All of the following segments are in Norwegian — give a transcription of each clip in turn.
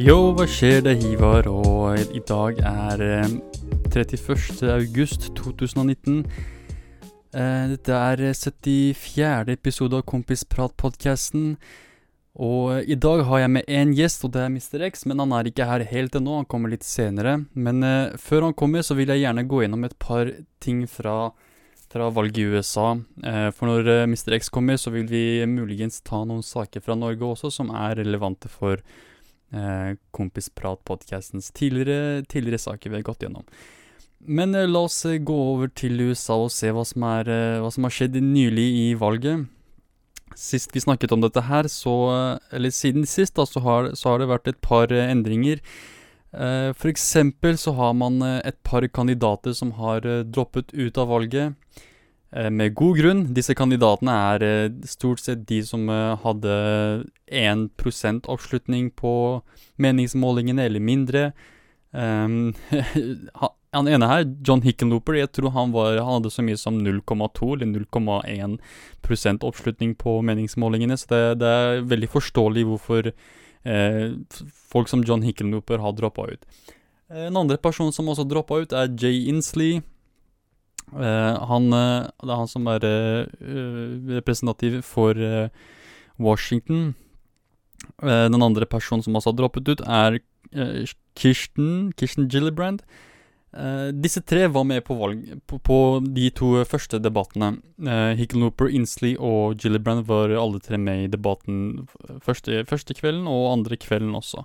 Yo, hva skjer? Det er Hivar, og i dag er eh, 31. august 2019. Eh, dette er 74. episode av Kompisprat-podkasten. Og eh, i dag har jeg med én gjest, og det er Mr. X, men han er ikke her helt ennå. Han kommer litt senere. Men eh, før han kommer, så vil jeg gjerne gå gjennom et par ting fra, fra valget i USA. Eh, for når eh, Mr. X kommer, så vil vi muligens ta noen saker fra Norge også som er relevante for eh, Kompisprat-podkastens tidligere, tidligere saker vi har gått gjennom. Men eh, la oss eh, gå over til USA og se hva som, er, eh, hva som har skjedd nylig i valget. Sist vi snakket om dette her, så eh, Eller siden sist, da, så har, så har det vært et par eh, endringer. Eh, for eksempel så har man et par kandidater som har droppet ut av valget. Eh, med god grunn. Disse kandidatene er eh, stort sett de som eh, hadde 1% oppslutning på meningsmålingene, eller mindre. Um, han ene her, John Hickenlooper, jeg tror han, var, han hadde så mye som 0,2 eller 0,1% oppslutning på meningsmålingene, så det, det er veldig forståelig hvorfor eh, folk som John Hickenlooper har droppa ut. En andre person som også droppa ut, er Jay Inslee. Eh, han, eh, det er han som er eh, representativ for Washington. Den andre personen som også har droppet ut, er Kirsten, Kirsten Gillibrand. Uh, disse tre var med på, valg, på, på de to første debattene. Uh, Hickenlooper, Inslee og Gillibrand var alle tre med i debatten første, første kvelden og andre kvelden også.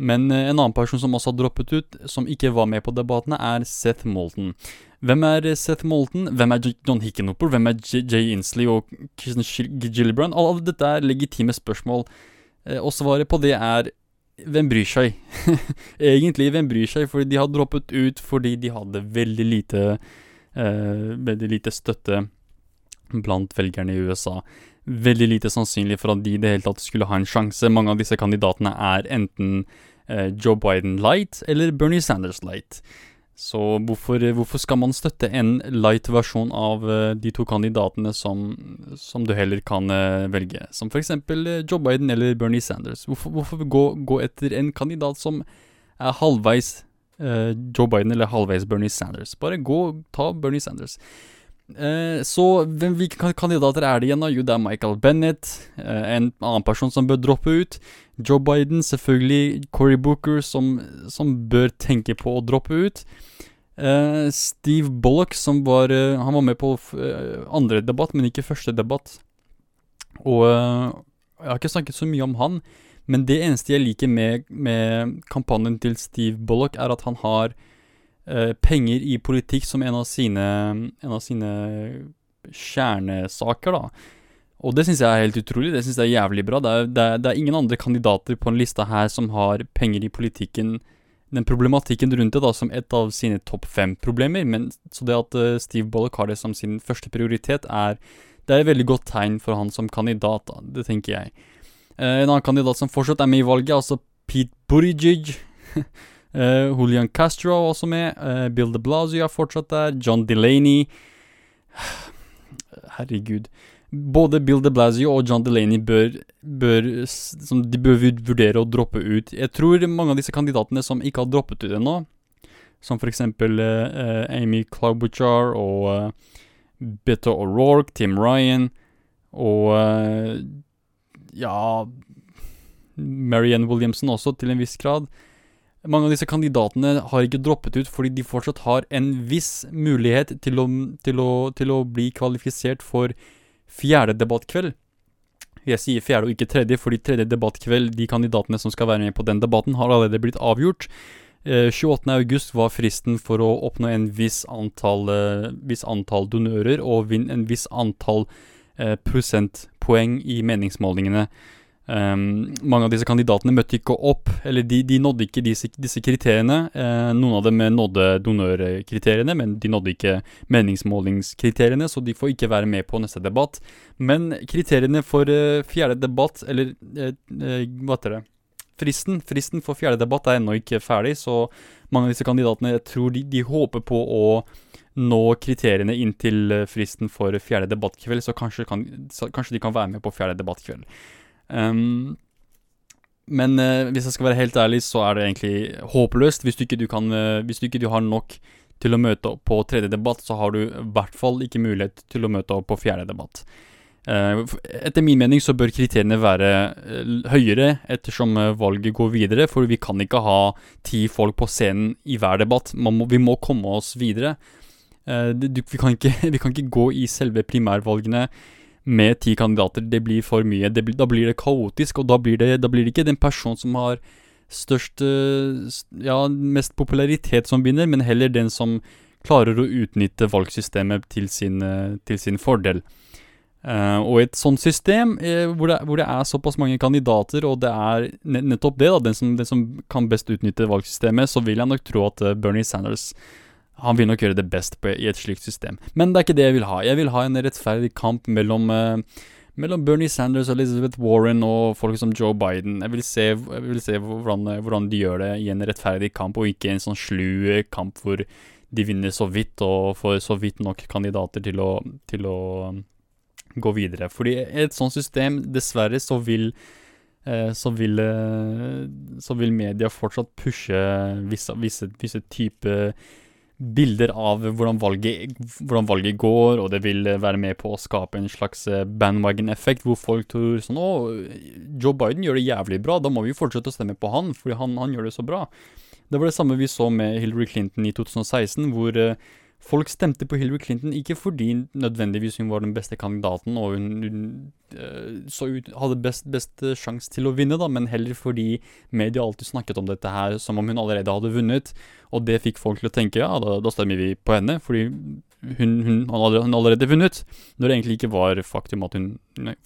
Men uh, en annen person som også har droppet ut, som ikke var med på debattene, er Seth Moulton. Hvem er eh, Seth Moulton? Hvem er John Hickenhopper? Hvem er Jay Inslee og Kirsten Gillibrand? Alle dette er legitime spørsmål. Eh, og svaret på det er hvem bryr seg? Egentlig, hvem bryr seg? Fordi de har droppet ut fordi de hadde veldig lite eh, Veldig lite støtte blant velgerne i USA. Veldig lite sannsynlig for at de i det hele tatt skulle ha en sjanse. Mange av disse kandidatene er enten eh, Joe Biden light eller Bernie Sanders light. Så hvorfor, hvorfor skal man støtte en light versjon av eh, de to kandidatene som, som du heller kan eh, velge? Som f.eks. Uh, Joe Biden eller Bernie Sanders. Hvorfor, hvorfor gå, gå etter en kandidat som er halvveis eh, Joe Biden eller halvveis Bernie Sanders? Bare gå, og ta Bernie Sanders. Eh, så hvilke kandidater er det igjen? da? Jo, det er Michael Bennett, eh, en annen person som bør droppe ut. Joe Biden, selvfølgelig. Cory Booker, som, som bør tenke på å droppe ut. Uh, Steve Bullock, som var uh, Han var med på eh, andre debatt, men ikke første debatt. Og jeg har ikke snakket så mye om han, men det eneste jeg liker med, med kampanjen til Steve Bullock, er at han har penger i politikk som en av sine, en av sine kjernesaker, da. Og det syns jeg er helt utrolig. Det syns jeg er jævlig bra. Det er, det, er, det er ingen andre kandidater på en lista her som har penger i politikken den problematikken rundt det da som et av sine topp fem problemer. Men så det at uh, Steve Bollock har det som sin første prioritet, er Det er et veldig godt tegn for han som kandidat, da. Det tenker jeg. Uh, en annen kandidat som fortsatt er med i valget, altså Pete Buttigieg. uh, Julian Castro er også med. Bill de Blasio er fortsatt der. John Delaney. Herregud. Både Bill de Blasio og John Delaney bør, bør, de bør vurdere å droppe ut. Jeg tror mange av disse kandidatene som ikke har droppet ut ennå, som eksempel eh, eh, Amy Klobuchar og uh, Beto O'Rourke, Tim Ryan og uh, ja Marianne Williamson også, til en viss grad. Mange av disse kandidatene har ikke droppet ut fordi de fortsatt har en viss mulighet til å, til å, til å bli kvalifisert for fjerde debattkveld. Jeg sier fjerde og ikke tredje, fordi tredje debattkveld, de kandidatene som skal være med på den debatten, har allerede blitt avgjort. Eh, 28. august var fristen for å oppnå en viss antall, eh, viss antall donører og vinne en viss antall eh, prosentpoeng i meningsmålingene. Um, mange av disse kandidatene møtte ikke opp, eller de, de nådde ikke disse, disse kriteriene. Eh, noen av dem nådde donørkriteriene, men de nådde ikke meningsmålingskriteriene, så de får ikke være med på neste debatt. Men kriteriene for eh, fjerde debatt, eller eh, eh, hva heter det Fristen, fristen for fjerde debatt er ennå ikke ferdig, så mange av disse kandidatene jeg tror de, de håper på å nå kriteriene inntil eh, fristen for fjerde debattkveld, så kanskje, kan, så kanskje de kan være med på fjerde debattkveld. Um, men uh, hvis jeg skal være helt ærlig, så er det egentlig håpløst. Hvis du ikke, du kan, uh, hvis du ikke du har nok til å møte opp på tredje debatt, så har du i hvert fall ikke mulighet til å møte opp på fjerde debatt. Uh, etter min mening så bør kriteriene være høyere ettersom valget går videre, for vi kan ikke ha ti folk på scenen i hver debatt. Må, vi må komme oss videre. Det, du, vi, kan ikke, vi kan ikke gå i selve primærvalgene med ti kandidater. Det blir for mye. Blir, da blir det kaotisk, og da blir det, da blir det ikke den personen som har størst eh, Ja, mest popularitet som vinner, men heller den som klarer å utnytte valgsystemet til sin, eh, til sin fordel. Uh, og et sånt system, eh, hvor, det, hvor det er såpass mange kandidater, og det er nettopp det, da, den som, den som kan best utnytte valgsystemet, så vil jeg nok tro at Bernie Sanders han vil nok gjøre det best på, i et slikt system. Men det er ikke det jeg vil ha. Jeg vil ha en rettferdig kamp mellom, eh, mellom Bernie Sanders og Elizabeth Warren og folk som Joe Biden. Jeg vil se, jeg vil se hvordan, hvordan de gjør det i en rettferdig kamp, og ikke en sånn slu kamp hvor de vinner så vidt og får så vidt nok kandidater til å, til å um, gå videre. Fordi et sånt system, dessverre, så vil eh, så vil, eh, så vil media fortsatt pushe visse, visse, visse typer bilder av hvordan valget, hvordan valget går, og det vil være med på å skape en slags eh, bandwagon-effekt, hvor folk tror sånn Å, Joe Biden gjør det jævlig bra, da må vi jo fortsette å stemme på han, fordi han, han gjør det så bra. Det var det samme vi så med Hillary Clinton i 2016, hvor eh, folk stemte på Hillary Clinton ikke fordi nødvendigvis hun var den beste kandidaten og hun, hun eh, så ut, hadde best, best sjanse til å vinne, da, men heller fordi media alltid snakket om dette her som om hun allerede hadde vunnet. Og det fikk folk til å tenke ja, da, da stemmer vi på henne, fordi hun, hun, hadde, hun allerede vunnet. Når det egentlig ikke var faktum at hun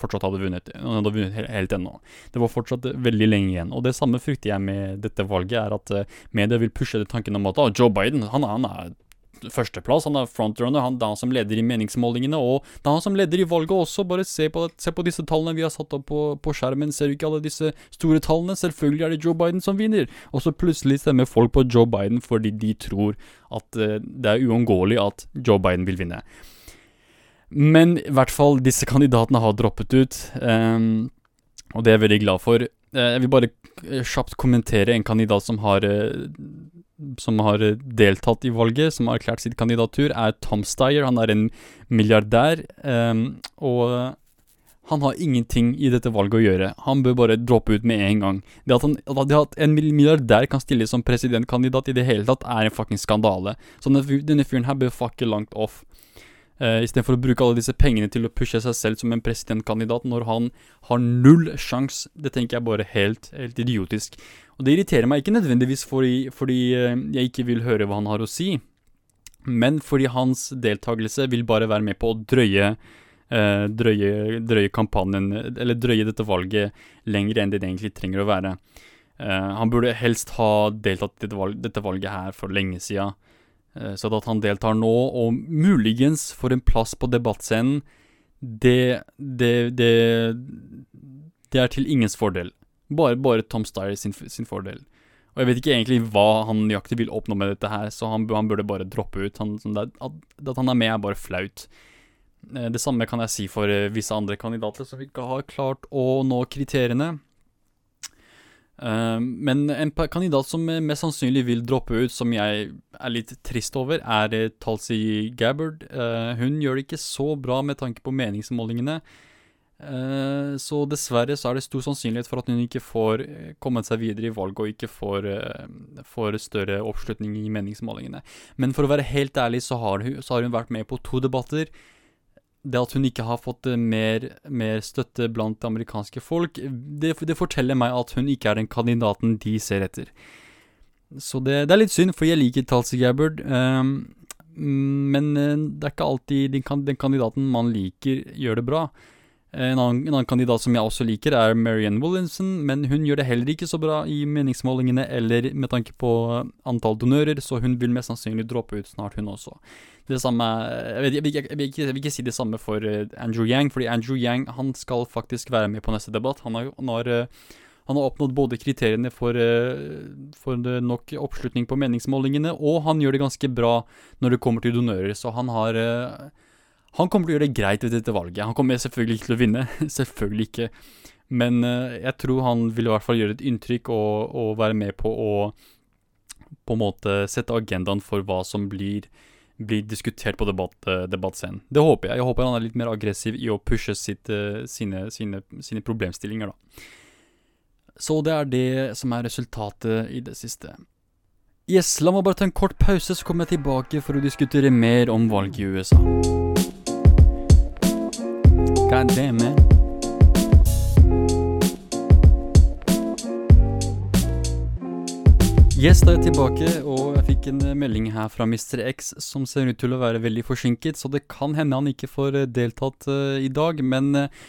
fortsatt hadde vunnet. Hun hadde vunnet helt, helt ennå. Det var fortsatt veldig lenge igjen. Og det samme frykter jeg med dette valget, er at eh, media vil pushe tanken om at ah, Joe Biden han, han er førsteplass, han er frontrunner, han, det er han som leder i meningsmålingene, og det er han som leder i valget også. Bare se på, se på disse tallene vi har satt opp på, på skjermen, ser du ikke alle disse store tallene? Selvfølgelig er det Joe Biden som vinner. Og så plutselig stemmer folk på Joe Biden fordi de tror at uh, det er uunngåelig at Joe Biden vil vinne. Men i hvert fall, disse kandidatene har droppet ut, um, og det er jeg veldig glad for. Uh, jeg vil bare eh, kjapt kommentere en kandidat som har eh, som har eh, deltatt i valget, som har erklært sitt kandidatur, er Tom Steyer. Han er en milliardær, um, og han har ingenting i dette valget å gjøre. Han bør bare droppe ut med en gang. Det at, han, det at en milliardær kan stille som presidentkandidat i det hele tatt, er en fucking skandale. Så denne, fyren her bør fucke langt off. Uh, Istedenfor å bruke alle disse pengene til å pushe seg selv som en presidentkandidat når han har null sjanse. Det tenker jeg bare helt, helt idiotisk. Og det irriterer meg ikke nødvendigvis fordi, fordi eh, jeg ikke vil høre hva han har å si, men fordi hans deltakelse vil bare være med på å drøye eh, drøye, drøye kampanjen, eller drøye dette valget lenger enn det det egentlig trenger å være. Uh, han burde helst ha deltatt i dette, valg, dette valget her for lenge siden. Uh, så at han deltar nå, og muligens får en plass på debattscenen, det, det, det, det er til ingens fordel. Bare, bare Tom Steyer sin, sin fordel. Og jeg vet ikke egentlig hva han nøyaktig vil oppnå med dette her, så han, han burde bare droppe ut. Han, sånn at, at han er med, er bare flaut. Eh, Det samme kan jeg si for eh, visse andre kandidater som ikke har klart å nå kriteriene. Eh, Men en kandidat som mest sannsynlig vil droppe ut, som jeg er litt trist over, er Talsi Gabbard. Hun gjør det ikke så bra med tanke på meningsmålingene. Eh, Så dessverre så er det stor sannsynlighet for at hun ikke får eh, kommet seg videre i valget og ikke får, eh, får større oppslutning i meningsmålingene. Men for å være helt ærlig så har hun, så har hun vært med på to debatter. Det at hun ikke har fått mer, mer støtte blant det amerikanske folk, det, det forteller meg at hun ikke er den kandidaten de ser etter. Så det, det er litt synd, for jeg liker Talsi Gabbard. mm, men det er ikke alltid den, den kandidaten man liker, gjør det bra. En annen, en annen kandidat som jeg også liker, er Marianne Williamson, men hun gjør det heller ikke så bra i meningsmålingene eller med tanke på eh, antall donører, så hun vil mest sannsynlig droppe ut snart, hun også. Det samme Jeg, vet, jeg, vil, ikke- jeg, vil, jeg vil ikke si det samme for eh, Andrew Yang, fordi Andrew Yang han skal faktisk være med på neste debatt. Han har, han har, eh, han har oppnådd både kriteriene for, eh, for nok oppslutning på meningsmålingene, og han gjør det ganske bra når det kommer til donører, så han har eh, han kommer til å gjøre det greit ved dette valget. Han kommer selvfølgelig ikke til å vinne, selvfølgelig ikke. Men eh, jeg tror han vil i hvert fall gjøre et inntrykk og, og være med på å på en måte sette agendaen for hva som blir, blir diskutert på debatt, eh, debattscenen. Det håper jeg. Jeg håper han er litt mer aggressiv i å pushe sitt, eh, sine, sine, sine problemstillinger, da. Så det er det som er resultatet i det siste. Yes, la meg bare ta en kort pause, så kommer jeg tilbake for å diskutere mer om valget i USA. God damn, man. Yes, da er jeg tilbake, og jeg fikk en eh, melding her fra Mr. X som ser ut til å være veldig forsinket, så det kan hende han ikke får eh, deltatt uh, i dag, men uh,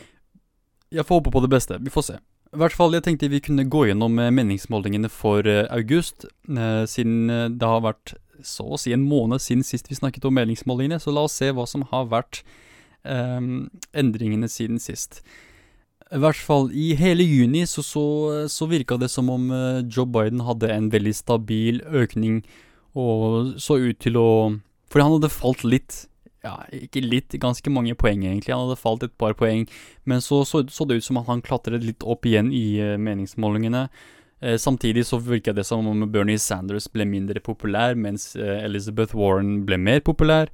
jeg får håpe på det beste. Vi får se. I hvert fall, jeg tenkte vi kunne gå gjennom meningsmålingene for august, siden det har vært så å si en måned siden sist vi snakket om meningsmålingene, så la oss se hva som har vært endringene siden sist. I hvert fall i hele juni så, så, så virka det som om uh, Joe Biden hadde en veldig stabil økning, og så ut til å Fordi han hadde falt litt. Ja, ikke litt, ganske mange poeng egentlig. Han hadde falt et par poeng, men så så, så det ut som at han klatret litt opp igjen i uh, meningsmålingene. Uh, samtidig så virka det som om Bernie Sanders ble mindre populær, mens Elizabeth Warren ble mer populær.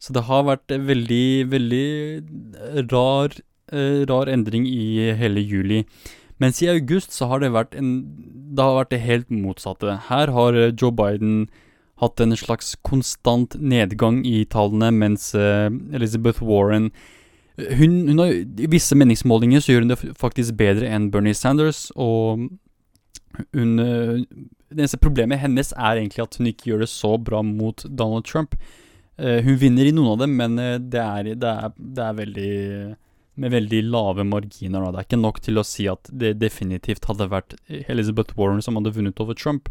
Så det har vært veldig, veldig rar eh, rar endring i hele juli. Mens i august så har det vært en Det har vært det helt motsatte. Her har eh, Joe Biden hatt en slags konstant nedgang i tallene, mens eh, Elizabeth Warren hun, hun har, I visse meningsmålinger så gjør hun det faktisk bedre enn Bernie Sanders, og hun Det eneste problemet hennes er egentlig at hun ikke gjør det så bra mot Donald Trump. Uh, hun vinner i noen av dem, men det er, det er, det er veldig med veldig lave marginer. Da. Det er ikke nok til å si at det definitivt hadde vært Elizabeth Warren som hadde vunnet over Trump.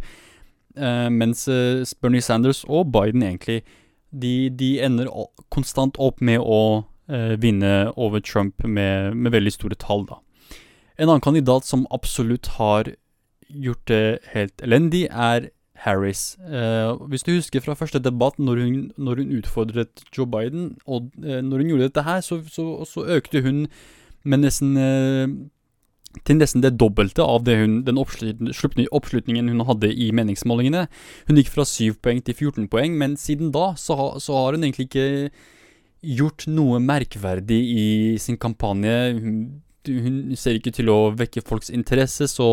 Uh, mens uh, Bernie Sanders og Biden egentlig de, de ender konstant opp med å uh, vinne over Trump med, med, veldig store tall. da. En annen kandidat som absolutt har gjort det helt elendig, er Harris. Eh, hvis du husker fra første debatt, når hun, når hun utfordret Joe Biden, og eh, når hun gjorde dette her, så, så, så økte hun med nesten eh, til nesten det dobbelte av det hun, den oppslutningen hun hadde i meningsmålingene. Hun gikk fra 7 poeng til 14 poeng, men siden da så, så har hun egentlig ikke gjort noe merkverdig i sin kampanje. Hun, hun ser ikke til å vekke folks interesse, så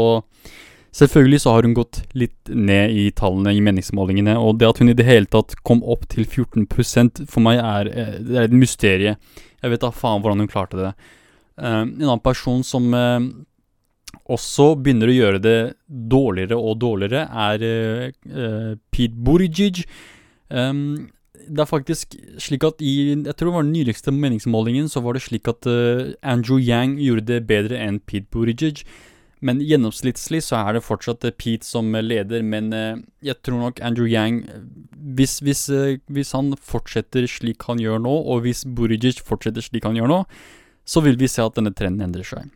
Selvfølgelig så har hun gått litt ned i tallene i meningsmålingene, og det at hun i det hele tatt kom opp til 14 for meg er, eh, er et mysterium. Jeg vet da faen hvordan hun klarte det. Uh, en annen person som uh, også begynner å gjøre det dårligere og dårligere, er uh, Pete Buttigieg. Um, det er faktisk slik at i Jeg tror det var den nyligste meningsmålingen, så var det slik at Andrew Yang gjorde det bedre enn Pete Buttigieg. Men gjennomsnittlig så er det fortsatt eh, Pete som leder, men eh, jeg tror nok Andrew Yang hvis, hvis, eh, hvis, han fortsetter slik han gjør nå, og hvis Burijic fortsetter slik han gjør nå, så vil vi se at denne trenden endrer seg.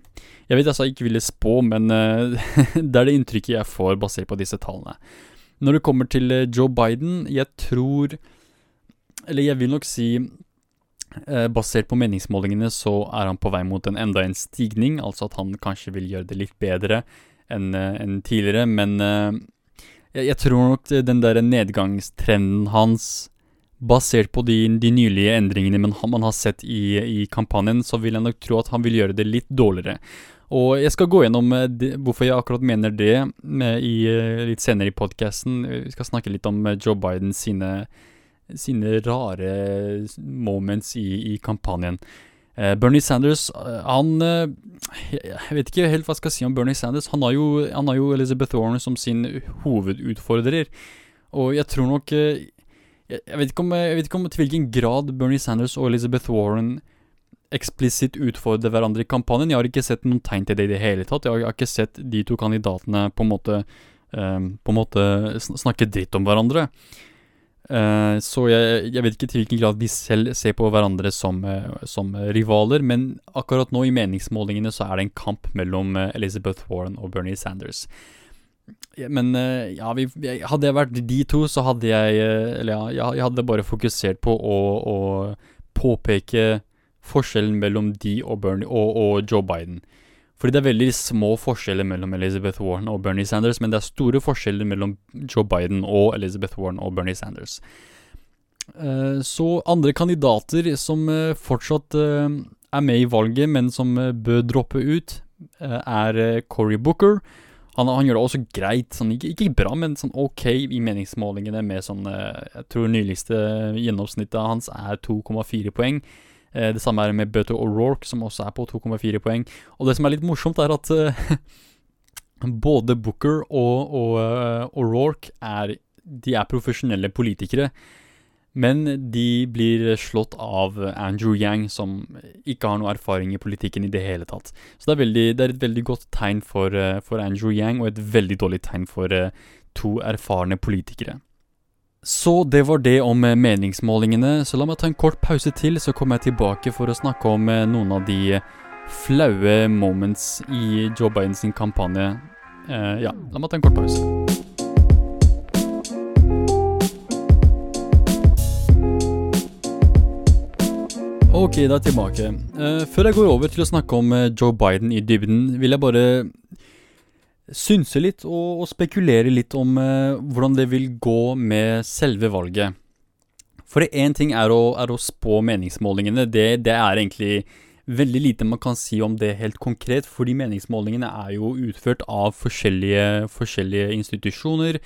Jeg vet altså jeg ikke ville spå, men det er det inntrykket jeg får basert på disse tallene. Når det kommer til Joe Biden, jeg tror Eller jeg vil nok si Eh, basert på meningsmålingene så er han på vei mot en enda en stigning, altså at han kanskje vil gjøre det litt bedre enn eh, en tidligere, men eh, jeg, jeg, tror nok den der nedgangstrenden hans, basert på de, de nylige endringene man, man har sett i, i, kampanjen, så vil jeg nok tro at han vil gjøre det litt dårligere. Og jeg skal gå gjennom det, hvorfor jeg akkurat mener det i, litt senere i podkasten. Vi skal snakke litt om Joe Biden sine sine rare moments i, i kampanjen. Eh, Bernie Sanders, eh, han eh, Jeg vet ikke helt hva jeg skal si om Bernie Sanders. Han har jo, han har jo Elizabeth Warren som sin hovedutfordrer. Og jeg tror nok jeg, jeg, vet om, jeg, vet ikke om, til hvilken grad Bernie Sanders og Elizabeth Warren eksplisitt utfordrer hverandre i kampanjen. Jeg har ikke sett noen tegn til det i det hele tatt. Jeg har, jeg har ikke sett de to kandidatene på en måte, um, på en måte snakke dritt om hverandre. Uh, så jeg, jeg, vet ikke til hvilken grad vi selv ser på hverandre som, uh, som, rivaler, men akkurat nå i meningsmålingene så er det en kamp mellom uh, Elizabeth Warren og Bernie Sanders. Men ja, vi, hadde jeg vært de to, så hadde jeg Eller ja, jeg hadde bare fokusert på å, å, påpeke forskjellen mellom de og, Bernie, og, og Joe Biden. Fordi det er veldig små forskjeller mellom Elizabeth Warren og Bernie Sanders, men det er store forskjeller mellom Joe Biden og Elizabeth Warren og Bernie Sanders. Uh, så andre kandidater som uh, fortsatt uh, er med i valget, men som bør droppe ut, er Cory Booker. Han, han, gjør det også greit, sånn, ikke, ikke, bra, men sånn ok i meningsmålingene med sånn Jeg tror nyligste gjennomsnittet hans er 2,4 poeng. Eh, det samme er med Beto O'Rourke, som også er på 2,4 poeng. Og det som er litt morsomt, er at uh, både Booker og, uh, O'Rourke er, er profesjonelle politikere. Men de blir slått av Andrew Yang, som ikke har noe erfaring i politikken i det hele tatt. Så det er, veldig, det er et veldig godt tegn for, for, Andrew Yang, og et veldig dårlig tegn for to erfarne politikere. Så det var det om eh, meningsmålingene, så la meg ta en kort pause til, så kommer jeg tilbake for å snakke om eh, noen av de flaue moments i Joe Biden sin kampanje. Uh, ja, la meg ta en kort pause. Ok, da er jeg tilbake. Uh, før jeg går over til å snakke om Joe Biden i dybden, vil jeg bare synse litt og, og spekulere litt om eh, hvordan det vil gå med selve valget. For én ting er å, er å, spå meningsmålingene. Det, det, er egentlig veldig lite man kan si om det helt konkret, fordi meningsmålingene er jo utført av forskjellige, forskjellige institusjoner.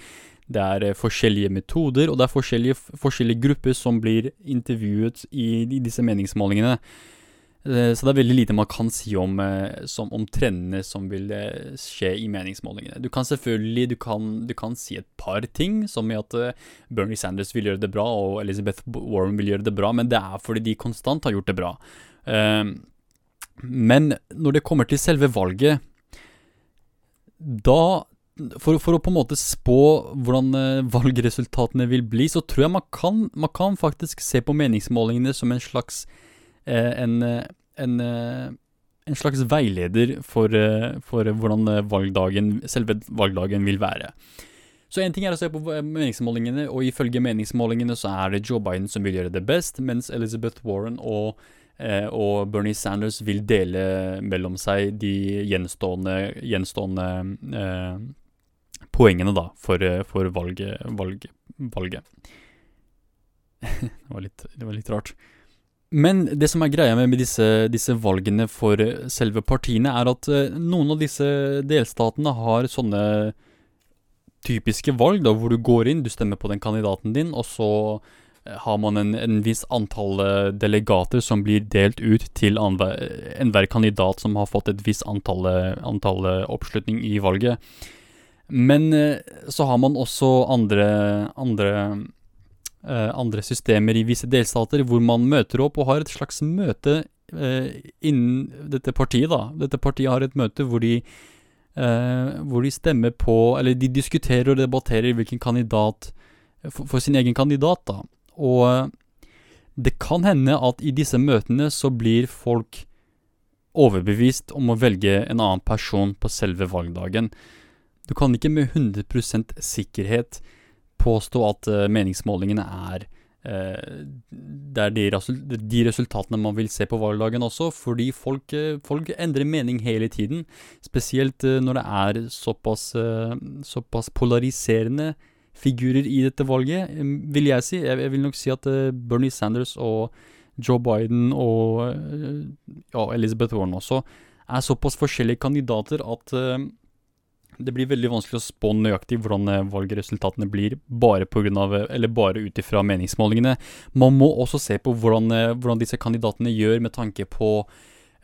Det er eh, forskjellige metoder, og det er forskjellige, forskjellige grupper som blir intervjuet i, i disse meningsmålingene. Eh, så det er veldig lite man kan si om, eh, som, om trendene som vil eh, skje i meningsmålingene. Du kan selvfølgelig du kan, du kan si et par ting, som i at Bernie Sanders vil gjøre det bra, og Elizabeth Warren vil gjøre det bra, men det er fordi de konstant har gjort det bra. Men når det kommer til selve valget, da for, for, å på en måte spå hvordan valgresultatene vil bli, så tror jeg man kan, man kan faktisk se på meningsmålingene som en slags en, eh, en, eh, en, slags veileder for, for hvordan valgdagen, selve valgdagen vil være. Så én ting er å se på meningsmålingene, og ifølge meningsmålingene så er det Joe Biden som vil gjøre det best, mens Elizabeth Warren og, eh, og Bernie Sanders vil dele mellom seg de gjenstående, gjenstående eh, poengene da, for, for valget. Valg, valget. det, var litt, det var litt rart. Men det som er greia med, disse, disse, valgene for selve partiene, er at uh, noen av disse delstatene har sånne typiske valg, da, hvor du går inn, du stemmer på den kandidaten din, og så uh, har man en, en viss antall uh, delegater som blir delt ut til enhver kandidat som har fått et visst antall, antall oppslutning i valget. Men så har man også andre, andre eh, andre systemer i visse delstater, hvor man møter opp og har et slags møte eh, innen dette partiet. da. Dette partiet har et møte hvor de, eh, hvor de stemmer på Eller de diskuterer og debatterer hvilken kandidat for, for sin egen kandidat. da. Og eh, det kan hende at i disse møtene så blir folk overbevist om å velge en annen person på selve valgdagen. Du kan ikke med 100% sikkerhet påstå at uh, meningsmålingene er uh, det er de, resultatene man vil se på valgdagen også, fordi folk, uh, folk endrer mening hele tiden. Spesielt når det er såpass, såpass, polariserende figurer i dette valget, vil jeg si. Jeg vil nok si at Bernie Sanders og Joe Biden og ja, Elizabeth Warren også er såpass forskjellige kandidater at det blir veldig vanskelig å spå nøyaktig hvordan eh, valgresultatene blir, bare, på eller bare ut ifra meningsmålingene. Man må også se på hvordan, eh, hvordan disse kandidatene gjør med tanke på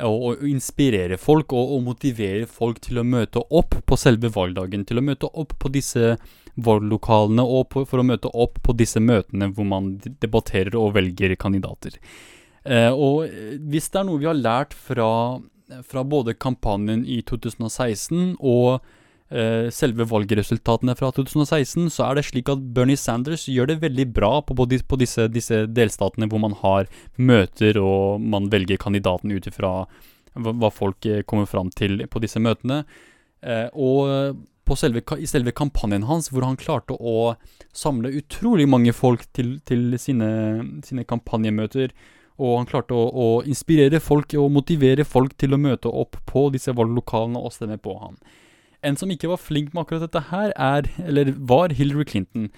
å, å inspirere folk og, og, motivere folk til å møte opp på selve valgdagen. Til å møte opp på disse valglokalene og på, for å møte opp på disse møtene hvor man debatterer og velger kandidater. Eh, og eh, hvis det er noe vi har lært fra, fra både kampanjen i 2016 og Eh, selve valgresultatene fra 2016, så er det slik at Bernie Sanders gjør det veldig bra på, på, disse, disse, delstatene hvor man har møter og man velger kandidaten ut ifra hva folk eh, kommer fram til på disse møtene. Eh, og selve, i selve kampanjen hans, hvor han klarte å samle utrolig mange folk til, til sine, sine kampanjemøter, Og han klarte å, å inspirere folk og motivere folk til å møte opp på disse valglokalene og stemme på han. En som ikke var flink med akkurat dette her, er, eller var Hillary Clinton.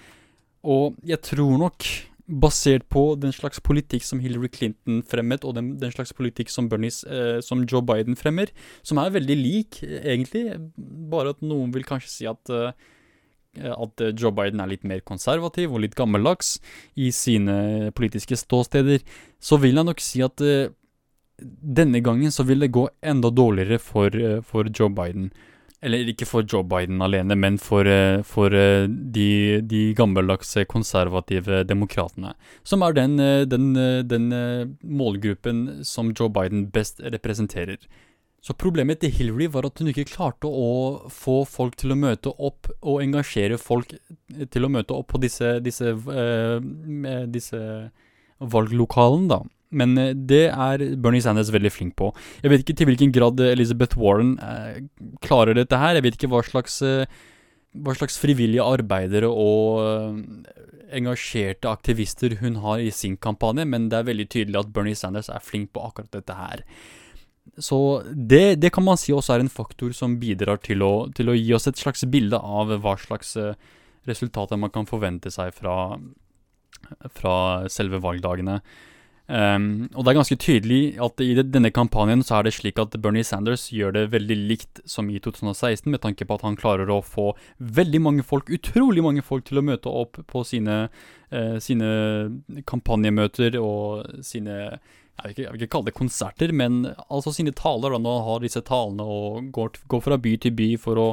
Og jeg tror nok, basert på den slags politikk som Hillary Clinton fremmet, og den, den slags politikk som, Bernies, eh, som Joe Biden fremmer, som er veldig lik, egentlig, bare at noen vil kanskje si at eh, at Joe Biden er litt mer konservativ og litt gammeldags i sine politiske ståsteder, så vil jeg nok si at uh, denne gangen så vil det gå enda dårligere for, uh, for Joe Biden. Eller ikke for Joe Biden alene, men for, eh, for eh, de, de, gammeldagse konservative demokratene. Som er den, eh, den, den, målgruppen som Joe Biden best representerer. Så problemet til Hillary var at hun ikke klarte å få folk til å møte opp og engasjere folk til å møte opp på disse, disse, disse valglokalene, da. Men eh, det er Bernie Sanders veldig flink på. Jeg vet ikke til hvilken grad eh, Elizabeth Warren eh, klarer dette her. Jeg vet ikke hva slags, eh, hva slags frivillige arbeidere og eh, engasjerte aktivister hun har i sin kampanje, men det er veldig tydelig at Bernie Sanders er flink på akkurat dette her. Så det, det kan man si også er en faktor som bidrar til å, til å gi oss et slags bilde av hva slags eh, resultater man kan forvente seg fra, fra selve valgdagene. Um, og det er ganske tydelig at i denne kampanjen så er det slik at Bernie Sanders gjør det veldig likt som i 2016, med tanke på at han klarer å få veldig mange folk, utrolig mange folk, til å møte opp på sine, uh, sine kampanjemøter og sine jeg vil, ikke, jeg vil, ikke, kalle det konserter, men altså sine taler. da, Når han har disse talene og går, går fra by til by for å,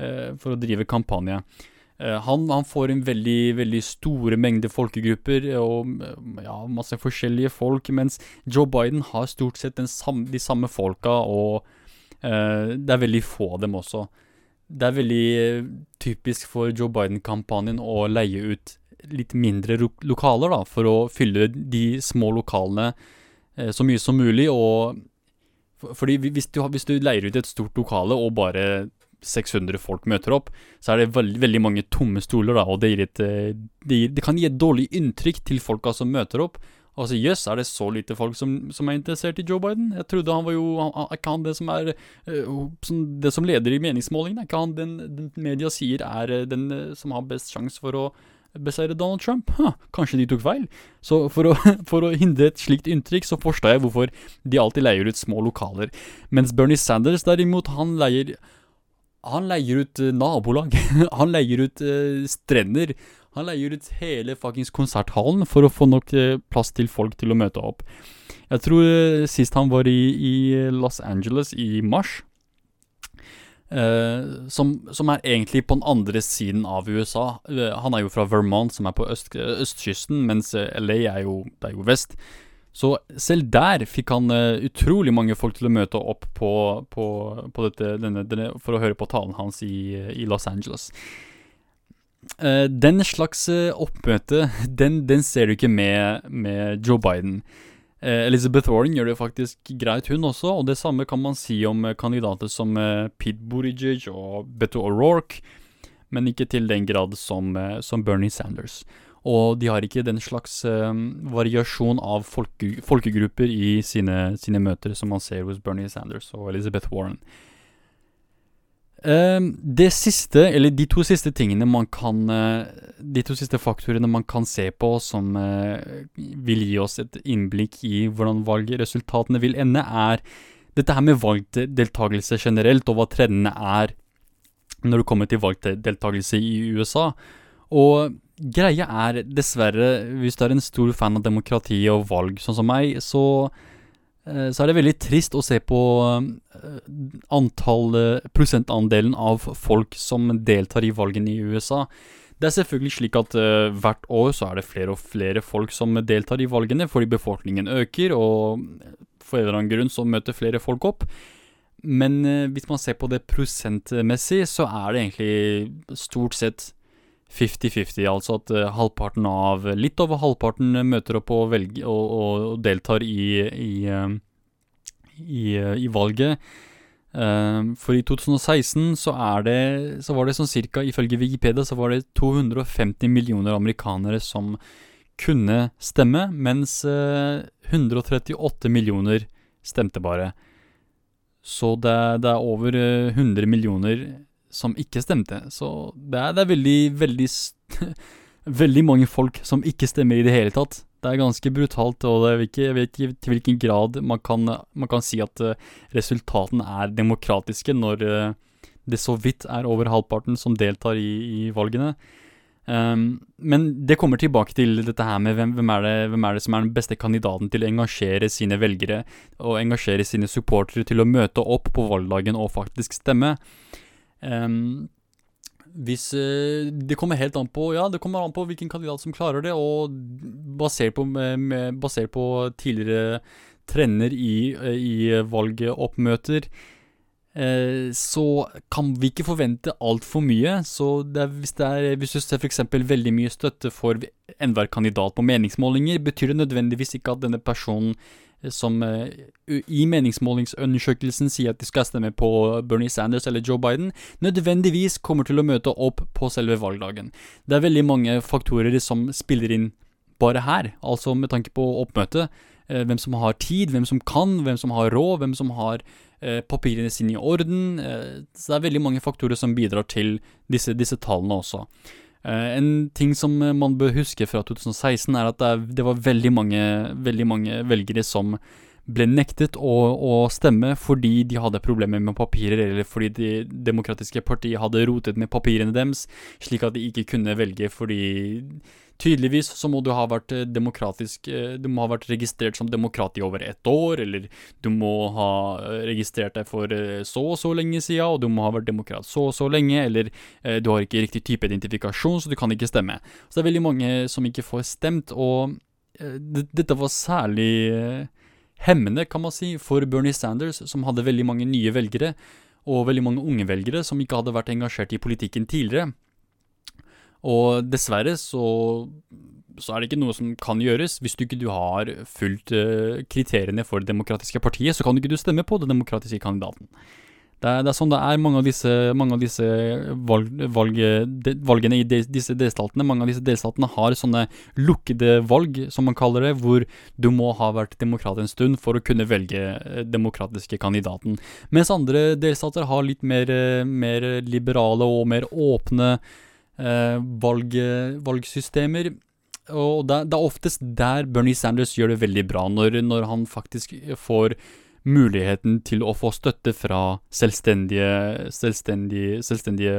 uh, for å drive kampanje. Eh, han, han, får en veldig, veldig store mengder folkegrupper og ja, masse forskjellige folk, mens Joe Biden har stort sett samme, de samme folka, og uh, det er veldig få av dem også. Det er veldig typisk for Joe Biden-kampanjen å leie ut litt mindre lokaler da, for å fylle de små lokalene uh, så mye som mulig. og fordi hvis du, hvis du leier ut et stort lokale og bare 600 folk møter opp, så er det veldig, veldig mange tomme stoler, da, og det, et, det, gir, det, kan gi et dårlig inntrykk til folka som møter opp. Altså, Jøss, yes, er det så lite folk som, som, er interessert i Joe Biden? Jeg trodde han var jo Er ikke han det som er som, Det som leder i meningsmålingene? Er ikke han den, den media sier er eh, den som har best sjanse for å beseire Donald Trump? Huh, kanskje de tok feil? Så for å, for å hindre et slikt inntrykk, så forstår jeg hvorfor de alltid leier ut små lokaler. Mens Bernie Sanders derimot, han leier han leier ut uh, nabolag. han leier ut uh, strender. Han leier ut hele fuckings konserthallen for å få nok uh, plass til folk til å møte opp. Jeg tror sist han var i, i, Los Angeles i mars, som, som, er egentlig på den andre siden av USA. han er jo fra Vermont, som er på øst, østkysten, mens LA er jo, er jo vest. Så selv der fikk han uh, utrolig mange folk til å møte opp på, på, på dette, denne, denne, for å høre på talen hans i, i Los Angeles. Uh, den slags uh, oppmøte, den, den, ser du ikke med, med Joe Biden. Elizabeth Warren gjør det faktisk greit, hun også, og det samme kan man si om kandidater som Pete Buttigieg og Beto O'Rourke, men ikke til den grad som, som Bernie Sanders. Og de har ikke den slags uh, variasjon av folke, folkegrupper i sine, sine, møter som man ser hos Bernie Sanders og Elizabeth Warren. Uh, det siste, eller de to siste tingene man kan uh, De to siste faktorene man kan se på som eh, vil gi oss et innblikk i hvordan valgresultatene vil ende, er dette her med valgdeltakelse generelt, og hva trendene er når det kommer til valgdeltakelse i USA. Og greia er dessverre, hvis du er en stor fan av demokrati og valg, sånn som meg, så, eh, så er det veldig trist å se på eh, antall, eh, prosentandelen av folk som deltar i valgene i USA. Det er selvfølgelig slik at uh, hvert år så er det flere og flere folk som deltar i valgene, fordi befolkningen øker, og for en eller annen grunn så møter flere folk opp. Men uh, hvis man ser på det prosentmessig, så er det egentlig stort sett 50-50, altså at uh, halvparten av Litt over halvparten møter opp og, velger, og, og deltar i, i, uh, i, i valget. for i 2016 så, det, så var det sånn cirka, ifølge Wikipedia, så var det 250 millioner amerikanere som kunne stemme, mens 138 millioner stemte bare. Så det, det er over 100 millioner som ikke stemte. Så det er, det er veldig, veldig Veldig mange folk som ikke stemmer i det hele tatt. Det er ganske brutalt, og ikke, jeg vet ikke til hvilken grad man kan, man kan si at resultatene er demokratiske når det så vidt er over halvparten som deltar i, i valgene. Um, men det kommer tilbake til dette her med hvem, hvem, er det, hvem, er det, som er den beste kandidaten til å engasjere sine velgere og engasjere sine supportere til å møte opp på valgdagen og faktisk stemme. Um, hvis uh, Det kommer helt an på Ja, det kommer an på hvilken kandidat som klarer det, og basert på, med, basert på tidligere trender i, i valgoppmøter Eh, så kan vi ikke forvente altfor mye. Så er, hvis, det er, hvis du ser f.eks. veldig mye støtte for enhver kandidat på meningsmålinger, betyr det nødvendigvis ikke at denne personen eh, som uh, i meningsmålingsundersøkelsen sier at de skal stemme på Bernie Sanders eller Joe Biden, nødvendigvis kommer til å møte opp på selve valgdagen. Det er veldig mange faktorer som spiller inn bare her, altså med tanke på oppmøtet. Uh, hvem som har tid, hvem som kan, hvem som har råd, hvem som har Eh, papirene sine i orden. Eh, så det er veldig mange faktorer som bidrar til disse, disse tallene også. Eh, en ting som man bør huske fra 2016, er at det, var veldig mange, veldig mange, velgere som ble nektet å, å, stemme fordi de hadde problemer med papirer, eller fordi Det demokratiske partiet hadde rotet med papirene deres, slik at de ikke kunne velge fordi Tydeligvis så må du ha vært eh, demokratisk eh, Du må ha vært registrert som demokrat i over ett år, eller du må ha eh, registrert deg for så og så lenge siden, og du må ha vært demokrat så og så lenge, eller du har ikke riktig type identifikasjon, så du kan ikke stemme. Så det er veldig mange som ikke får stemt, og dette var særlig hemmende, kan man si, for Bernie Sanders, som hadde veldig mange nye velgere, og veldig mange unge velgere som ikke hadde vært engasjert i politikken tidligere. Og dessverre så, så, er det ikke noe som kan gjøres. Hvis du ikke du har fulgt uh, kriteriene for det demokratiske partiet, så kan du ikke du stemme på den demokratiske kandidaten. Det er, det er, sånn det er. Mange av disse, mange av disse valg, valg, de, valgene i de, disse delstatene Mange av disse delstatene har sånne lukkede valg, som man kaller det, hvor du må ha vært demokrat en stund for å kunne velge eh, demokratiske kandidaten. Mens andre delstater har litt mer, eh, mer liberale og mer åpne eh, valg, valgsystemer. Og det, det, er oftest der Bernie Sanders gjør det veldig bra, når, når, han faktisk får muligheten til å få støtte fra selvstendige, selvstendige, selvstendige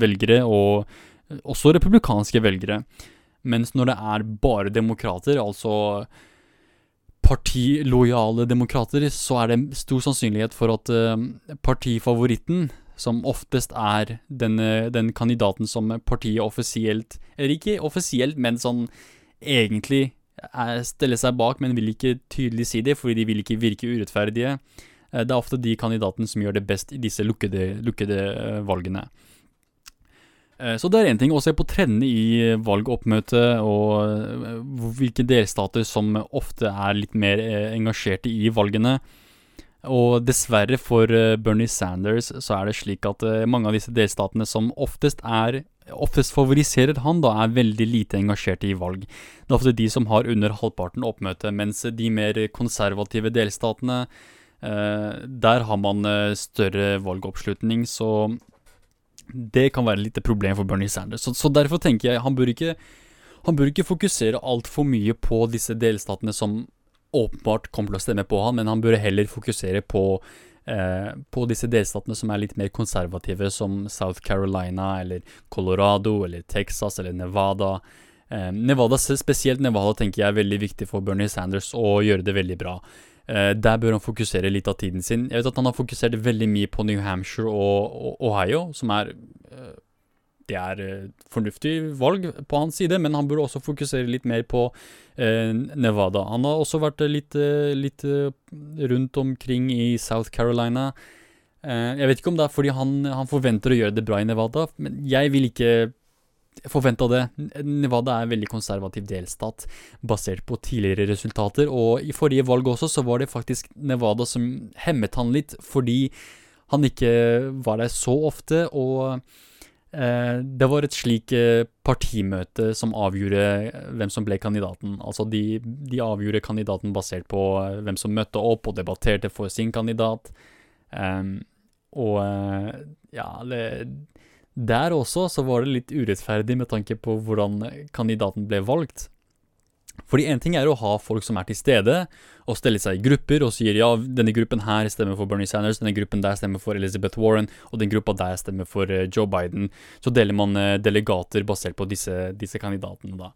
velgere, og også republikanske velgere. Mens når det er bare demokrater, altså partilojale demokrater, så er det stor sannsynlighet for at uh, partifavoritten som oftest er den, den kandidaten som partiet offisielt Eller ikke offisielt, men sånn egentlig stiller seg bak, men vil ikke tydelig si det, fordi de vil ikke virke urettferdige. Eh, det er ofte de kandidatene som gjør det best i disse lukkede, lukkede eh, valgene. Eh, så det er én ting å se på trendene i valgoppmøtet, og hvilke delstater som ofte er litt mer engasjerte i valgene. Og dessverre for eh, Bernie Sanders så er det slik at eh, mange av disse delstatene som oftest er oftest favoriserer han, da er veldig lite engasjerte i valg. Det er ofte de som har under halvparten oppmøte, mens de mer konservative delstatene, eh, der har man større valgoppslutning, så det kan være litt problem for Bernie Sanders. Så, så derfor tenker jeg han bør ikke, han bør ikke fokusere altfor mye på disse delstatene som åpenbart kommer til å stemme på han, men han burde heller fokusere på, eh, på disse delstatene som er litt mer konservative, som South Carolina eller Colorado eller Texas eller Nevada. Eh, Nevada, Spesielt Nevada tenker jeg er veldig viktig for Bernie Sanders å gjøre det veldig bra. Eh, der bør han fokusere litt av tiden sin. Jeg vet at han har fokusert veldig mye på New Hampshire og, og Ohio, som er eh, det er eh, fornuftig valg på hans side, men han burde også fokusere litt mer på eh, Nevada. Han har også vært litt, eh, litt eh, rundt omkring i South Carolina. Eh, jeg vet ikke om det er fordi han, han, forventer å gjøre det bra i Nevada, men jeg vil ikke forvente det. Nevada er en veldig konservativ delstat, basert på tidligere resultater, og i forrige valg også så var det faktisk Nevada som hemmet han litt, fordi han ikke var der så ofte, og det var et slik eh, partimøte som avgjorde eh, hvem som ble kandidaten. Altså de, de avgjorde kandidaten basert på hvem som møtte opp og debatterte for sin kandidat. Um, og ja, der også så var det litt urettferdig med tanke på hvordan kandidaten ble valgt. Fordi én ting er å ha folk som er til stede, og stelle seg i grupper og sier ja, denne gruppen her stemmer for Bernie Sanders, denne gruppen der stemmer for Elizabeth Warren, og den gruppa der stemmer for uh, Joe Biden. Så deler man uh, delegater basert på disse, disse kandidatene, da.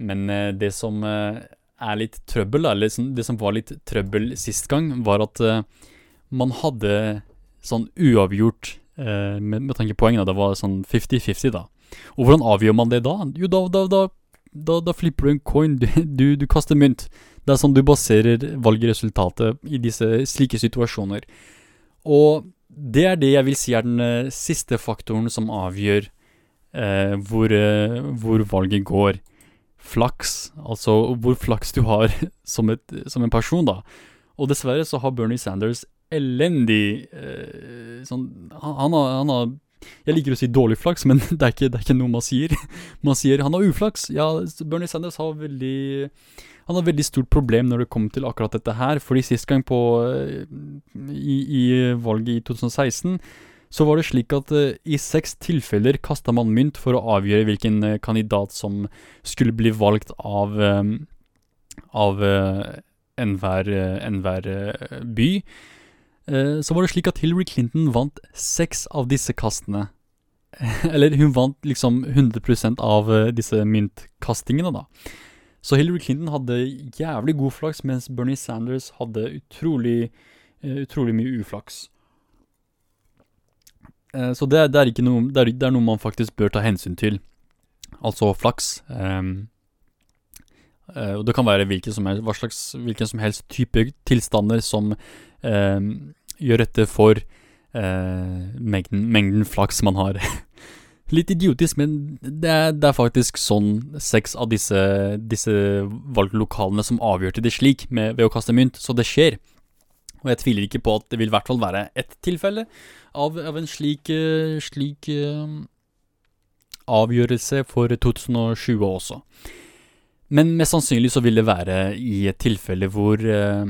Men uh, det som er litt trøbbel, eller det som var litt trøbbel sist gang, var at man hadde sånn uavgjort med, med tanke på poeng, da. Det var sånn 50-50, da. Og hvordan avgjør man det da? Jo, da, da, da da, da, flipper du en coin. Du, du, du, kaster mynt. Det er sånn du baserer valgresultatet i disse slike situasjoner. Og det er det jeg vil si er den uh, siste faktoren som avgjør uh, hvor, uh, hvor, valget går. Flaks. Altså hvor flaks du har som, et, som, en person, da. Og dessverre så har Bernie Sanders elendig sånn han, han, har, han har jeg liker å si dårlig flaks, men det er, ikke, det er ikke, noe man sier. Man sier han har uflaks. Ja, Bernie Sanders har veldig Han har veldig stort problem når det kommer til akkurat dette her. Fordi sist gang på eh, i, i valget i 2016 så var det slik at uh, i seks tilfeller kasta man mynt for å avgjøre hvilken uh, kandidat som skulle bli valgt av, av enhver, enhver by. Eh, så var det slik at Hillary Clinton vant seks av disse kastene. Eller hun vant liksom 100% av eh, disse myntkastingene, da. Så Hillary Clinton hadde jævlig god flaks, mens Bernie Sanders hadde utrolig, uh, utrolig mye uflaks. Så det, det, er noe, det, er, det, er noe, man faktisk bør ta hensyn til. Altså flaks. Um, og det kan være hvilken som helst, slags, hvilken som helst type tilstander som um, gjør dette for eh, mengden, mengden, flaks man har. Litt idiotisk, men det er, det er faktisk sånn seks av disse, disse valglokalene som avgjørte det slik, med, ved å kaste mynt. Så det skjer. Og jeg tviler ikke på at det vil i hvert fall være ett tilfelle av, av en slik, uh, slik uh, avgjørelse for 2020 også. Men mest sannsynlig så vil det være i et tilfelle hvor uh,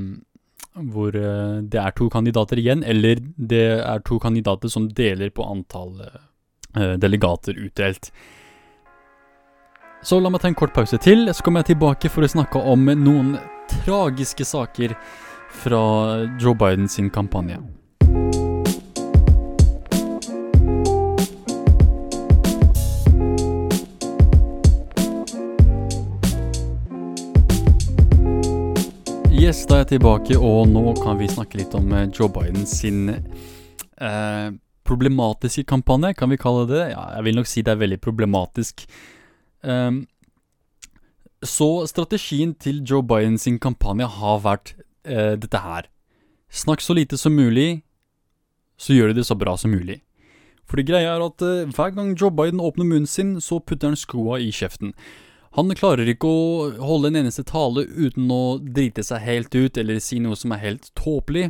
hvor uh, det er to kandidater igjen, eller det er to kandidater som deler på antall uh, delegater utdelt. Så la meg ta en kort pause til, så kommer jeg tilbake for å snakke om noen tragiske saker fra Joe Biden sin kampanje. Yes, da er jeg tilbake, og nå kan vi snakke litt om eh, Joe Biden sin eh, problematiske kampanje, kan vi kalle det. Ja, jeg vil nok si det er veldig problematisk. Um, så strategien til Joe Biden sin kampanje har vært eh, dette her. Snakk så lite som mulig, så gjør du det så bra som mulig. For det greia er at eh, hver gang Joe Biden åpner munnen sin, så putter han skoa i kjeften. Han klarer ikke å holde en eneste tale uten å drite seg helt ut eller si noe som er helt tåpelig.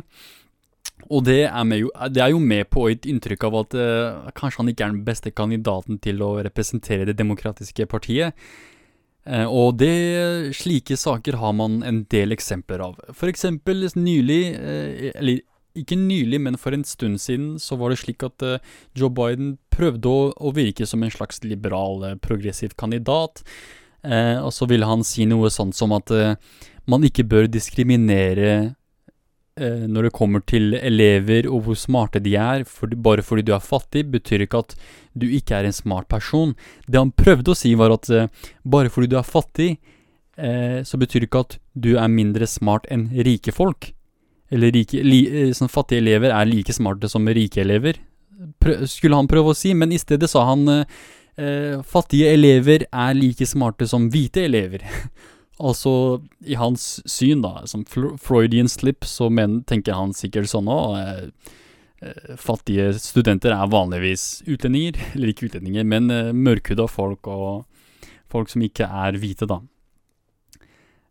Og det er, jo, det er, jo, med på et inntrykk av at uh, kanskje han ikke er den beste kandidaten til å representere det demokratiske partiet. Uh, og det, slike saker har man en del eksempler av. For eksempel nylig, uh, eller ikke nylig, men for en stund siden, så var det slik at Joe Biden prøvde å, å virke som en slags liberal, progressiv kandidat. Eh, og så ville han si noe sånt som at eh, man ikke bør diskriminere eh, når det kommer til elever og hvor smarte de er. For, bare fordi du er fattig, betyr ikke at du ikke er en smart person. Det han prøvde å si, var at eh, bare fordi du er fattig, eh, så betyr ikke at du er mindre smart enn rike folk. Eller rike, li, eh, sånn fattige elever er like smarte som rike elever, Prøv, skulle han prøve å si, men i stedet sa han eh, fattige elever er like smarte som hvite elever. altså, i hans syn, da, som Freudian slip, så men, tenker han sikkert sånn òg. Eh, eh, fattige studenter er vanligvis utlendinger, eller ikke utlendinger, men eh, mørkhuda folk og folk som ikke er hvite, da.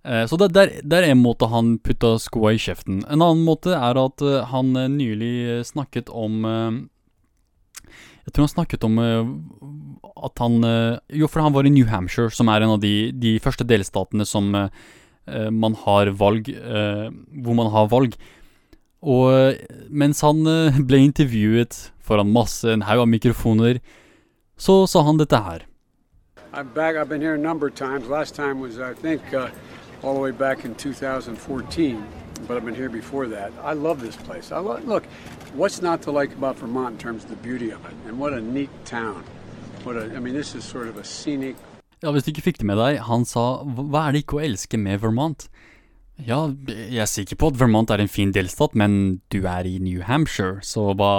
Eh, så det, er en måte han putta skoa i kjeften. En annen måte er at han nylig snakket om Jeg tror han snakket om eh, at han eh, Jo, for han var i New Hampshire, som er en av de, de første delstatene som eh, man har valg Hvor man har valg. Og mens han ble intervjuet foran masse, en haug av mikrofoner, så sa han dette her. I'm back. I've been here a number of times. Last time was, I think, uh, all the way back in 2014, but I've been here before that. I love this place. I lo- look, what's not to like about Vermont in terms of the beauty of it, and what a neat town. What a, I mean, this is sort of a scenic. Ja, hvis du ikke fikk det med deg, han sa hva er det ikke å elske med Vermont? Ja, jeg er sikker på at Vermont er en fin delstat, men du er i New Hampshire, så hva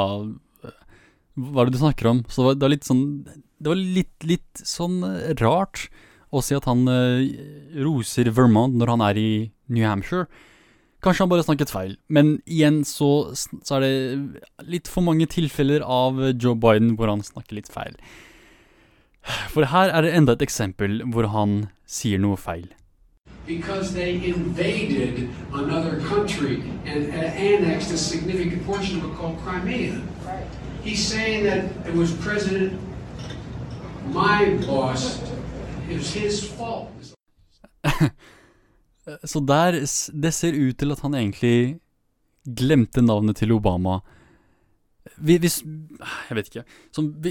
Hva er det du snakker om? Så det var, litt sånn Det var litt, litt sånn rart å si at han eh, roser Vermont når han er i New Hampshire. Kanskje han bare snakket feil, men igjen så, så er det litt for mange tilfeller av Joe Biden hvor han snakker litt feil. For her er det enda et eksempel hvor han sier noe feil. Because they invaded another country and annexed a significant portion of it called Crimea. He's saying that it was President, my boss, it was his fault. Så der, det ser ut til at han egentlig glemte navnet til Obama. Hvis, jeg vet ikke.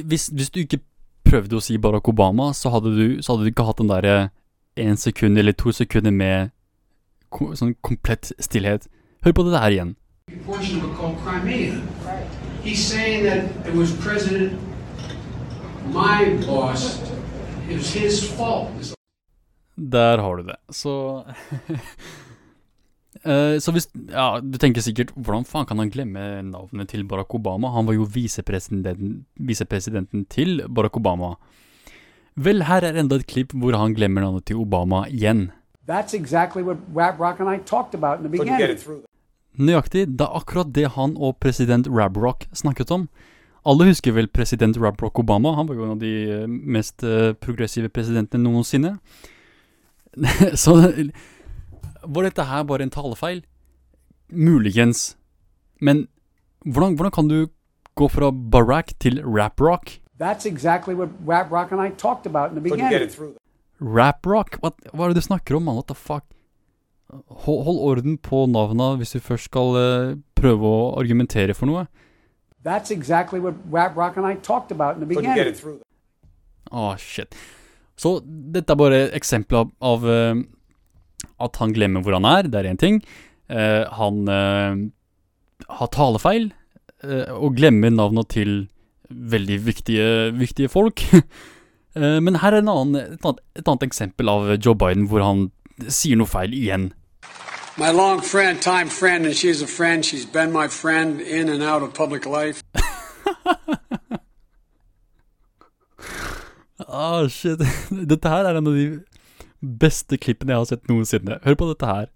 Hvis, hvis du ikke prøvde å si Barack Obama, så hadde du, så hadde du ikke hatt den derre én sekund eller to sekunder med sånn komplett stillhet. Hør på det her igjen. He's saying that it was President, my boss, it was his fault. Der har du det. Så Uh, Så hvis Ja, du tenker sikkert Hvordan faen kan han glemme navnet til Barack Obama? Han var jo visepresidenten visepresidenten til Barack Obama. Vel, her er enda et klipp hvor han glemmer navnet til Obama igjen. Exactly what Rap Rock and I talked about in the Couldn't get beginning. it through. Nøyaktig. Det er akkurat det han og president Rabrock snakket om. Alle husker vel president Rabrock Obama? Han var jo en av de eh, mest eh, progressive presidentene noensinne. Så var dette her bare en talefeil? Muligens. Men hvordan, hvordan kan du gå fra Barack til Raprock? That's exactly what Rap Rock and I talked about in the beginning. it through. Raprock? Hva, hva er det du snakker om, mann? What the fuck? Hold, hold orden på navna hvis du først skal uh, prøve å argumentere for noe. That's exactly what Rap Rock and I talked about in the beginning. Åh, shit. Så dette er bare et eksempel av, av eh, at han glemmer hvor han er, det er én ting. Eh, han eh, har talefeil eh, og glemmer navnet til veldig viktige, viktige folk. Eh, men her er en annen, et, annet, et annet eksempel av Joe Biden hvor han sier noe feil igjen. My long friend, time friend, and she's a friend. She's been my friend in and out of public life. Ah, shit. Dette her er en av de beste klippene jeg har sett noensinne. Hør på dette her.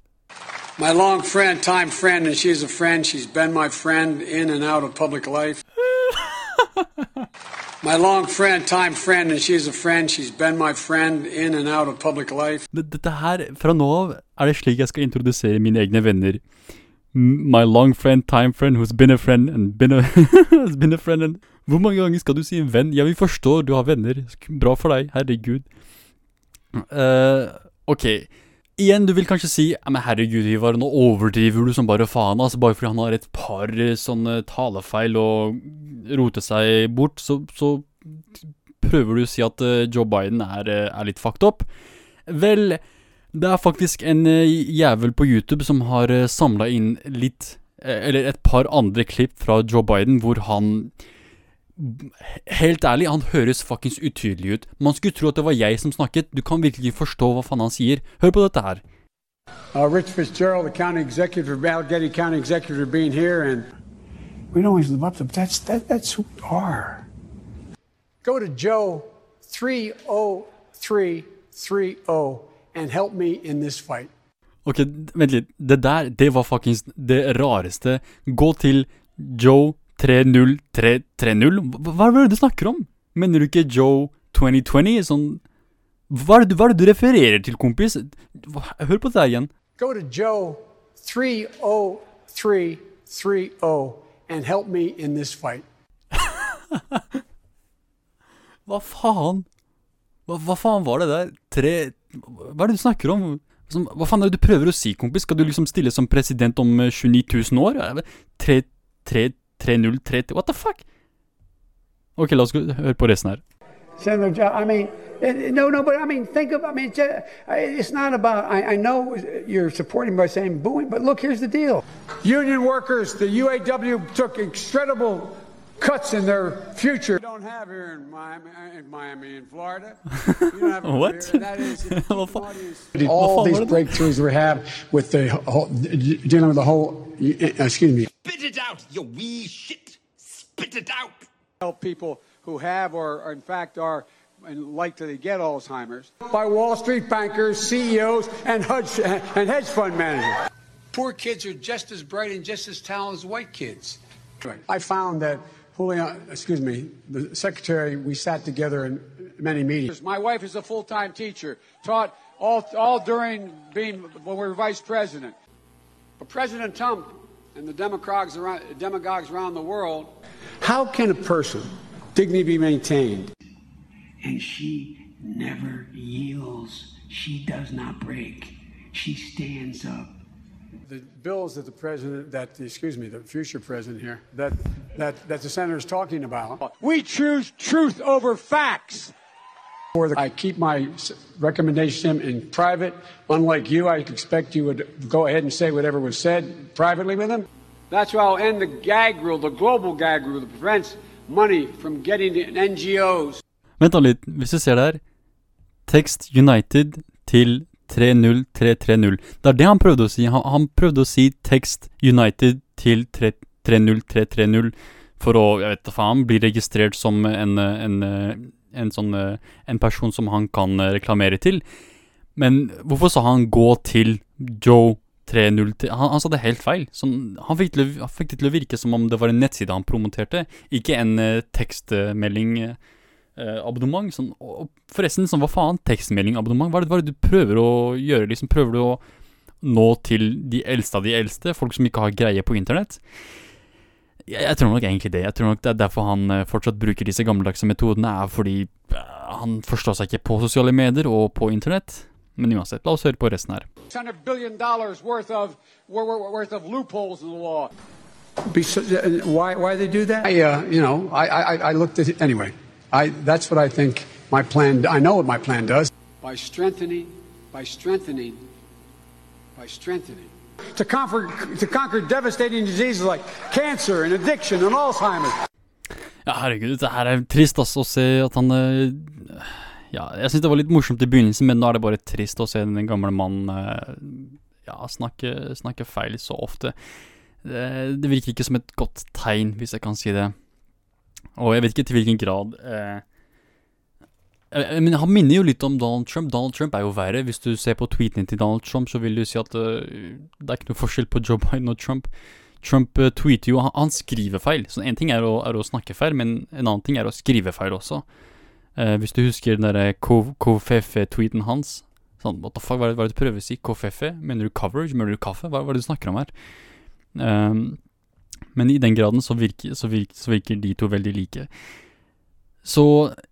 My long friend, time friend, and she's a friend. She's been my friend in and out of public life. my long friend, time friend, and she's a friend. She's been my friend in and out of public life. Dette her, fra nå av, er det slik jeg skal introdusere mine egne venner. My long friend, time friend, who's been a friend and been a, has been a friend and Hvor mange ganger skal du si en venn? Ja, vi forstår, du har venner. Bra for deg, herregud. Uh, ok. Igjen, du vil kanskje si men herregud, Ivar, nå overdriver du som bare faen. Altså, bare fordi han har et par eh, sånne talefeil og roter seg bort, så, så prøver du å si at eh, Joe Biden er, er litt fucked up. Vel, det er faktisk en jævel på YouTube som har samla inn litt Eller et par andre klipp fra Joe Biden hvor han Helt ærlig, han høres fuckings utydelig ut. Man skulle tro at det var jeg som snakket. Du kan virkelig ikke forstå hva faen han sier. Hør på dette her. Uh, Rich Fitzgerald, the county executive Allegheny County Executive, being here, and We don't always live up to that's that, that's who we are. go to Joe 30330 and help me in this fight. Ok, vent litt. Det der, det var fuckings det rareste. Gå til Joe 30330. Hva er det du snakker om? Mener du ikke Joe 2020? Sånn Hva er det, du- hva er det du refererer til, kompis? Hør på det igjen. Go to Joe 30330 and help me in this fight. Hva faen? Hva, hva faen var det der? Tre Hva er det du snakker om? Hva faen er det du prøver å si, kompis? Skal du liksom stille som president om eh, 29 000 år? Er det 3, 3, 3, 0, 3 What the fuck? Ok, la oss høre på resten her. Senator, Jo- I mean, eh, no, no, but I mean, think of, I mean, it's not about, I, I know you're supporting by saying booing, but look, here's the deal. Union workers, the UAW took incredible cuts in their future. You don't have here in Miami, uh, in Miami, in Florida. You don't have it What? That is, if you Hva keep an faen? audience- Hva all these breakthroughs we have with the whole, dealing with the whole, excuse me, Spit it out, you wee shit. Spit it out. help people who have or, or in fact are and likely to get Alzheimer's by Wall Street bankers, CEOs, and hedge, and hedge fund managers. Poor kids are just as bright and just as talented as white kids. I found that Julian, excuse me, the secretary, we sat together in many meetings. My wife is a full-time teacher, taught all, all during being when we were vice president. But President Trump and the demagogues around, demagogues around the world, how can a person dignity be maintained? and she never yields. She does not break. She stands up. The bills that the president, that the, excuse me, the future president here, that that that the senator is talking about. We choose truth over facts. Or the, I keep my s- recommendation in private. Unlike you, I expect you would go ahead and say whatever was said privately with him. That's why I'll end the gag rule, the global gag rule that prevents money from getting to NGOs. Vent da litt, hvis du ser der Tekst United til 30330. Det er det han prøvde å si. Han, han prøvde å si tekst United til 3- 30330 for å, jeg vet faen, bli registrert som en, en, en sånn En person som han kan reklamere til. Men hvorfor sa han 'gå til Joe'? 3-0 han, han sa det helt feil. Sånn, han, fikk til, han fikk det til å virke som om det var en nettside han promoterte, ikke en uh, tekstmelding. eh, abonnement. Sånn, og forresten, sånn, hva faen? Tekstmeldingabonnement? Hva er, det, hva er det du prøver å gjøre? Liksom, prøver du å nå til de eldste av de eldste? Folk som ikke har greie på internett? Jeg, jeg tror nok egentlig det. Jeg tror nok det er derfor han eh, fortsatt bruker disse gammeldagse metodene, er fordi eh, han forstår seg ikke på sosiale medier og på internett. Men uansett, la oss høre på resten her. $600 billion worth of wor- wor- worth of uh, why why they do that? I, uh, you know, I, I I looked at it anyway. I that's what I think my plan. I know what my plan does. By strengthening, by strengthening, by strengthening. To conquer to conquer devastating diseases like cancer and addiction and Alzheimer's. Ja, herregud, det her er trist altså, å se at han eh, Ja, jeg syns det var litt morsomt i begynnelsen, men nå er det bare trist å se den gamle mannen eh, ja, snakke, snakke feil så ofte. Det, det virker ikke som et godt tegn, hvis jeg kan si det. Og jeg vet ikke til hvilken grad eh, eh, Men han minner jo litt om Donald Trump. Donald Trump er jo verre. Hvis du ser på tweetene til Donald Trump, så vil du si at eh, det er ikke noe forskjell på Joe Biden og Trump. Trump eh, tweeter jo Han, han skriver feil. Så én ting er å, er å snakke feil, men en annen ting er å skrive feil også. Eh, hvis du husker den derre KFF-tweeten hans Sånn, what the fuck, hva er det, hva er det du prøver å si? KFF? Mener du coverage? Mener du kaffe? Hva, hva er det du snakker om her? Ehm, men i den graden så virker, så, virker, så virker de to veldig like. Så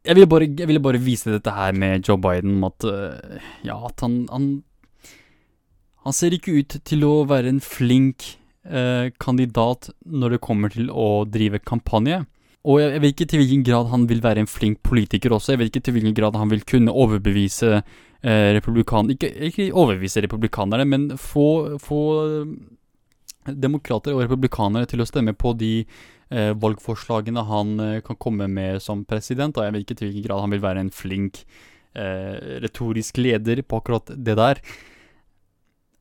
jeg ville bare, jeg bare vise dette her med Joe Biden om at eh, Ja, at han, han Han ser ikke ut til å være en flink eh, kandidat når det kommer til å drive kampanje. Og jeg, jeg vet ikke til hvilken grad han vil være en flink politiker også. Jeg vet ikke til hvilken grad han vil kunne overbevise eh, republikan... Ikke, ikke overbevise republikanerne, men få, få demokrater og republikanere til å stemme på de eh, valgforslagene han eh, kan komme med som president. Og jeg vet ikke til hvilken grad han vil være en flink eh, retorisk leder på akkurat det der.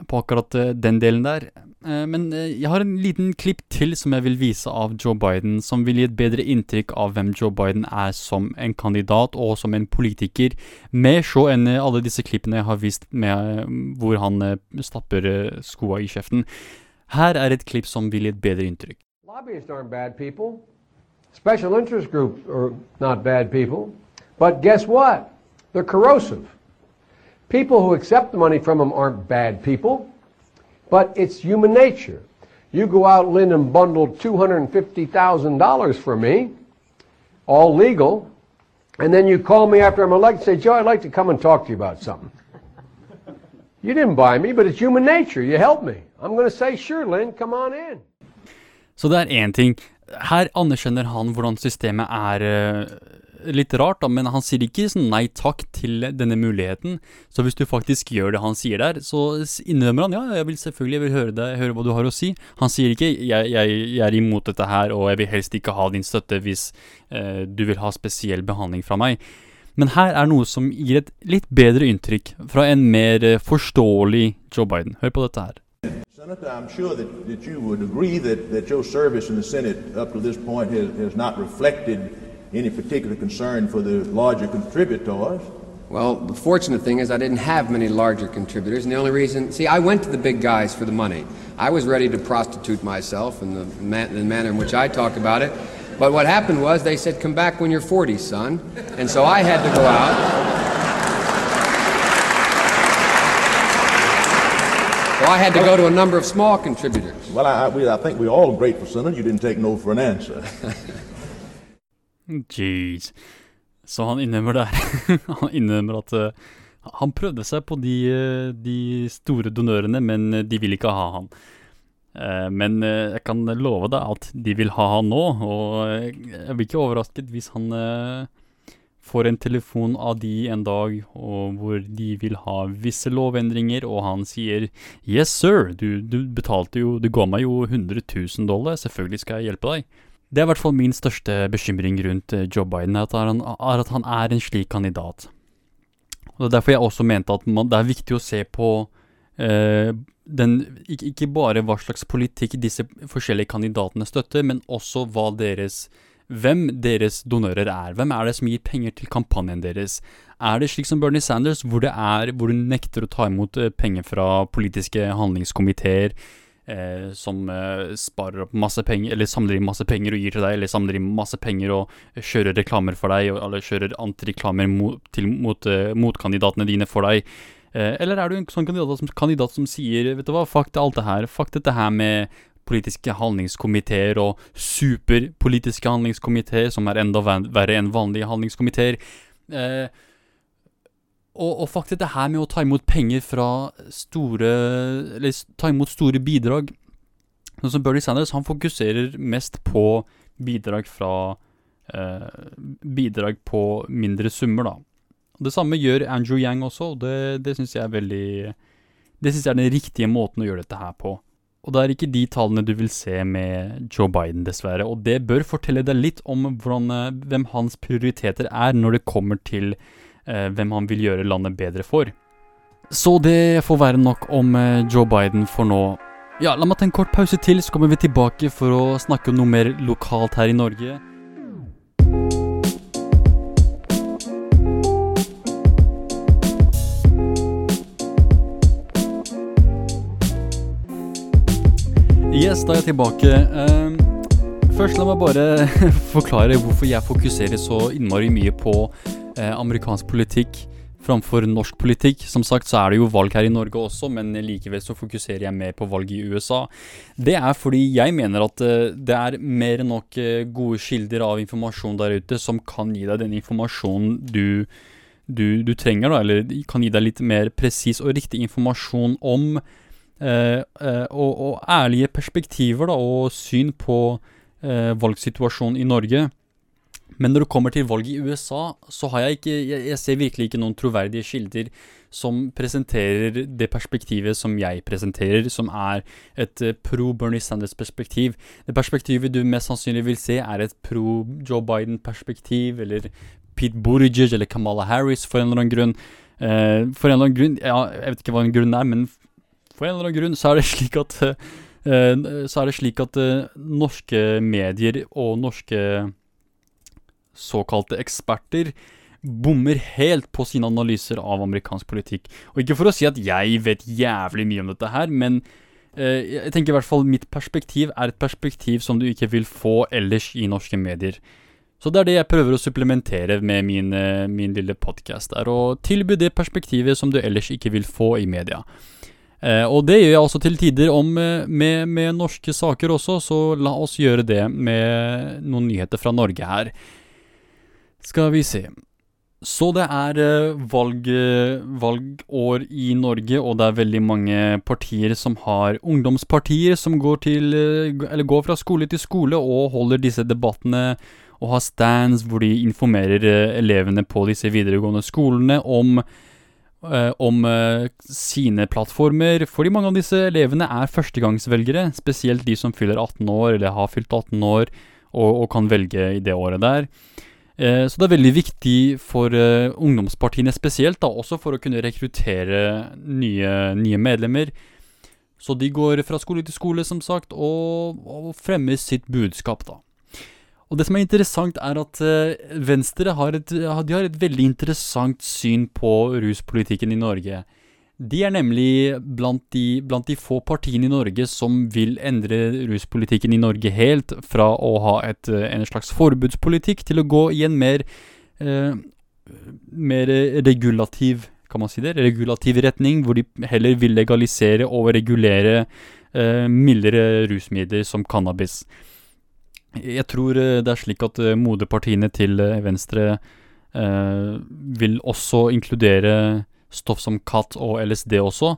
På akkurat eh, den delen der. Eh, men eh, jeg har en liten klipp til som jeg vil vise av Joe Biden, som vil gi et bedre inntrykk av hvem Joe Biden er som en kandidat og som en politiker, mer så enn alle disse klippene jeg har vist med, hvor han stapper skoa i kjeften. Her er et klipp som vil gi. Lobbyists aren't bad people. Special interest groups are not bad people. But guess what? They're corrosive. People who accept the money from them aren't bad people, but it's human nature. You go out, Lynn, and bundle $250,000 for me, all legal, And then you call me after I'm elected and say, Joe, I'd like to come and talk to you about something. You didn't buy me, but it's human nature. You helped me. Say, sure, Lynn. Så det er én ting. Her anerkjenner han hvordan systemet er eh, litt rart, da, men han sier ikke sånn nei takk til denne muligheten. Så hvis du faktisk gjør det han sier der, så innrømmer han ja, jeg vil selvfølgelig jeg vil høre, deg, høre hva du har å si. Han sier ikke jeg, jeg, jeg er imot dette her, og jeg vil helst ikke ha din støtte hvis eh, du vil ha spesiell behandling fra meg. Men her er noe som gir et litt bedre inntrykk fra en mer eh, forståelig Joe Biden. Hør på dette her. Senator, I'm sure that, that you would agree that, that your service in the Senate up to this point has, has not reflected any particular concern for the larger contributors. Well, the fortunate thing is I didn't have many larger contributors, and the only reason, see, I went to the big guys for the money. I was ready to prostitute myself in the, man, the manner in which I talk about it. But what happened was they said, come back when you're 40, son. And so I had to go out. So I had to go to a number of small contributors. Well, I, I, we, I think we're all grateful, Senator. You didn't take no for an answer. Jeez. Så han innrømmer der Han innrømmer at eh, han prøvde seg på de, eh, de store donørene, men eh, de vil ikke ha han. Eh, men jeg kan love deg at de vil ha han nå, og jeg blir ikke overrasket hvis han får en telefon av de en dag hvor de vil ha visse lovendringer, og han sier Yes, sir, du, du betalte jo Du ga meg jo 100 000 dollar, selvfølgelig skal jeg hjelpe deg. Det er i hvert fall min største bekymring rundt eh, Joe Biden, at han, er at han er en slik kandidat. Og Det er derfor jeg også mente at man, det er viktig å se på eh, den, ikke, bare hva slags politikk disse forskjellige kandidatene støtter, men også hva deres hvem deres donører er. Hvem er det som gir penger til kampanjen deres? Er det slik som Bernie Sanders, hvor, det er, hvor du nekter å ta imot eh, penger fra politiske handlingskomiteer, eh, som eh, sparer opp masse penger, eller samler inn masse penger og gir til deg, eller samler inn masse penger og kjører reklamer for deg, eller kjører antireklamer mot, mot eh, motkandidatene dine for deg? Eh, eller er du en sånn kandidat som, kandidat som sier Vet du hva, fuck det, alt det her. Fuck dette her med politiske handlingskomiteer og superpolitiske handlingskomiteer, som er enda verre enn vanlige handlingskomiteer. Eh, og, og faktisk det her med å ta imot penger fra store Eller ta imot store bidrag. Sånn som Bernie Sanders, han fokuserer mest på bidrag fra eh, Bidrag på mindre summer, da. Det samme gjør Andrew Yang også, og det, det syns jeg er veldig Det syns jeg er den riktige måten å gjøre dette her på. Og det er ikke de tallene du vil se med Joe Biden, dessverre. Og det bør fortelle deg litt om hvordan, eh, hvem hans prioriteter er når det kommer til eh, hvem han vil gjøre landet bedre for. Så det får være nok om eh, Joe Biden for nå. Ja, la meg ta en kort pause til, så kommer vi tilbake for å snakke om noe mer lokalt her i Norge. Yes, da er jeg tilbake. Ehm, først la meg bare forklare hvorfor jeg fokuserer så innmari mye på eh, amerikansk politikk framfor norsk politikk. Som sagt så er det jo valg her i Norge også, men likevel så fokuserer jeg mer på valg i USA. Det er fordi jeg mener at eh, det er mer enn nok eh, gode kilder av informasjon der ute som kan gi deg den informasjonen du du, du trenger, da, eller kan gi deg litt mer presis og riktig informasjon om og, og ærlige perspektiver da, og syn på eh, valgsituasjonen i Norge. Men når det kommer til valg i USA, så har jeg ikke Jeg, jeg ser virkelig ikke noen troverdige kilder som presenterer det perspektivet som jeg presenterer, som er et eh, pro-Bernie Sanders-perspektiv. Det perspektivet du mest sannsynlig vil se, er et pro-Joe Biden-perspektiv, eller Pete Buttigieg eller Kamala Harris, for en eller annen grunn. Eh, for en eller annen grunn Ja, jeg vet ikke hva en grunn er, men for en eller annen grunn så er det slik at eh, Så er det slik at eh, norske medier og norske såkalte eksperter bommer helt på sine analyser av amerikansk politikk. Og ikke for å si at jeg vet jævlig mye om dette her, men eh, jeg tenker i hvert fall mitt perspektiv er et perspektiv som du ikke vil få ellers i norske medier. Så det er det jeg prøver å supplementere med min, eh, min lille podkast er å tilby det perspektivet som du ellers ikke vil få i media. Eh, og det gjør jeg også til tider om eh, med, med norske saker også, så la oss gjøre det med noen nyheter fra Norge her. Skal vi se. Så det er eh, valg, eh, valgår i Norge, og det er veldig mange partier som har ungdomspartier som går, til, går fra skole til skole og holder disse debattene og har stands hvor de informerer elevene på disse videregående skolene om, om eh, sine plattformer. Fordi mange av disse elevene er førstegangsvelgere, spesielt de som fyller 18 år eller har fylt 18 år og, og kan velge i det året der. Eh, Så det er veldig viktig for eh, ungdomspartiene spesielt, da, også for å kunne rekruttere nye, nye medlemmer. Så de går fra skole til skole, som sagt, og, og fremmer sitt budskap, da. Og det som er interessant, er at eh, Venstre har et, de har et veldig interessant syn på ruspolitikken i Norge. De er nemlig blant de, blant de få partiene i Norge som vil endre ruspolitikken i Norge helt, fra å ha et, eh, en slags forbudspolitikk til å gå i en mer, eh, mer regulativ kan man si det, regulativ retning, hvor de heller vil legalisere og regulere eh, mildere rusmidler som cannabis. Jeg tror eh, det er slik at eh, moderpartiene til eh, Venstre vil også inkludere stoff som katt og LSD også.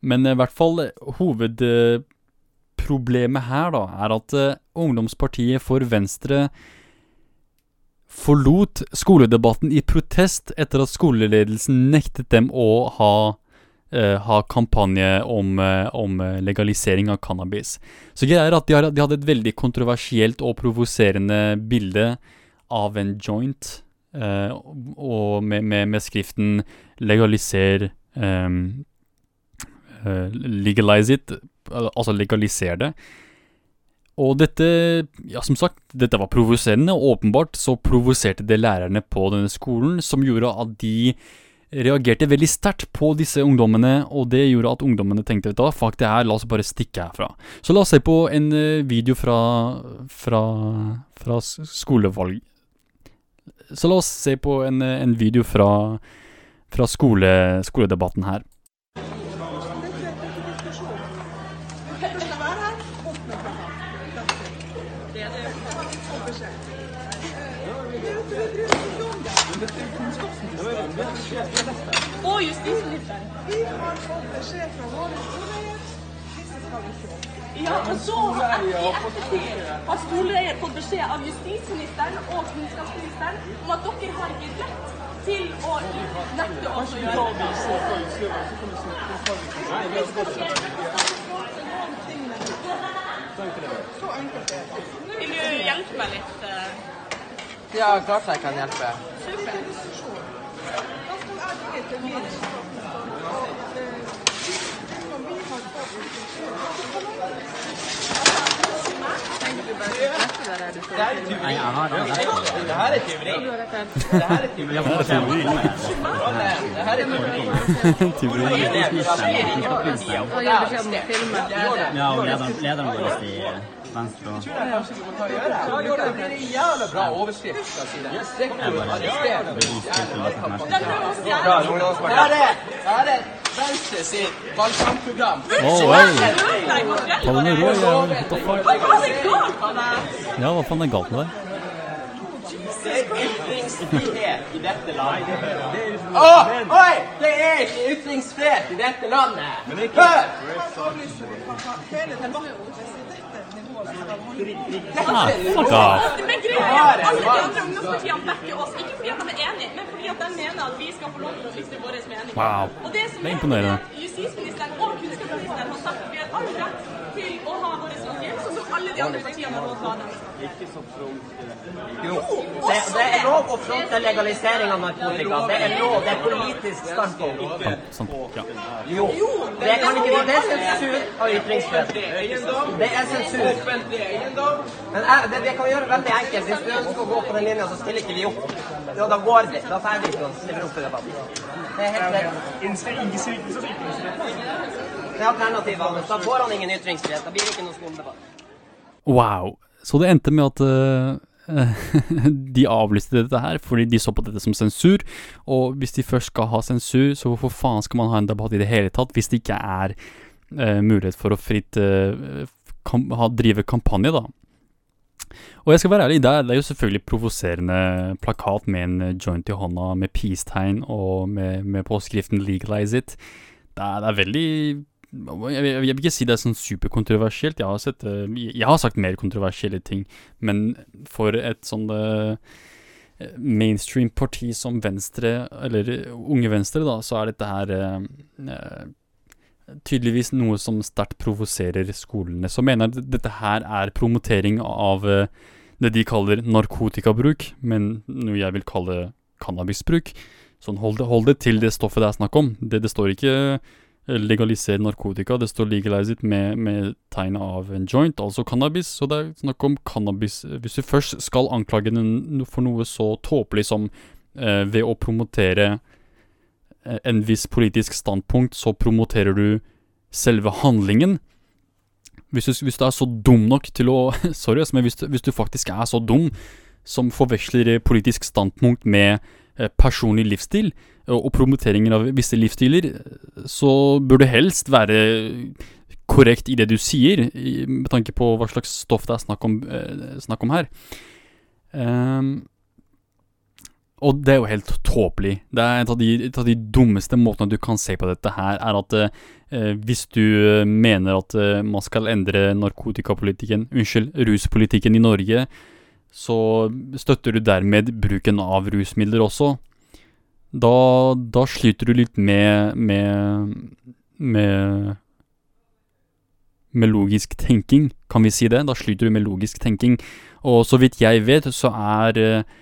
Men i hvert fall hovedproblemet her da, er at ungdomspartiet for Venstre forlot skoledebatten i protest etter at skoleledelsen nektet dem å ha, ha kampanje om, eh, om eh, legalisering av cannabis. Så greia er at de, har, de hadde et veldig kontroversielt og provoserende bilde av en joint, eh, og med, med, med skriften 'legaliser ehm, eh, Legalize it', altså legaliser det. Og dette, ja som sagt, dette var provoserende, og åpenbart så provoserte det lærerne på denne skolen, som gjorde at de reagerte veldig sterkt på disse ungdommene, og det gjorde at ungdommene tenkte, da, fuck det her, la oss bare stikke herfra. Så la oss se på en eh, video fra, fra, fra skolevalg. Så la oss se på en, eh, en video fra, fra skole, skoledebatten her. Ja, og så har har skoleeier fått beskjed av justisministeren og kunnskapsministeren om at dere har ikke rett til å nekte oss å gjøre det. Så enkelt det. Vil du hjelpe meg litt? eh? Ja, klart jeg kan hjelpe. Super. Da skal jeg ringe til min og eh, det som vi har fått beskjed Nei, jeg har det. Det her er tyveri. Det her er tyveri. Det her er tyveri. Lederen, lederen vår i Venstre jævla bra overskrift, skal jeg si det. Rektor arrestert. Ja, ungdomspartiet. Her er, det er Venstre sitt valgkampprogram. Å, hei! Ta det med ro, ja. What the fuck? Ja, hva faen er galt med deg? Det er ytringsfrihet i dette landet. Å, oi! Det er ikke ytringsfrihet i dette landet. Hør! Ah, fuck off. Men greia er alle de andre ungdomspartiene backer oss, ikke fordi at de er enige, men fordi at de mener at vi skal få lov til å ytre våre mening. Wow. Og det som Det er er, imponerende. er justisministeren og kunnskapsministeren har sagt at vi har all rett til å ha våre standpunkt, sånn som alle de andre partiene har lov til å ha dem. Jo, det, det er lov å fronte legalisering av narkotika. Det er lov, det er politisk standpunkt. Sant, ja. Jo, det kan ikke Det er sensur av ytringsfrihet. Det er sensur. Men jeg, det vi kan gjøre veldig enkelt. Hvis du ønsker å gå på den linja, så stiller ikke vi opp. Ja, da går vi. Da drar vi ikke og stiller opp i debatten. Det er helt greit. Det er alternativet. Da får han ingen ytringsfrihet. Da blir det ikke noen skoledebatt. Wow. Så det endte med at uh, de avlyste dette her fordi de så på dette som sensur. Og hvis de først skal ha sensur, så hvorfor faen skal man ha en debatt i det hele tatt hvis det ikke er uh, mulighet for å fritt eh, kam ha, drive kampanje, da? Og jeg skal være ærlig, det er, jo selvfølgelig provoserende plakat med en eh, joint i hånda med peace-tegn og med, med påskriften 'legalize it'. Det er, det er veldig jeg, jeg vil ikke si det er sånn superkontroversielt. Jeg har, sett, eh, jeg har sagt mer kontroversielle ting, men for et sånn eh, mainstream parti som Venstre, eller Unge Venstre, da, så er dette her eh, tydeligvis noe som sterkt provoserer skolene. Så mener at dette her er promotering av eh, det de kaller narkotikabruk, men noe jeg vil kalle cannabisbruk. Sånn, hold det, hold det til det stoffet det er snakk om. Det, det står ikke eh, legalisere narkotika, det står legalize it med, med tegnet av en joint, altså cannabis. Så det er snakk om cannabis. Hvis du først skal anklage den for noe så tåpelig som eh, ved å promotere en viss politisk standpunkt, så promoterer du selve handlingen. Hvis du, hvis du er så dum nok til å Sorry, men hvis du, hvis du faktisk er så dum som forveksler eh, politisk standpunkt med eh, personlig livsstil eh, og promoteringen av visse livsstiler, eh, så bør du helst være korrekt i det du sier, med tanke på hva slags stoff det er snakk om, eh, snakk om her. Ehm, og det er jo helt tåpelig. Det er en av, de, et av de dummeste måtene du kan se på dette her, er at eh, hvis du eh, mener at eh, man skal endre narkotikapolitikken, unnskyld, ruspolitikken i Norge, så støtter du dermed bruken av rusmidler også. Da, da sliter du litt med, med, med med logisk tenking, kan vi si det? Da sliter du med logisk tenking. Og så vidt jeg vet, så er eh,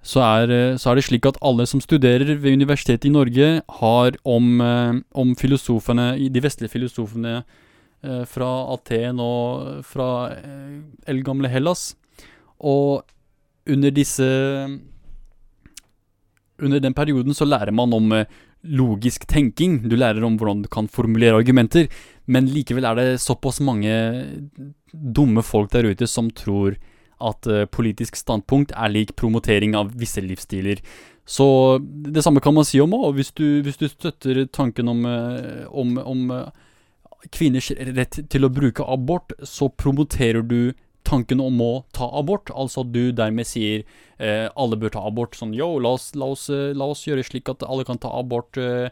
så er, eh, så er det slik at alle som studerer ved Universitetet i Norge, har om, eh, om filosofene, de vestlige filosofene eh, fra Aten og fra eldgamle Hellas. Og under disse Under den perioden så lærer man om logisk tenking. Du lærer om hvordan du kan formulere argumenter. Men likevel er det såpass mange dumme folk der ute som tror at eh, politisk standpunkt er lik promotering av visse livsstiler. Så det samme kan man si om òg. Hvis, hvis du støtter tanken om, eh, om, om eh, kvinners rett til å bruke abort, så promoterer du tanken om å ta abort. Altså at du dermed sier eh, alle bør ta abort. Sånn yo, la oss, la oss, la oss gjøre slik at alle kan ta abort. Eh,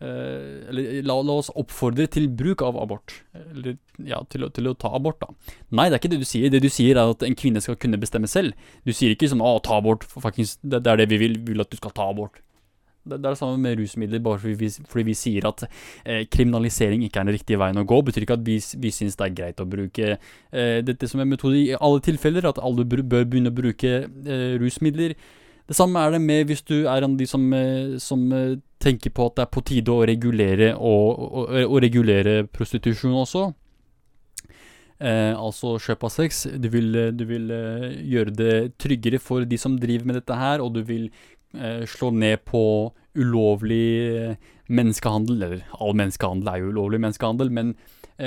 eller la, la oss oppfordre til bruk av abort. Eller ja, til, til å ta abort, da. Nei, det er ikke det du sier. Det du sier, er at en kvinne skal kunne bestemme selv. Du sier ikke som 'å, ta abort', fuckings, det, det er det vi vil, vi vil at du skal ta abort. Det, det er det samme med rusmidler, bare fordi vi, fordi vi sier at eh, kriminalisering ikke er den riktige veien å gå, betyr ikke at vi, vi syns det er greit å bruke eh, dette som en metode i alle tilfeller, at alle bør begynne å bruke eh, rusmidler. Det samme er det med hvis du er en av de som, eh, som eh, tenker på at det er på tide å regulere, og, og, og regulere prostitusjon også. Eh, altså kjøp av sex. Du vil, eh, du vil gjøre det tryggere for de som driver med dette her, og du vil eh, slå ned på ulovlig eh, menneskehandel. Eller all menneskehandel er jo ulovlig menneskehandel, men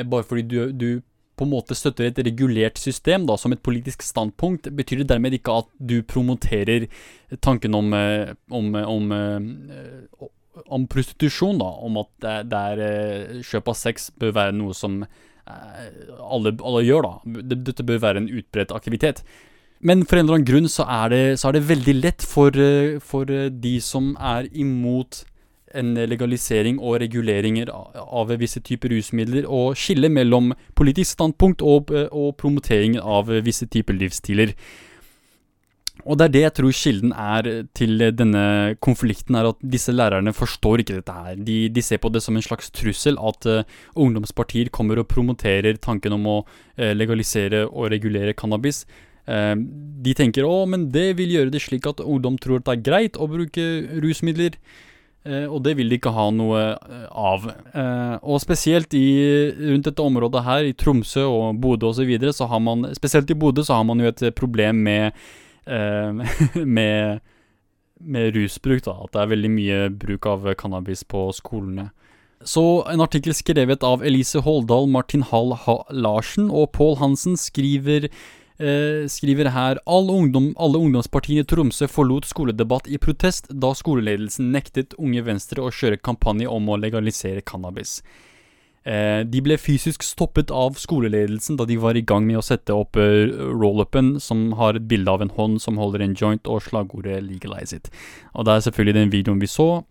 bare fordi du, du på en måte støtter et regulert system da, som et politisk standpunkt, betyr det dermed ikke at du promoterer tanken om, eh, om, om, eh, om prostitusjon, da. Om at er eh, kjøp av sex bør være noe som eh, alle, alle gjør, da. Dette bør være en utbredt aktivitet. Men for en eller annen grunn så er det, så er det veldig lett for, eh, for eh, de som er imot en legalisering og reguleringer av visse typer rusmidler, og skille mellom politisk standpunkt og, og promotering av visse typer livsstiler. Og det er det jeg tror kilden er til denne konflikten, er at disse lærerne forstår ikke dette her. De, de ser på det som en slags trussel at uh, ungdomspartier kommer og promoterer tanken om å uh, legalisere og regulere cannabis. Uh, de tenker å, men det vil gjøre det slik at ungdom tror at det er greit å bruke rusmidler. Eh, og det vil de ikke ha noe eh, av. Eh, og spesielt i, rundt dette området her, i Tromsø og Bodø osv., så, videre, så har man Spesielt i Bodø så har man jo et problem med med, med rusbruk, da. At det er veldig mye bruk av cannabis på skolene. Så en artikkel skrevet av Elise Holdal, Martin Hall Larsen og Pål Hansen skriver eh, skriver her All ungdom, alle ungdomspartiene i Tromsø forlot skoledebatt i protest da skoleledelsen nektet Unge Venstre å kjøre kampanje om å legalisere cannabis. Eh, de ble fysisk stoppet av skoleledelsen da de var i gang med å sette opp eh, roll-upen som har et bilde av en hånd som holder en joint, og slagordet 'legalize it'. Og det er selvfølgelig den videoen vi så.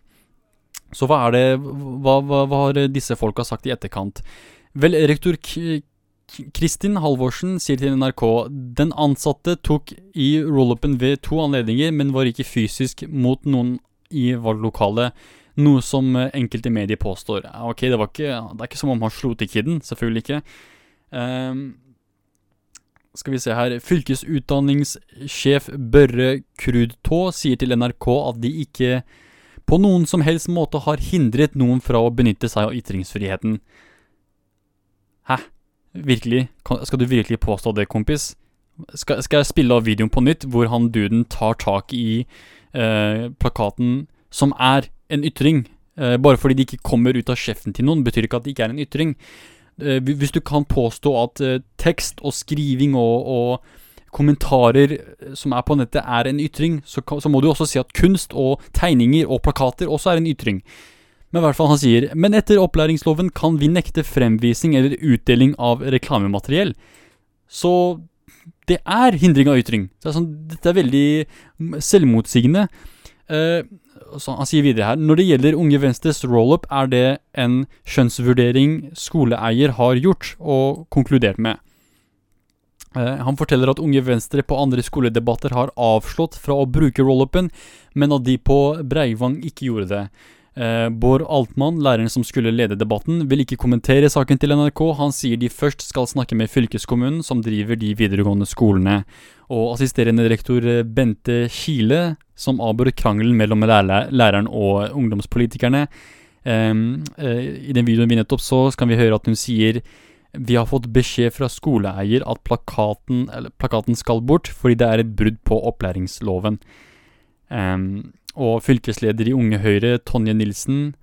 Så hva er det Hva, hva, hva har disse folka sagt i etterkant? Vel, rektor K Kristin Halvorsen sier til NRK den ansatte tok i roll-upen ved to anledninger, men var ikke fysisk mot noen i valglokalet, noe som enkelte medier påstår. Ok, det, ikke, det er ikke som om han slo til kiden, selvfølgelig ikke. Um, skal vi se her Fylkesutdanningssjef Børre Krudtå sier til NRK at de ikke på noen som helst måte har hindret noen fra å benytte seg av ytringsfriheten. Hæ? Virkelig? Skal du virkelig påstå det, kompis? Skal, skal jeg spille av videoen på nytt, hvor han duden tar tak i eh, plakaten, som er en ytring? Eh, bare fordi det ikke kommer ut av kjeften til noen, betyr ikke at det ikke er en ytring. Eh, hvis du kan påstå at eh, tekst og skriving og, og kommentarer eh, som er på nettet er en ytring, så, så må du også si at kunst og tegninger og plakater også er en ytring. Men i hvert fall han sier Men etter opplæringsloven kan vi nekte fremvisning eller utdeling av reklamemateriell. Så det er hindring av ytring. Det er sånn, dette er veldig selvmotsigende. Eh, han sier videre her Når det gjelder Unge Venstres roll-up, er det en skjønnsvurdering skoleeier har gjort og konkludert med. Eh, han forteller at Unge Venstre på andre skoledebatter har avslått fra å bruke roll-upen, men at de på Breivang ikke gjorde det. Eh, Bård Altmann, læreren som skulle lede debatten, vil ikke kommentere saken til NRK. Han sier de først skal snakke med fylkeskommunen, som driver de videregående skolene. Og assisterende rektor eh, Bente Kile, som avbrøt krangelen mellom læreren og ungdomspolitikerne. Eh, I den videoen vi nettopp så, skal vi høre at hun sier vi har fått beskjed fra skoleeier at plakaten, plakaten skal bort fordi det er et brudd på opplæringsloven. Ehm, og fylkesleder i Unge Høyre, Tonje Nilsen,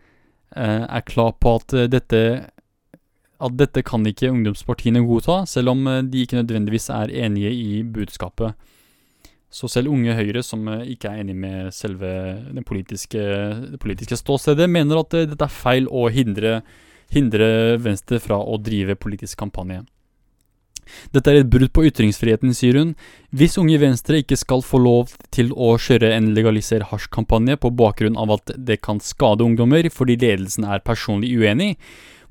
eh, er klar på at eh, dette at dette kan ikke ungdomspartiene godta, selv om eh, de ikke nødvendigvis er enige i budskapet. Så selv Unge Høyre, som ikke er enig med selve det politiske, det politiske ståstedet, mener at dette er feil å hindre, hindre Venstre fra å drive politisk kampanje. Dette er et brudd på ytringsfriheten, sier hun. Hvis Unge Venstre ikke skal få lov til å kjøre en legaliser hasj-kampanje på bakgrunn av at det kan skade ungdommer fordi ledelsen er personlig uenig,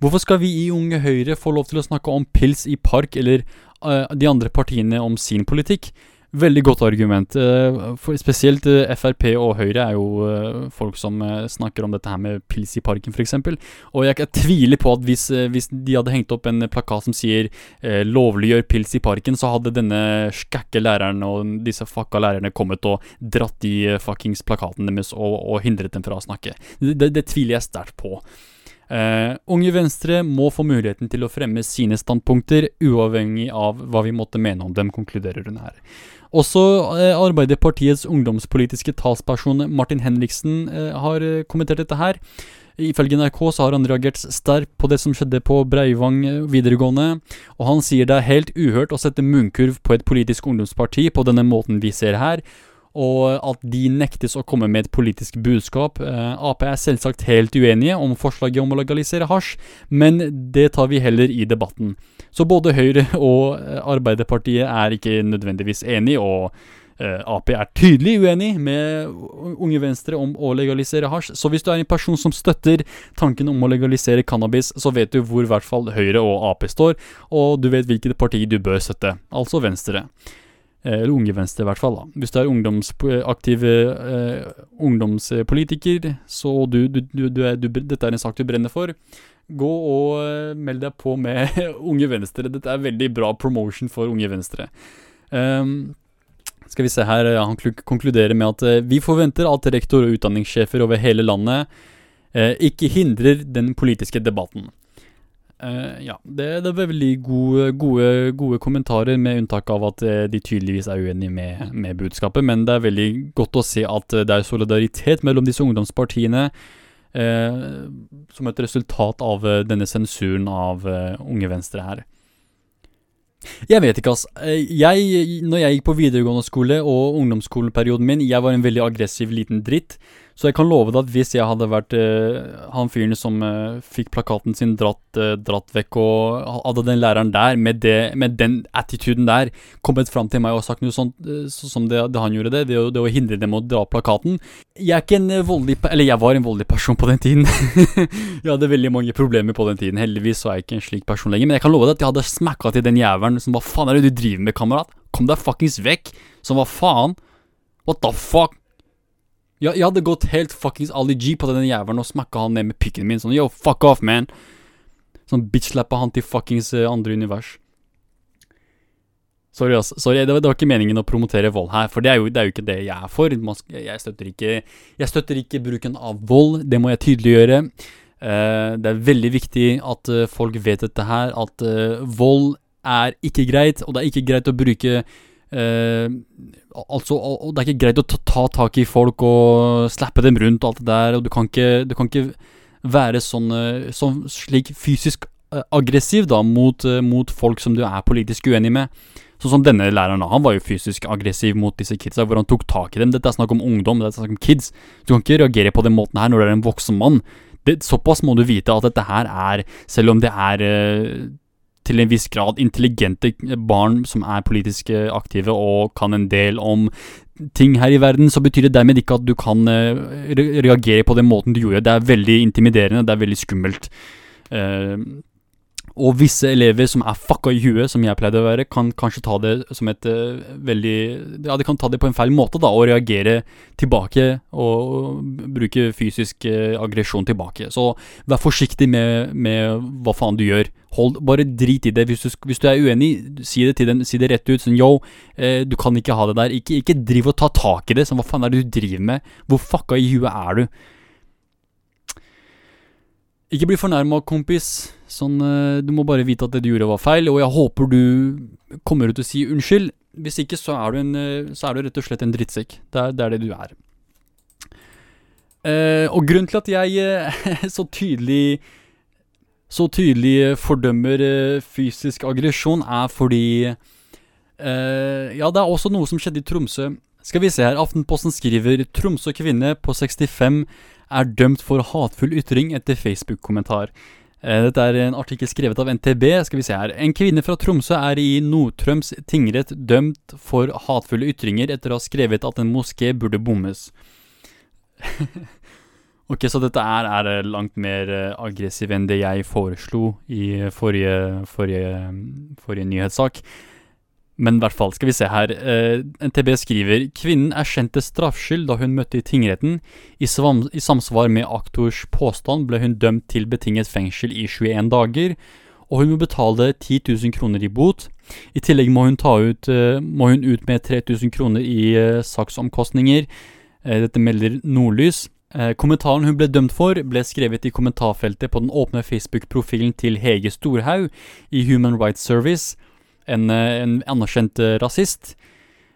hvorfor skal vi i Unge Høyre få lov til å snakke om pils i park eller uh, de andre partiene om sin politikk? Veldig godt argument. eh, for spesielt eh, Frp og Høyre er jo eh, folk som snakker om dette her med pils i parken, f.eks. Og jeg, jeg tviler på at hvis, hvis de hadde hengt opp en plakat som sier 'lovliggjør pils i parken', så hadde denne skakke læreren og disse fucka lærerne kommet og dratt eh, fuckings plakaten deres og, og hindret dem fra å snakke. Det, det tviler jeg sterkt på. Uh, Unge Venstre må få muligheten til å fremme sine standpunkter, uavhengig av hva vi måtte mene om dem, konkluderer hun her. Også eh, Arbeiderpartiets ungdomspolitiske talsperson Martin Henriksen eh, har eh, kommentert dette her. Ifølge NRK så har han reagert sterkt på det som skjedde på Breivang videregående, og han sier det er helt uhørt å sette munnkurv på et politisk ungdomsparti på denne måten vi ser her, og at de nektes å komme med et politisk budskap. Eh, Ap er selvsagt helt uenige om forslaget om å legalisere hasj, men det tar vi heller i debatten. Så både Høyre og eh, Arbeiderpartiet er ikke nødvendigvis enige, og eh, Ap er tydelig uenig med Unge Venstre om å legalisere hasj. Så hvis du er en person som støtter tanken om å legalisere cannabis, så vet du hvor i hvert fall Høyre og Ap står, og du vet hvilket parti du bør støtte, altså Venstre. Eh, Eller Unge Venstre, i hvert fall. da. Hvis du er ungdomsaktiv eh, ungdomspolitiker, så du, du, du, er, dette er en sak du brenner for, gå og eh, meld deg på med Unge Venstre. Dette er veldig bra promotion for Unge Venstre. Um, skal vi se her, Han konkluderer med at eh, vi forventer at rektor og utdanningssjefer over hele landet eh, ikke hindrer den politiske debatten. Eh, ja, det, det er veldig gode, gode, gode kommentarer, med unntak av at eh, de tydeligvis er uenige med, med budskapet. Men det er veldig godt å se at det er solidaritet mellom disse ungdomspartiene. eh, som et resultat av denne sensuren av Unge Venstre her. Jeg vet ikke, ass. Jeg, når jeg gikk på videregående skole og ungdomsskoleperioden min, jeg var en veldig aggressiv liten dritt. Så jeg kan love deg at hvis jeg hadde vært uh, han fyren som uh, fikk plakaten sin dratt, uh, dratt vekk, og hadde den læreren der, med, det, med den attituden der, kommet fram til meg og sagt noe sånt så, som det, det han gjorde det, det, det å hindre dem å dra plakaten Jeg er ikke en voldelig Eller jeg var en voldelig person på den tiden. jeg hadde veldig mange problemer på den tiden. Heldigvis så er jeg ikke en slik person lenger. Men jeg kan love deg at jeg hadde smakka til den jævelen som Hva faen er det du driver med, kamerat? Kom deg fuckings vekk! Som hva faen? What the fuck? Jeg, jeg hadde gått helt fuckings Ali G på den jævelen og smakka han ned med pikken min sånn yo, fuck off, man. Sånn bitch-slappa han til fuckings uh, andre univers. Sorry, ass. Sorry, det var, det var ikke meningen å promotere vold her, for det er jo, det er jo ikke det jeg er for. Jeg, støtter ikke, jeg støtter ikke bruken av vold, det må jeg tydeliggjøre. Uh, det er veldig viktig at uh, folk vet dette her, at uh, vold er ikke greit, og det er ikke greit å bruke eh, Altså, og, det er ikke greit å ta, ta tak i folk og slappe dem rundt og alt det der, og du kan ikke, du kan ikke være sånn, eh, sånn slik fysisk eh, aggressiv da, mot, eh, mot folk som du er politisk uenig med. Sånn som denne læreren, da, han var jo fysisk aggressiv mot disse kidsa, hvor han tok tak i dem. Dette er snakk om ungdom, dette er snakk om kids. Du kan ikke reagere på den måten her når du er en voksen mann. Det, såpass må du vite at dette her er, selv om det er til en viss grad intelligente barn som er politisk aktive og kan en del om ting her i verden, så betyr det dermed ikke at du kan eh, reagere på den måten du gjorde. Det er veldig intimiderende, det er veldig skummelt. Eh, og visse elever som er fucka i huet, som jeg pleide å være, kan kanskje ta det som et uh, veldig Ja, de kan ta det på en feil måte, da, og reagere tilbake og bruke fysisk uh, aggresjon tilbake. Så vær forsiktig med, med hva faen du gjør. Hold, bare drit i det. Hvis du, hvis du er uenig, si det til den, si det rett ut. Sånn yo, eh, du kan ikke ha det der. Ikke, ikke driv og ta tak i det. Sånn, hva faen er det du driver med? Hvor fucka i huet er du? Ikke bli fornærma, kompis. Sånn, eh, du må bare vite at det du gjorde var feil, og jeg håper du kommer ut og sier unnskyld. Hvis ikke, så er du, en, eh, så er du rett og slett en drittsekk. Det er det, er det du er. Eh, og grunnen til at jeg eh, så tydelig så tydelig fordømmer fysisk aggresjon, er fordi eh, Ja, det er også noe som skjedde i Tromsø. Skal vi se her, Aftenposten skriver Tromsø kvinne på 65 er dømt for hatefull ytring etter Facebook-kommentar. Eh, Dette er en artikkel skrevet av NTB. Skal vi se her. En kvinne fra Tromsø er i Nord-Trøms tingrett dømt for hatefulle ytringer etter å ha skrevet at en moské burde bommes. ok, så dette er, er eh, langt mer eh, aggressiv enn det jeg foreslo i forrige, forrige, forrige nyhetssak. Men i hvert fall, skal vi se her. Eh, NTB skriver kvinnen erkjente straffskyld da hun møtte i tingretten. I, svam, I samsvar med aktors påstand ble hun dømt til betinget fengsel i 21 dager, og hun må betale 10 000 kroner i bot. I tillegg må hun, ut, eh, må hun ut med 3000 kroner i eh, saksomkostninger. Eh, dette melder Nordlys. Eh, kommentaren hun ble dømt for, ble skrevet i kommentarfeltet på den åpne Facebook-profilen til Hege Storhaug i Human Rights Service en, eh, en anerkjent eh, rasist.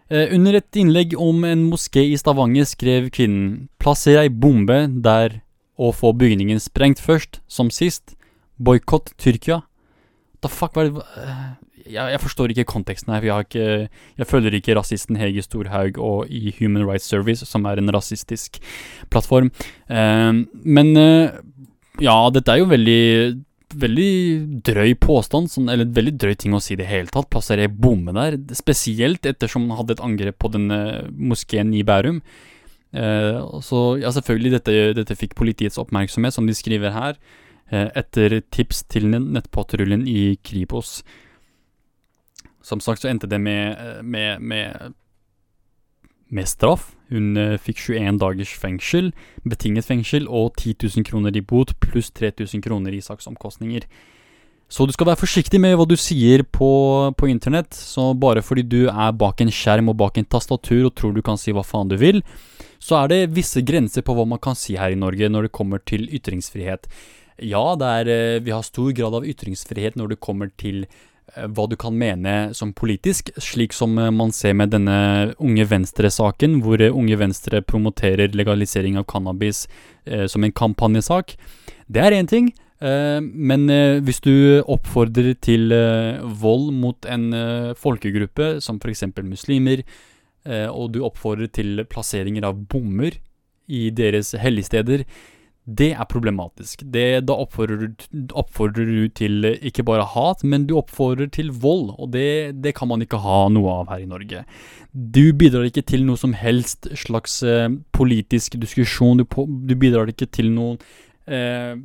Eh, under et innlegg om en moské i Stavanger skrev kvinnen 'Plasser ei bombe der og få bygningen sprengt først, som sist'. Boikott Tyrkia. The fuck, hva er det jeg, jeg forstår ikke konteksten her. for Jeg, ikke, jeg følger ikke rasisten Hege Storhaug og i Human Rights Service, som er en rasistisk plattform. Men ja, dette er jo veldig veldig drøy påstand, sånn, eller veldig drøy ting å si i det hele tatt. plasserer bomme der, spesielt ettersom han hadde et angrep på denne moskeen i Bærum. Eh, så ja, selvfølgelig, dette, dette fikk politiets oppmerksomhet, som de skriver her, eh, etter tips til nett- nettpatruljen i Kripos. Som sagt så endte det med, eh, med, med, med straff. Hun eh, fikk 21 dagers fengsel, betinget fengsel og 10 000 kroner i bot pluss 3000 kroner i saksomkostninger. Så du skal være forsiktig med hva du sier på, på internett. Så bare fordi du er bak en skjerm og bak en tastatur og tror du kan si hva faen du vil, så er det visse grenser på hva man kan si her i Norge når det kommer til ytringsfrihet. Ja, er, eh, vi har stor grad av ytringsfrihet når det kommer til hva du kan mene som politisk, slik som eh, man ser med denne Unge Venstre-saken, hvor eh, Unge Venstre promoterer legalisering av cannabis eh, som en kampanjesak. Det er én ting, eh, men eh, hvis du oppfordrer til eh, vold mot en eh, folkegruppe, som f.eks. muslimer, eh, og du oppfordrer til plasseringer av bommer i deres helligsteder, det er problematisk. Det, da oppfordrer, oppfordrer du til eh, ikke bare hat, men du oppfordrer til vold, og det, det kan man ikke ha noe av her i Norge. Du bidrar ikke til noe som helst slags eh, politisk diskusjon, du, du bidrar ikke til noen eh,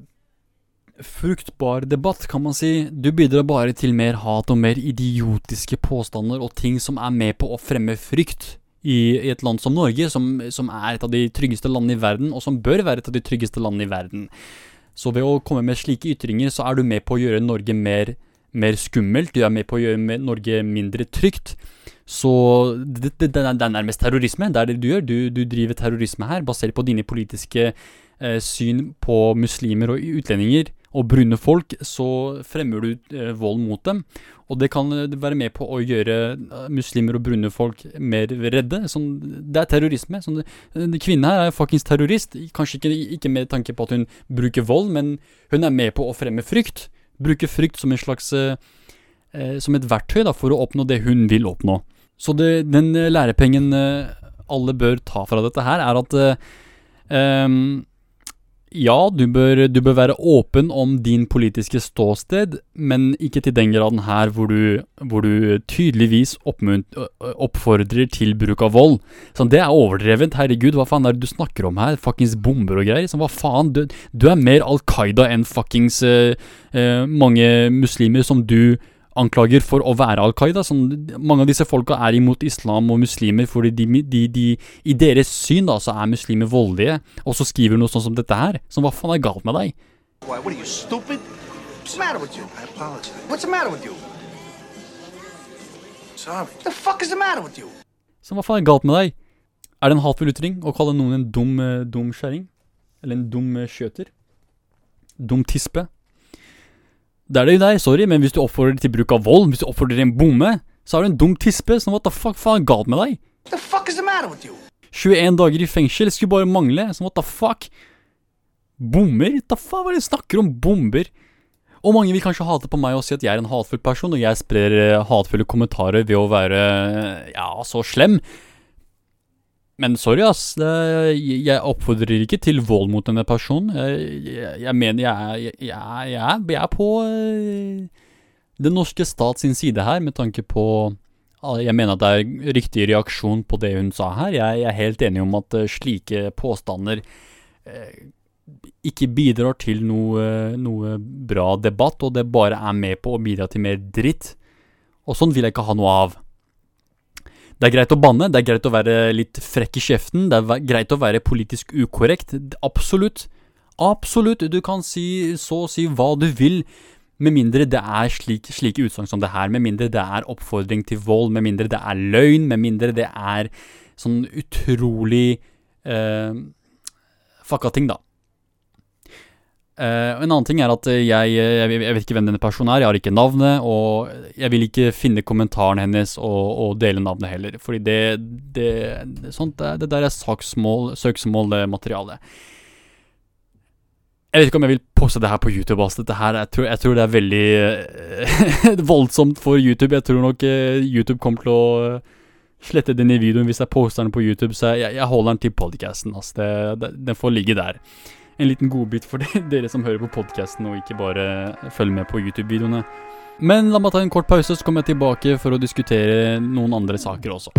fruktbar debatt, kan man si. Du bidrar bare til mer hat og mer idiotiske påstander og ting som er med på å fremme frykt i, i et land som Norge, som, som er et av de tryggeste landene i verden, og som bør være et av de tryggeste landene i verden. Så ved å komme med slike ytringer, så er du med på å gjøre Norge mer, mer skummelt, du er med på å gjøre Norge mindre trygt. Så det, det, det, er- nærmest terrorisme, det er det du gjør. Du, du driver terrorisme her, basert på dine politiske eh, syn på muslimer og utlendinger og brune folk, så fremmer du eh, vold mot dem. Og det kan eh, være med på å gjøre eh, muslimer og brune folk mer redde. Sånn, det er terrorisme. Sånn, kvinnen her er fuckings terrorist. Kanskje ikke, ikke med tanke på at hun bruker vold, men hun er med på å fremme frykt. Bruke frykt som slags eh, Som et verktøy da, for å oppnå det hun vil oppnå. Så det, den lærepengen alle bør ta fra dette her, er at eh, ehm, ja, du bør, du bør være åpen om din politiske ståsted, men ikke til den graden her hvor du, hvor du tydeligvis oppfordrer til bruk av vold. Sånn, det er overdrevent. Herregud, hva faen er det du snakker om her? Fuckings bomber og greier. Sånn, hva faen? Du, du er mer Al Qaida enn fuckings uh, uh, mange muslimer som du anklager for å være Al Qaida. Sånn, mange av disse folka er imot islam og muslimer fordi de, de, de, i deres syn da, så er muslimer voldelige, og så skriver de noe sånn som dette her. Som hva faen er galt med deg? Why, what are you, stupid? What's the matter with you? I apologize. What's the matter with you? Sorry. What the fuck is the matter with you? Så hva faen er galt med deg? Er det en hatfull ytring å kalle noen en dum, eh, dum kjerring? Eller en dum eh, skjøter? Dum tispe? Det er det jo deg, sorry, men hvis du oppfordrer til bruk av vold, hvis du oppfordrer en bomme, så er du en dum tispe. som what the fuck faen galt med deg? What the fuck is the matter with you? 21 dager i fengsel skulle bare mangle. som what the fuck? Bomber? Da faen hva er det du snakker om? Bomber? Og mange vil kanskje hate på meg og si at jeg er en hatefull person, og jeg sprer eh, hatefulle kommentarer ved å være eh, ja, så slem. Men sorry, ass. Jeg oppfordrer ikke til vold mot denne personen. Jeg, jeg, jeg mener jeg, jeg, er- på eh, den norske stat sin side her, med tanke på Ah, Jeg mener at det er riktig reaksjon på det hun sa her. Jeg er helt enig om at eh, slike påstander eh, ikke bidrar til noe, noe bra debatt, og det bare er med på å bidra til mer dritt. Og sånn vil jeg ikke ha noe av. Det er greit å banne, det er greit å være litt frekk i kjeften, det er greit å være politisk ukorrekt. Absolutt. Absolutt. Du kan si så å si hva du vil, med mindre det er slik, slike utsagn som det her, med mindre det er oppfordring til vold, med mindre det er løgn, med mindre det er sånn utrolig eh, fucka ting, da. Eh, og en annen ting er at jeg, jeg, jeg vet ikke hvem denne personen er, jeg har ikke navnet, og jeg vil ikke finne kommentaren hennes og, og dele navnet heller, fordi det, det, det, sånt, det, der er saksmål, søksmålmateriale. Jeg vet ikke om jeg vil poste det her på YouTube. Altså. Dette her, jeg, tror, jeg tror det er veldig eh, voldsomt for YouTube. Jeg tror nok eh, YouTube kommer til å eh, slette denne videoen hvis jeg poster den på YouTube, så jeg, jeg holder den til podcasten. Altså. Den får ligge der. En liten godbit for de- dere som hører på podcasten og ikke bare følger med på YouTube-videoene. Men la meg ta en kort pause, så kommer jeg tilbake for å diskutere noen andre saker også.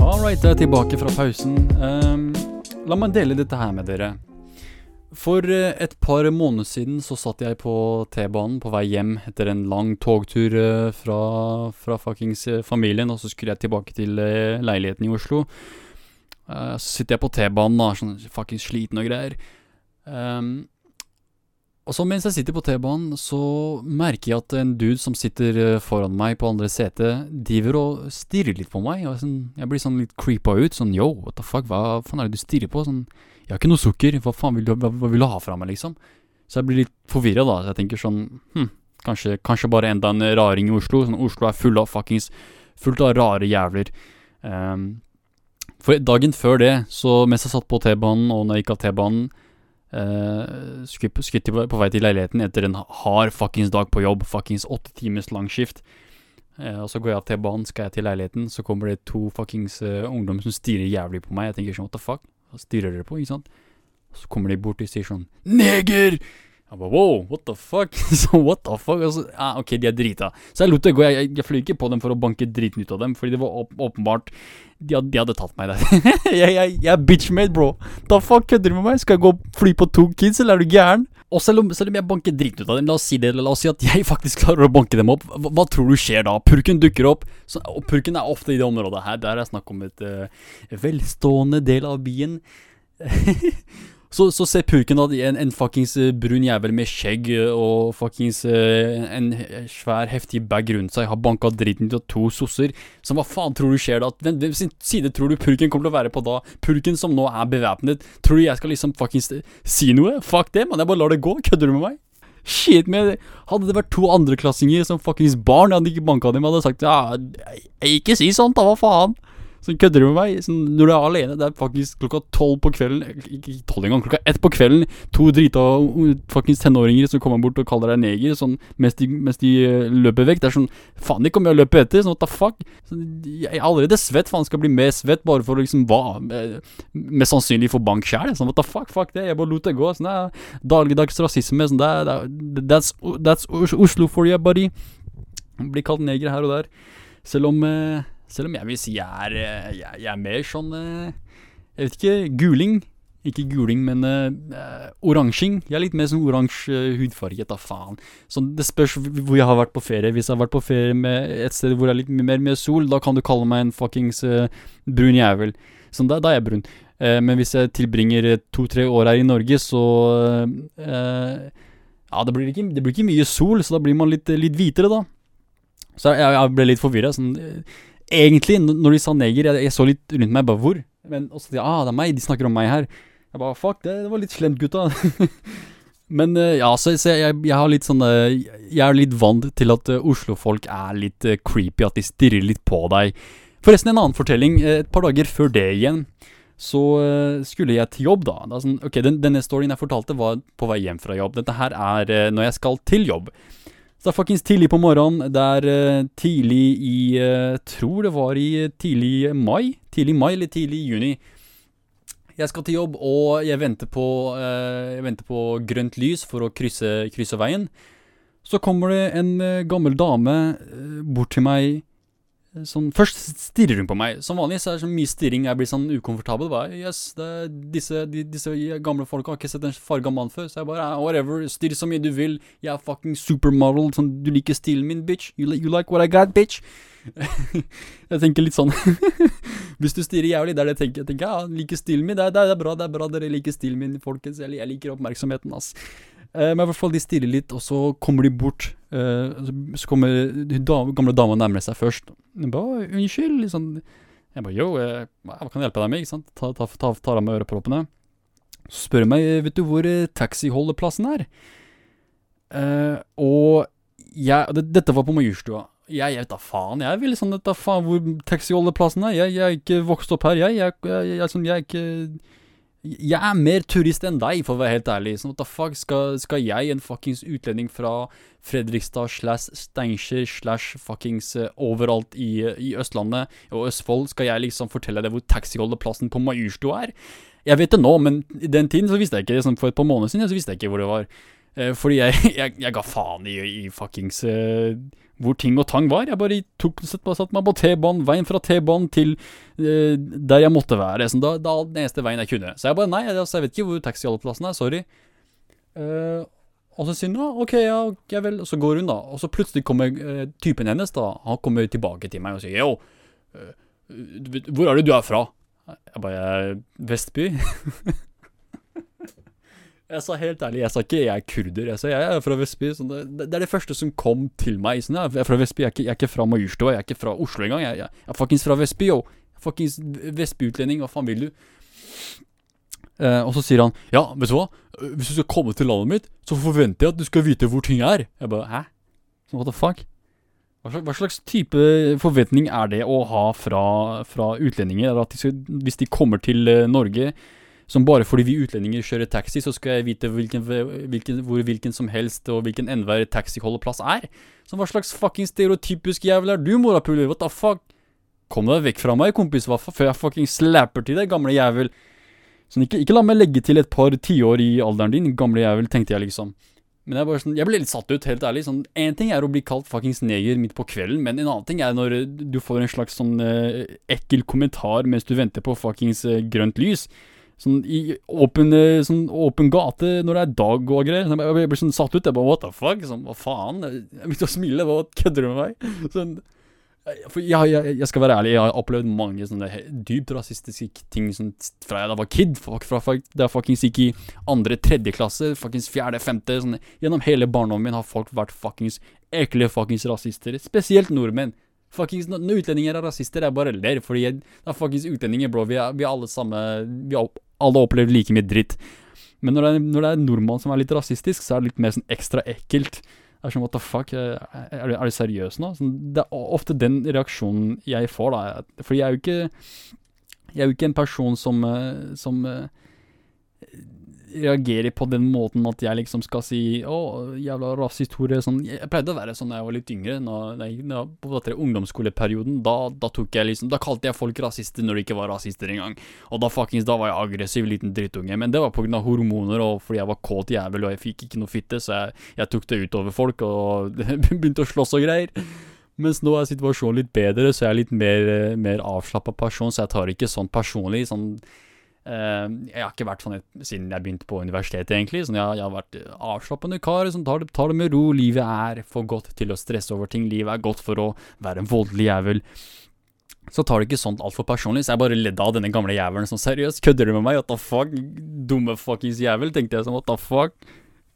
Alright, jeg er tilbake fra pausen. Um, la meg dele dette her med dere. For eh, et par måneder siden så satt jeg på T-banen på vei hjem etter en lang togtur eh, fra, fra fuckings eh, familien, og så skulle jeg tilbake til leiligheten i Oslo. Så sitter jeg på T-banen er sånn fuckings sliten og greier. Um, og så mens jeg sitter på T-banen, så merker jeg at en dude som sitter foran meg på andre sete, driver og stirrer litt på meg. Og sånn, jeg blir sånn litt creepa ut. Sånn yo, what the fuck, hva faen er det du stirrer på? Sånn, jeg har ikke noe sukker, hva faen vil du, hva, hva vil du ha fra meg, liksom? Så jeg blir litt forvirra, da. Så jeg tenker sånn, hm, kanskje, kanskje bare enda en raring i Oslo. Sånn, Oslo er full av fuckings Fullt av rare jævler. Um, for dagen før det, så mens jeg satt på T-banen, og når jeg gikk av T-banen, Uh, Skutt på- på vei til leiligheten etter en hard fuckings dag på jobb. Fuckings åtte timers lang skift. Uh, og så går jeg av T-banen, skal jeg til leiligheten, så kommer det to fuckings uh, ungdom som stirrer jævlig på meg. Jeg tenker sånn, what the fuck? Hva stirrer dere på, ikke sant? Og så kommer de bort og sier sånn, neger! Jeg bare, wow, what the fuck? så what the fuck? Og så, ja, ok, de er drita. Så jeg lot det gå, jeg, jeg, jeg fløy ikke på dem for å banke driten ut av dem, fordi det var åp åpenbart, de hadde, de hadde tatt meg der. jeg, jeg, jeg er bitchmade, bro. Da fuck kødder du med meg? Skal jeg gå og fly på to kids, eller er du gæren? Og selv om, selv om jeg banker driten ut av dem, la oss si det, la oss si at jeg faktisk klarer å banke dem opp, hva, hva tror du skjer da? Purken dukker opp, så, og purken er ofte i det området her, der er snakk om et uh, velstående del av byen. så, så ser purken at en, en fuckings eh, brun jævel med skjegg eh, og fuckings eh, en svær, heftig bag rundt seg har banka dritten ut av to sosser. Så hva faen tror du skjer da? Hvem, hvem sin side tror du purken kommer til å være på da? Purken som nå er bevæpnet. Tror du jeg skal liksom fuckings si noe? Fuck det, mann. Jeg bare lar det gå. Kødder du med meg? Shit, men hadde det vært to andreklassinger som fuckings barn, jeg hadde ikke banka dem, jeg hadde sagt ja, ikke si sånt da, hva faen? Så kødder du med meg? Sånn, når du er alene, det er faktisk klokka tolv på kvelden Ikke tolv engang, klokka ett på kvelden. To drita fuckings tenåringer som kommer bort og kaller deg neger sånn, mens, de, mens de uh, løper vekk. Det er sånn Faen, de kommer jo og løper etter. Sånn, what the fuck? Så, jeg er allerede svett. Faen, skal bli mer svett bare for liksom hva? Eh, Mest sannsynlig få bank sjæl. Sånn, what the fuck? Fuck det. Jeg bare lot det gå. Sånn, det er dagligdags rasisme. Sånn, det er, that's, that's Oslo for you, buddy. Blir kalt neger her og der. Selv om eh, Selv om jeg vil si jeg er, eh, jeg, jeg er mer sånn eh, Jeg vet ikke, guling. Ikke guling, men uh, oransjing. Jeg er litt mer sånn oransje uh, hudfarge, da faen. Sånn, det spørs hvor jeg har vært på ferie. Hvis jeg har vært på ferie med et sted hvor det er litt mer med sol, da kan du kalle meg en fuckings uh, brun jævel. Sånn, da, da er jeg brun. Men hvis jeg tilbringer to-tre år her i Norge, så Ja, det blir, ikke, det blir ikke mye sol, så da blir man litt, litt hvitere, da. Så jeg, jeg ble litt forvirra. Sånn, egentlig, når de sa neger, jeg, jeg så litt rundt meg, bare hvor? Men også de, ah, det er meg, de snakker om meg her. Jeg bare, fuck, det, det var litt slemt, gutta. Men eh, ja, så, så jeg, jeg har litt sånn eh, Jeg er litt vant til at uh, Oslo-folk er litt uh, creepy, at de stirrer litt på deg. Forresten, en annen fortelling. et par dager før det igjen, så uh, skulle jeg til jobb, da. Er sånn, ok, den, Denne storyen jeg fortalte, var på vei hjem fra jobb. Dette her er når jeg skal til jobb. Så det er fuckings tidlig på morgenen. Det er eh, tidlig i tror det var i eh, tidlig mai. Tidlig mai eller tidlig juni. Jeg skal til jobb, og jeg venter på, eh, jeg venter på grønt lys for å krysse, krysse veien. Så kommer det en eh, gammel dame eh, bort til meg. Sånn, først stirrer hun på meg. Som vanlig så er det så mye stirring jeg blir sånn ukomfortabel. Bare, yes, disse, de, disse gamle folka har ikke sett en farga mann før. Så jeg bare, ah, whatever, stirr så mye du vil. Jeg er fucking supermodel. Sånn, du liker stilen min, bitch. You, you like what I got, bitch. jeg tenker litt sånn Hvis du stirrer jævlig, det er det jeg tenker. Jeg tenker, ja, liker stilen min. Det er, det er bra, det er bra dere liker stilen min, folkens. Jeg, jeg liker oppmerksomheten, ass. Eh, men i hvert fall, de stirrer litt, og så kommer de bort. eh, så, kommer de dame, gamle dama nærmere seg først. Jeg «Å, unnskyld, liksom. Jeg bare, yo, eh, hva kan jeg hjelpe deg med, ikke sant? Ta, ta, ta, tar av meg øreproppene. Så spør hun meg, vet du hvor eh, taxiholdeplassen er? Eh, og jeg, det, dette var på Majorstua. Jeg, jeg vet da faen, jeg vil sånn, vet da faen hvor taxiholdeplassen er. Jeg, jeg er ikke vokst opp her, jeg. Jeg, jeg, jeg, sånn, jeg er ikke jeg er mer turist enn deg, for å være helt ærlig. Sånn, what the fuck, skal, skal jeg, en fuckings utlending fra Fredrikstad slash Steinkjer slash fuckings eh, overalt i, i Østlandet og Østfold, skal jeg liksom fortelle deg hvor taxiholdeplassen på Majorstua er? Jeg vet det nå, men i den tiden så visste jeg ikke det. For et par måneder siden så visste jeg ikke hvor det var. Eh, fordi jeg, jeg, jeg ga faen i, i fuckings uh, hvor ting og tang var. Jeg bare tok, satt, meg på T-banen, veien fra T-banen til uh, der jeg måtte være. Sånn, da, da den eneste veien jeg kunne. Så jeg bare nei, altså, jeg vet ikke hvor taxiholdeplassen er, sorry. Uh, og så sier hun ja, ok, ja, ja vel. Og så går hun, da. Og så plutselig kommer typen hennes, da. Han kommer tilbake til meg og sier yo, hvor er det du er fra? Jeg bare «Jeg Vestby. Jeg sa helt ærlig, jeg sa ikke jeg er kurder. Jeg sa jeg er fra Vestby. Sånn, det, det er det første som kom til meg. Sånn, jeg er fra Vestby, jeg er ikke, jeg er ikke fra Majorstua, jeg er ikke fra Oslo engang. Jeg, jeg, jeg er fuckings fra Vestby, yo. Fuckings Vestby-utlending, hva faen vil du? Eh, og så sier han ja, vet du hva, hvis du skal komme til landet mitt, så forventer jeg at du skal vite hvor ting er. Jeg bare hæ? What the fuck? Hva slags, hva slags type forventning er det å ha fra, fra utlendinger? At de skal, hvis de kommer til eh, Norge, Som bare fordi vi utlendinger kjører taxi, så skal jeg vite hvilken, hvilken, hvor hvilken som helst og hvilken enhver taxiholdeplass er. Så hva slags fucking stereotypisk jævel er du, morapuler? What the fuck? Kom deg vekk fra meg, kompis, hva før jeg fucking slapper til deg, gamle jævel. Sånn, ikke, ikke la meg legge til et par tiår i alderen din, gamle jævel, tenkte jeg liksom. Men jeg, bare sånn, jeg ble litt satt ut, helt ærlig. Sånn, ting er å bli kalt fuckings neger midt på kvelden, men en annen ting er når eh, du får en slags sånn eh, ekkel kommentar mens du venter på fuckings eh, grønt lys. Sånn i åpen, eh, sånn gate når det er dag og greier. Jeg blir sånn satt ut. Jeg bare what the fuck? Sånn, hva faen? Jeg begynte å smile. Hva kødder du med meg? Sånn, for jeg, jeg, jeg skal være ærlig, jeg har opplevd mange sånne dypt rasistiske ting sånn, fra jeg da var kid. Fuck, fra, fuck, da jeg fuckings gikk i andre, tredje klasse, fuckings fjerde, femte. Sånn, gjennom hele barndommen min har folk vært fuckings ekle fuckings rasister. Spesielt nordmenn. Fuckings, når utlendinger er rasister, jeg bare ler, fordi jeg, det er fuckings utlendinger, bro. Vi er, vi er alle samme Vi er opp- alle opplevd like mye dritt. Men når det, er, når det er en nordmann som er litt rasistisk, så er det litt mer sånn ekstra ekkelt. Det er sånn, what the fuck, eh, er er du seriøs nå? Sånn, det er ofte den reaksjonen jeg får, da. Fordi jeg er jo ikke Jeg er jo ikke en person som, eh, som eh, reagerer på den måten at jeg liksom skal si Å, jævla rashistorie. Sånn. Jeg pleide å være sånn da jeg var litt yngre. Når, nei, når på ungdomsskoleperioden, da, da tok jeg liksom Da kalte jeg folk rasister når de ikke var rasister engang. Og da fuckings Da var jeg aggressiv liten drittunge. Men det var av hormoner og fordi jeg var kåt jævel og jeg fikk ikke noe fitte, så jeg, jeg tok det utover folk og begynte å slåss og greier. Mens nå er situasjonen litt bedre, så jeg er litt mer, mer avslappa person, så jeg tar ikke sånn personlig. Sånn Jeg har ikke vært sånn siden jeg begynte på universitetet, egentlig. Sånn, jeg, jeg har vært avslappende kar. Sånn, tar, det, tar det med ro. Livet er for godt til å stresse over ting. Livet er godt for å være en voldelig jævel. Så tar det ikke sånt altfor personlig, så jeg bare ledde av denne gamle jævelen. Sånn seriøst, kødder du med meg? What the fuck? Dumme fuckings jævel, tenkte jeg sånn. What the fuck?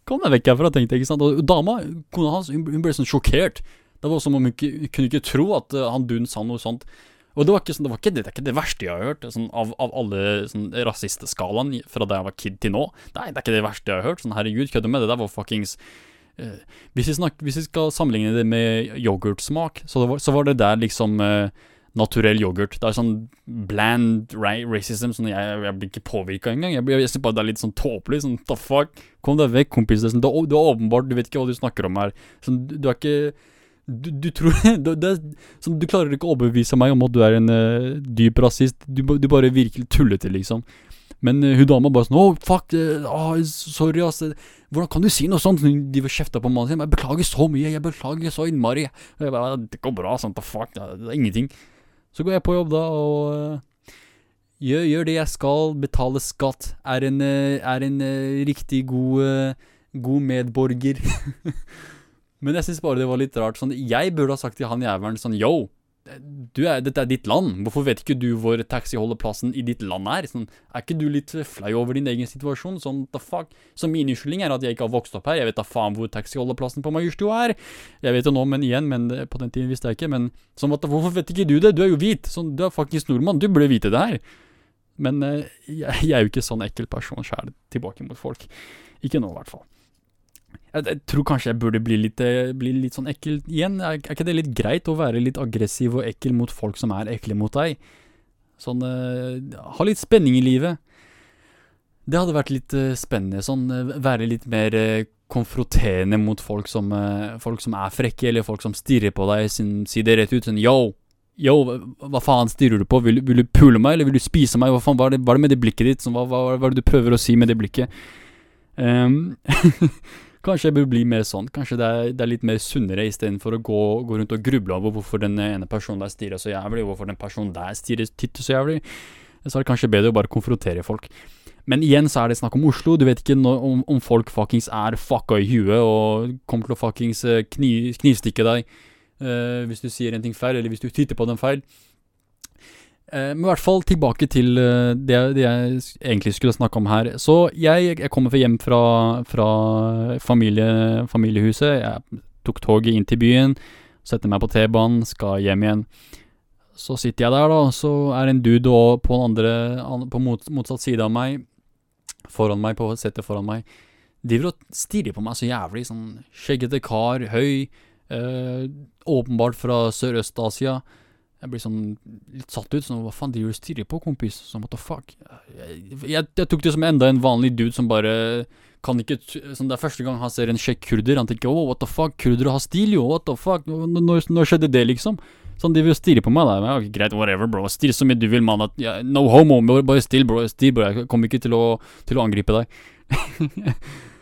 Kom deg vekk herfra, tenkte jeg. ikke sant? Og dama, kona hans, hun ble sånn sjokkert. Det var som om hun ikke, hun kunne ikke tro at eh, han Dun sa noe sånt. Og det var ikke, sånn, det, var ikke, det, det er ikke det verste jeg har hørt, sånn, av, av alle sånn, rasistskalaen fra da jeg var kid til nå. Nei, det er ikke det verste jeg har hørt. Sånn, herregud, kødder med det? Der var fuckings uh, hvis, vi snakker, hvis vi skal sammenligne det med yoghurtsmak, så, var- så var det der liksom uh, naturell yoghurt. Det er sånn bland ra racism. Sånn, jeg, jeg blir ikke påvirka engang. Jeg, jeg, jeg synes bare det er litt sånn tåpelig. Sånn, the fuck? Kom deg vekk, kompis. Sånn, du er åpenbart Du vet ikke hva du snakker om her. Sånn, du, du er ikke du, du tror det er, sånn, du klarer ikke å overbevise meg om at du er en uh, dyp rasist. Du, du bare virker tullete, liksom. Men uh, hun dama bare sånn Å, fuck, uh, oh, sorry, ass. Hvordan kan du si noe sånt? Hun- vil kjefte på mannen sin. Jeg beklager så mye. Jeg beklager så innmari. Jeg bare, det går bra, sånn, fuck. Det det er ingenting. Så går jeg på jobb, da, og gjør, gjør det jeg skal. Betale skatt. Er en, er en riktig god, god medborger. Men jeg syns bare det var litt rart. Sånn, jeg burde ha sagt til han jævelen sånn Yo, er, dette er ditt land. Hvorfor vet ikke du hvor taxiholdeplassen i ditt land er? Sånn, er ikke du litt flau over din egen situasjon? Sånn, the fuck? Så min unnskyldning er at jeg ikke har vokst opp her. Jeg vet da faen hvor taxiholdeplassen på Majorstua er. Jeg vet det nå, men igjen, men på den tiden visste jeg ikke. Men sånn, at, hvorfor vet ikke du det? Du er jo hvit. Sånn, du er faktisk nordmann. Du burde vite det her. Men eh, jeg, jeg er jo ikke sånn ekkel person sjæl tilbake mot folk. Ikke nå, i hvert fall. Jeg, jeg tror kanskje jeg burde bli litt, eh, bli litt sånn ekkel igjen. Er, er ikke det litt greit å være litt aggressiv og ekkel mot folk som er ekle mot deg? Sånn uh, Ha litt spenning i livet. Det hadde vært litt uh, spennende. Sånn uh, være litt mer konfronterende mot folk som, folk som er frekke, eller folk som stirrer på deg. Sin, si det rett ut sånn yo. Yo, hva, faen stirrer du på? Vil, vil du pule meg, eller vil du spise meg? Hva faen, hva er det, hva er det med det blikket ditt? Sånn, hva, hva, hva er det du prøver å si med det blikket? Ehm, kanskje jeg bør bli mer sånn. Kanskje det er, det er litt mer sunnere istedenfor å gå, gå rundt og gruble over hvorfor den ene personen der stirrer så jævlig, hvorfor den personen der stirrer titter så jævlig. Så er det kanskje bedre å bare konfrontere folk. Men igjen så er det snakk om Oslo. Du vet ikke nå- om, om folk fuckings er fucka i huet og kommer til å fuckings eh, kniv, knivstikke deg uh, hvis du sier en ting feil, eller hvis du titter på den feil. Eh, men i hvert fall tilbake til eh, det, det jeg egentlig skulle snakke om her. Så jeg, jeg kommer hjem fra, fra familie, familiehuset. Jeg tok toget inn til byen, setter meg på T-banen, skal hjem igjen. Så sitter jeg der, da, og så er en dude på, andre, på motsatt side av meg, foran meg, på settet foran meg, driver og stirrer på meg så jævlig. Sånn skjeggete kar, høy, øh, åpenbart fra Sørøst-Asia. Jeg blir sånn litt satt ut. Sånn, hva faen driver du og stirrer på, kompis? Sånn, what the fuck? Jeg, jeg, jeg tok det som enda en vanlig dude som bare kan ikke sånn, Det er første gang han ser en sjekk kurder. Han tenker oh, what the fuck, kurdere har stil, jo. What the fuck? Når skjedde det, liksom? Sånn, de vil og stirrer på meg. Da. Men, greit, whatever, bro. Stirr så mye du vil, mann. Ja, no homo. Bare still, bro. Still, bro. Jeg kommer ikke til å, til å angripe deg.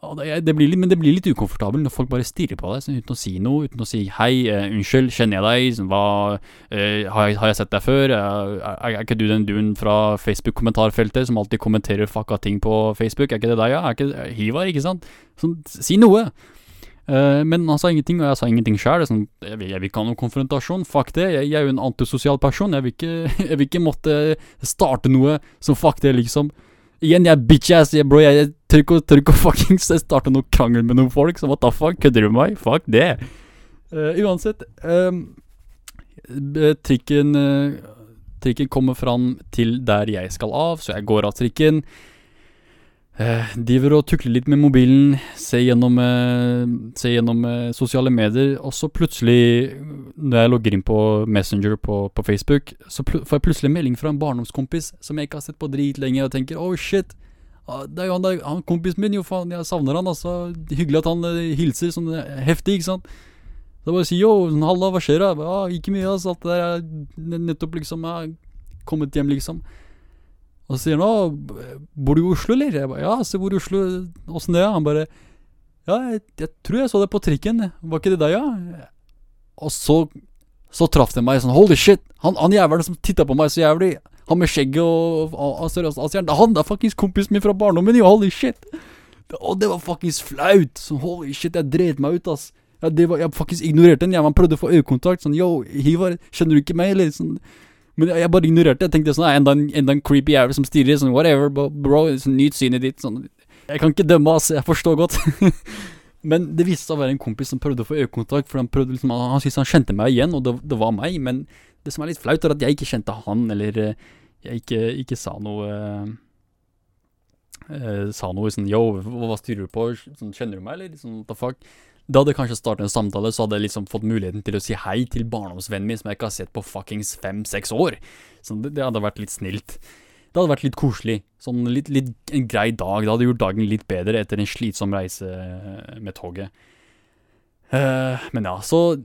Det, blir men det blir litt ukomfortabelt når folk bare stirrer på deg sånn, uten å si noe. Uten å si 'hei, eh, unnskyld, kjenner jeg deg', sånn, hva, eh, har, jeg, 'har jeg sett deg før', er, er, ikke du den duen fra Facebook-kommentarfeltet som alltid kommenterer fucka ting på Facebook? Er ikke det deg, ja? Er ikke Hivar, ikke sant? Sånn, si noe! Eh, men han sa ingenting, og jeg sa ingenting sjøl. Sånn, jeg, jeg vil ikke ha noen konfrontasjon, fuck det. Jeg, jeg er jo en antisosial person. Jeg vil, ikke, jeg vil ikke måtte starte noe som fuck det, liksom. Igjen, jeg er bitch-ass, bro. Jeg tør ikke, tør ikke fuckings starte noe krangel med noen folk. Så what the fuck, kødder du med meg? Fuck det. Uh, uansett. um, trikken uh, Trikken kommer fram til der jeg skal av, så jeg går av trikken. Uh, driver og tukler litt med mobilen, ser gjennom, uh, ser gjennom uh, sosiale medier, og så plutselig, når jeg logger inn på Messenger på, på Facebook, så får jeg plutselig en melding fra en barndomskompis som jeg ikke har sett på dritlenge, og tenker oh shit, det er jo han, der, han kompisen min, jo faen, jeg savner han, altså. Hyggelig at han eh, hilser sånn eh, heftig, ikke sant. Så jeg bare sier yo, sånn, halla, hva skjer da? Ja, ikke mye, altså, alt det der er nettopp liksom, jeg kommet hjem, liksom. Og så sier han å, bor du i Oslo, eller? Jeg bare, ja, bor du i Oslo, åssen det er? Han bare, ja, jeg, jeg tror jeg så det på trikken, var ikke det deg, ja? Og så, så traff det meg sånn, holy shit, han, han jævelen som tittet på meg så jævlig, han med skjegget og, og, og, seriøst, han sier, han det er fuckings kompisen min fra barndommen, jo, holy shit. Og det var fuckings flaut, så holy shit, jeg dreit meg ut, ass. Jeg, det var, jeg faktisk ignorerte den, jeg man prøvde å få øyekontakt, sånn, yo, Hivar, kjenner du ikke meg, eller? Sånn, men jeg, jeg bare ignorerte. Jeg tenkte sånn, "Nei, enda en, enda en creepy jævel som stirrer. Sånn, whatever, bro. sånn, Nyt synet ditt. Sånn. Jeg kan ikke dømme, ass. Jeg forstår godt. men det viste seg å være en kompis som prøvde å få øyekontakt. For han prøvde liksom, han, han syntes han kjente meg igjen, og det, det var meg. Men det som er litt flaut, er at jeg ikke kjente han, eller eh, jeg ikke, ikke sa noe eh, Sa noe sånn Yo, hva styrer du på? Sånn, kjenner du meg, eller? Sånn, what the fuck? Det hadde kanskje startet en samtale, så hadde jeg liksom fått muligheten til å si hei til barndomsvennen min som jeg ikke har sett på fuckings fem-seks år. Så det, det hadde vært litt snilt. Det hadde vært litt koselig. Sånn litt, litt en grei dag. Det hadde gjort dagen litt bedre etter en slitsom reise med toget. Uh, men ja, så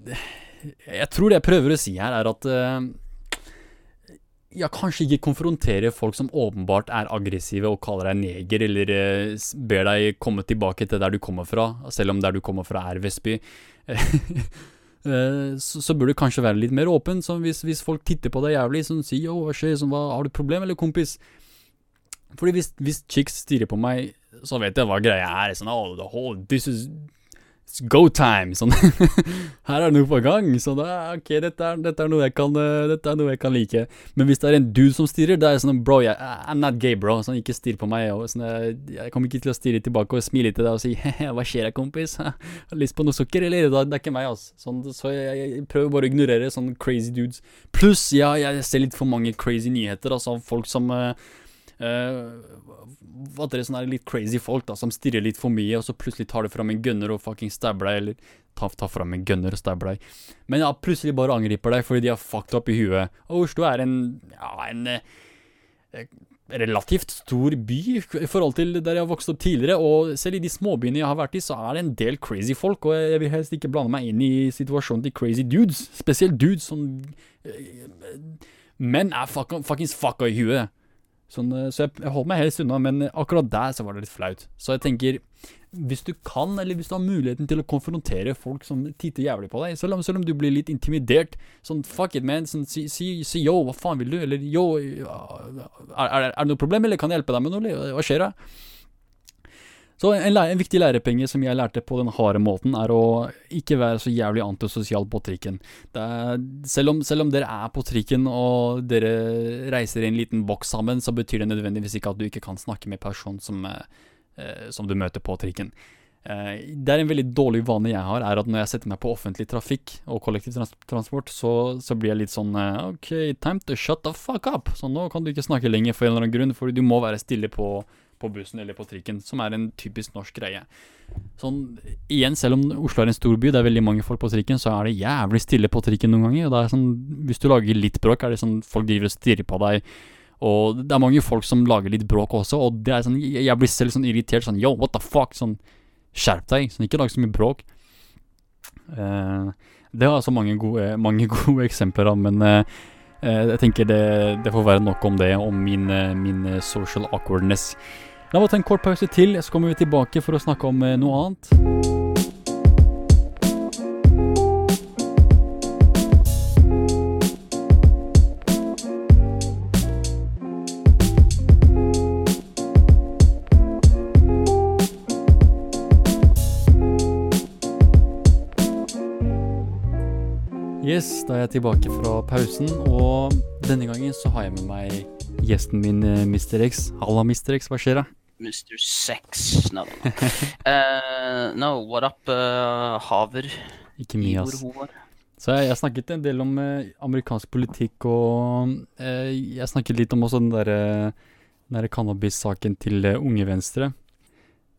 Jeg tror det jeg prøver å si her, er at eh, ja, kanskje ikke konfrontere folk som åpenbart er aggressive og kaller deg neger, eller eh, ber deg komme tilbake til der du kommer fra, selv om der du kommer fra er Vestby. Eh, så, så burde du kanskje være litt mer åpen. Så hvis, hvis folk titter på deg jævlig, sånn si yo, hva skjer, sånn, hva, har du problem, eller kompis? Fordi hvis, hvis chicks stirrer på meg, så vet jeg hva greia er. Sånn, oh, the whole, this is it's go time. Sånn, her er det noe på gang. Sånn, da, ok, dette er, dette, er kan, eh, dette er noe jeg kan like. Men hvis det er en dude som stirrer, da er jeg sånn, bro, jeg, I'm not gay, bro. Sånn, ikke stirr på meg. Og, sånn, jeg, jeg kommer ikke til å stirre tilbake og smile til deg og si, he hva skjer da, kompis? Har lyst på noe sukker, eller? Det, det er ikke meg, altså. Sånn, så jeg, jeg prøver bare å ignorere sånne crazy dudes. Pluss, ja, jeg ser litt for mange crazy nyheter, altså, av folk som uh, eh, At det er sånne litt crazy folk da som stirrer litt for mye, og så plutselig tar det fram en gunner og fucking stabber deg, eller tar, ta fram en gunner og stabber deg. Men ja, plutselig bare angriper deg fordi de har fucked opp i huet. Og Oslo er en Ja, en eh, relativt stor by i forhold til der jeg har vokst opp tidligere, og selv i de småbyene jeg har vært i, så er det en del crazy folk, og jeg vil helst ikke blande meg inn i situasjonen til crazy dudes, spesielt dudes som eh, Menn er fucking, fuckings fucka i huet. Sånn, eh, så jeg, jeg holdt meg helst unna, men akkurat der så var det litt flaut. Så jeg tenker, hvis du kan, eller hvis du har muligheten til å konfrontere folk som titter jævlig på deg, selv om, selv om du blir litt intimidert, sånn fuck it, man, sånn, si, si, si yo, hva faen vil du, eller yo, er, er, er det noe problem, eller kan jeg hjelpe deg med noe, eller hva skjer da? Så en, en viktig lærepenge som jeg lærte på den harde måten, er å ikke være så jævlig antisosial på trikken. Er, selv, om, selv om dere er på trikken og dere reiser i en liten boks sammen, så betyr det nødvendigvis ikke at du ikke kan snakke med personen som, eh, som du møter på trikken. Eh, det er en veldig dårlig vane jeg har, er at når jeg setter meg på offentlig trafikk og kollektivtransport, så, så blir jeg litt sånn eh, OK, time to shut the fuck up. Så nå kan du ikke snakke lenger for en eller annen grunn, for du må være stille på, på bussen eller på trikken, som er en typisk norsk greie. Sånn, igjen, selv om Oslo er en stor by, det er veldig mange folk på trikken, så er det jævlig stille på trikken noen ganger. Og det er sånn, hvis du lager litt bråk, er det sånn folk driver og stirrer på deg. Og det er mange folk som lager litt bråk også, og det er sånn, jeg blir selv sånn irritert, sånn yo, what the fuck, sånn skjerp deg, sånn ikke lag så mye bråk. Uh, det har altså mange gode, mange gode eksempler da, men uh, jeg tenker det, det får være nok om det, om min, eh, min eh, social awkwardness. La meg ta en kort pause til, så kommer vi tilbake for å snakke om eh, noe annet. Yes, da er jeg tilbake fra pausen, og denne gangen så har jeg med meg gjesten min, eh, Mr. X. Halla, Mr. X, hva skjer da? Mr. Sex. No, no. Uh, no, what up, uh, Haver? Ikke mye, ass. Så jeg, jeg snakket en del om uh, amerikansk politikk, og jeg snakket litt om også den derre der cannabis-saken til Unge Venstre.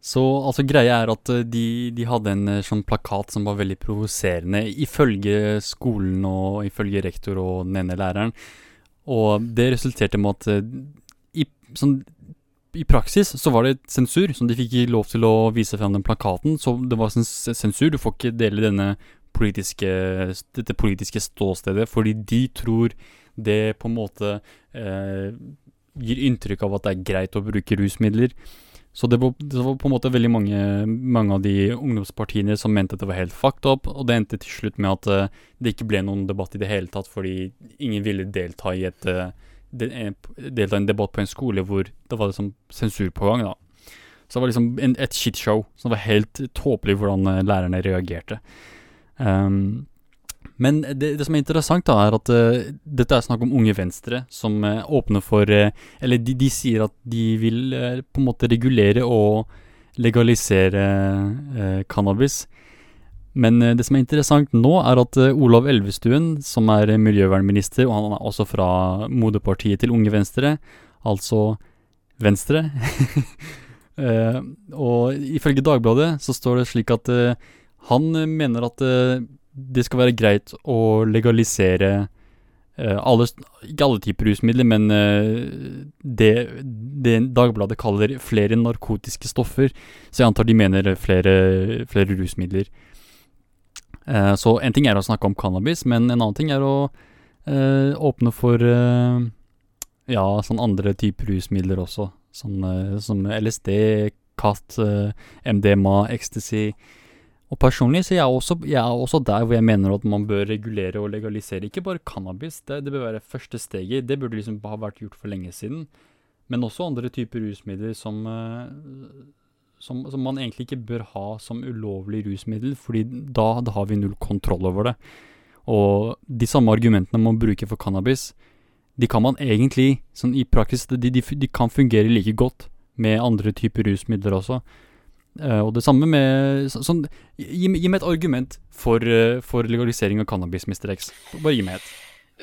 Så altså greia er at eh, de, de hadde en eh, sånn plakat som var veldig provoserende, ifølge skolen og ifølge rektor og den ene læreren. Og det resulterte med at eh, i, sånn, i praksis så var det sensur, som de fikk ikke lov til å vise frem den plakaten. Så det var sens sensur, du får ikke dele denne politiske, dette politiske ståstedet, fordi de tror det på en måte eh, gir inntrykk av at det er greit å bruke rusmidler. Så det var, det var på en måte veldig mange, mange av de ungdomspartiene som mente at det var helt fucked up, og det endte til slutt med at uh, det ikke ble noen debatt i det hele tatt, fordi ingen ville delta i et uh, delta i en debatt på en skole hvor det var liksom sensur på gang, da. Så det var liksom en, et shitshow, så det var helt tåpelig hvordan eh, lærerne reagerte. Um, men det, det som er interessant, da, er at uh, dette er snakk om Unge Venstre, som uh, åpner for uh, Eller de, de sier at de vil på en måte regulere og legalisere cannabis. Men det som er interessant nå, er at Olav Elvestuen, som er miljøvernminister, og han er også fra moderpartiet til Unge Venstre, altså Venstre Og ifølge Dagbladet så står det slik at han mener at det skal være greit å legalisere eh, alle, ikke alle typer rusmidler, men eh, det, det Dagbladet kaller flere narkotiske stoffer. Så jeg antar de mener flere, flere rusmidler. Eh, så en ting er å snakke om cannabis, men en annen ting er å eh, åpne for eh, ja, sånn andre typer rusmidler også. Sånn, eh, som LSD, katt, eh, MDMA, ecstasy. Og personlig så er jeg også, jeg er også der hvor jeg mener at man bør regulere og legalisere ikke bare cannabis, det, det bør være første steget. Det burde liksom ha vært gjort for lenge siden. Men også andre typer rusmidler som, eh, som, som man egentlig ikke bør ha som ulovlig rusmiddel, fordi da, da har vi null kontroll over det. Og de samme argumentene man bruker for cannabis, de kan man egentlig, sånn i praksis, de, de, de kan fungere like godt med andre typer rusmidler også. Eh, og det samme med så, sånn, gi, gi meg et argument for, eh, for legalisering av cannabis, Mr. X. Bare gi meg et.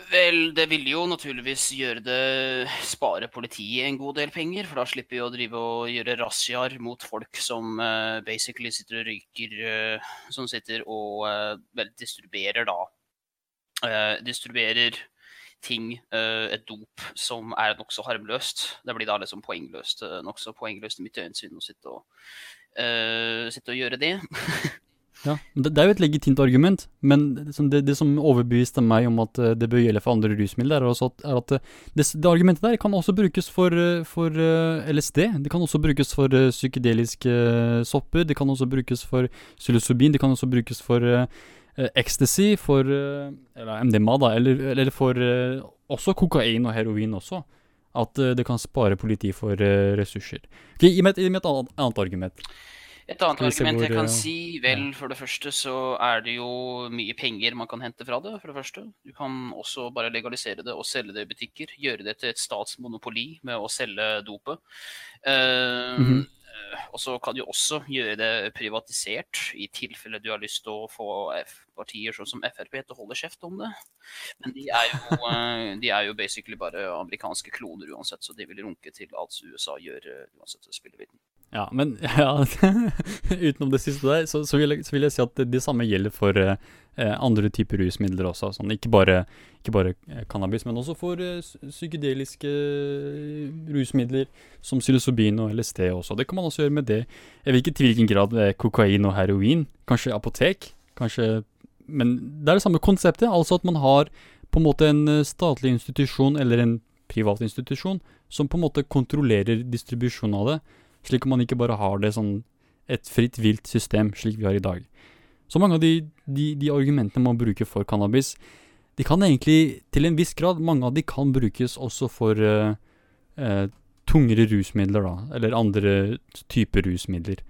Vel, det ville jo naturligvis gjøre det Spare politiet en god del penger, for da slipper vi å drive og gjøre razziaer mot folk som uh, basically sitter og røyker uh, Som sitter og uh, vel, distribuerer da Distribuerer ting, et dop, som er nokså harmløst. Det blir da liksom poengløst, nokså poengløst i mitt øyensyn å sitte og, eh, sitte og gjøre det. Ja, det, det er jo et legitimt argument, men det, det, som overbeviste meg om at eh, det bør gjelde for andre rusmidler, er, at, er at eh, det, det argumentet der kan også brukes for, for LSD. Det kan også brukes for psykedeliske sopper. Det kan også brukes for psilocybin. Det kan også brukes for ecstasy, for Eller MDMA, da. Eller, eller for også kokain og heroin også. At eh, det kan spare politiet for eh, ressurser. Ok, Gi meg et, gi meg et annet, annet argument. Et annet argument jeg kan eh, si, vel, for det første så er det jo mye penger man kan hente fra det, for det første. Du kan også bare legalisere det og selge det i butikker. Gjøre det til et statsmonopoli med å selge dopet. Uh, Mhm. Eh, og så kan du også gjøre det privatisert, i tilfelle du har lyst til å få partier sånn som Frp til å holde kjeft om det. Men de er, jo, eh, de er jo basically bare amerikanske kloner uansett, så de vil runke til alt USA gjør eh, uansett spillevitten. Ja, men ja, utenom det siste der, så, så, vil jeg, så, vil jeg, si at det, samme gjelder for eh, andre typer rusmidler også. Sånn, ikke bare, ikke bare eh, cannabis, men også for eh, psykedeliske rusmidler som psilocybin og LSD også. Det kan man også gjøre med det. Jeg vet ikke til hvilken grad eh, kokain og heroin. Kanskje apotek? Kanskje Men det er det samme konseptet, altså at man har på en måte en statlig institusjon eller en privat institusjon som på en måte kontrollerer distribusjonen av det slik at man ikke bare har det sånn et fritt, vilt system slik vi har i dag. Så mange av de, de, de, argumentene man bruker for cannabis, de kan egentlig til en viss grad, mange av de kan brukes også for uh, uh, tungere rusmidler, da, eller andre typer rusmidler.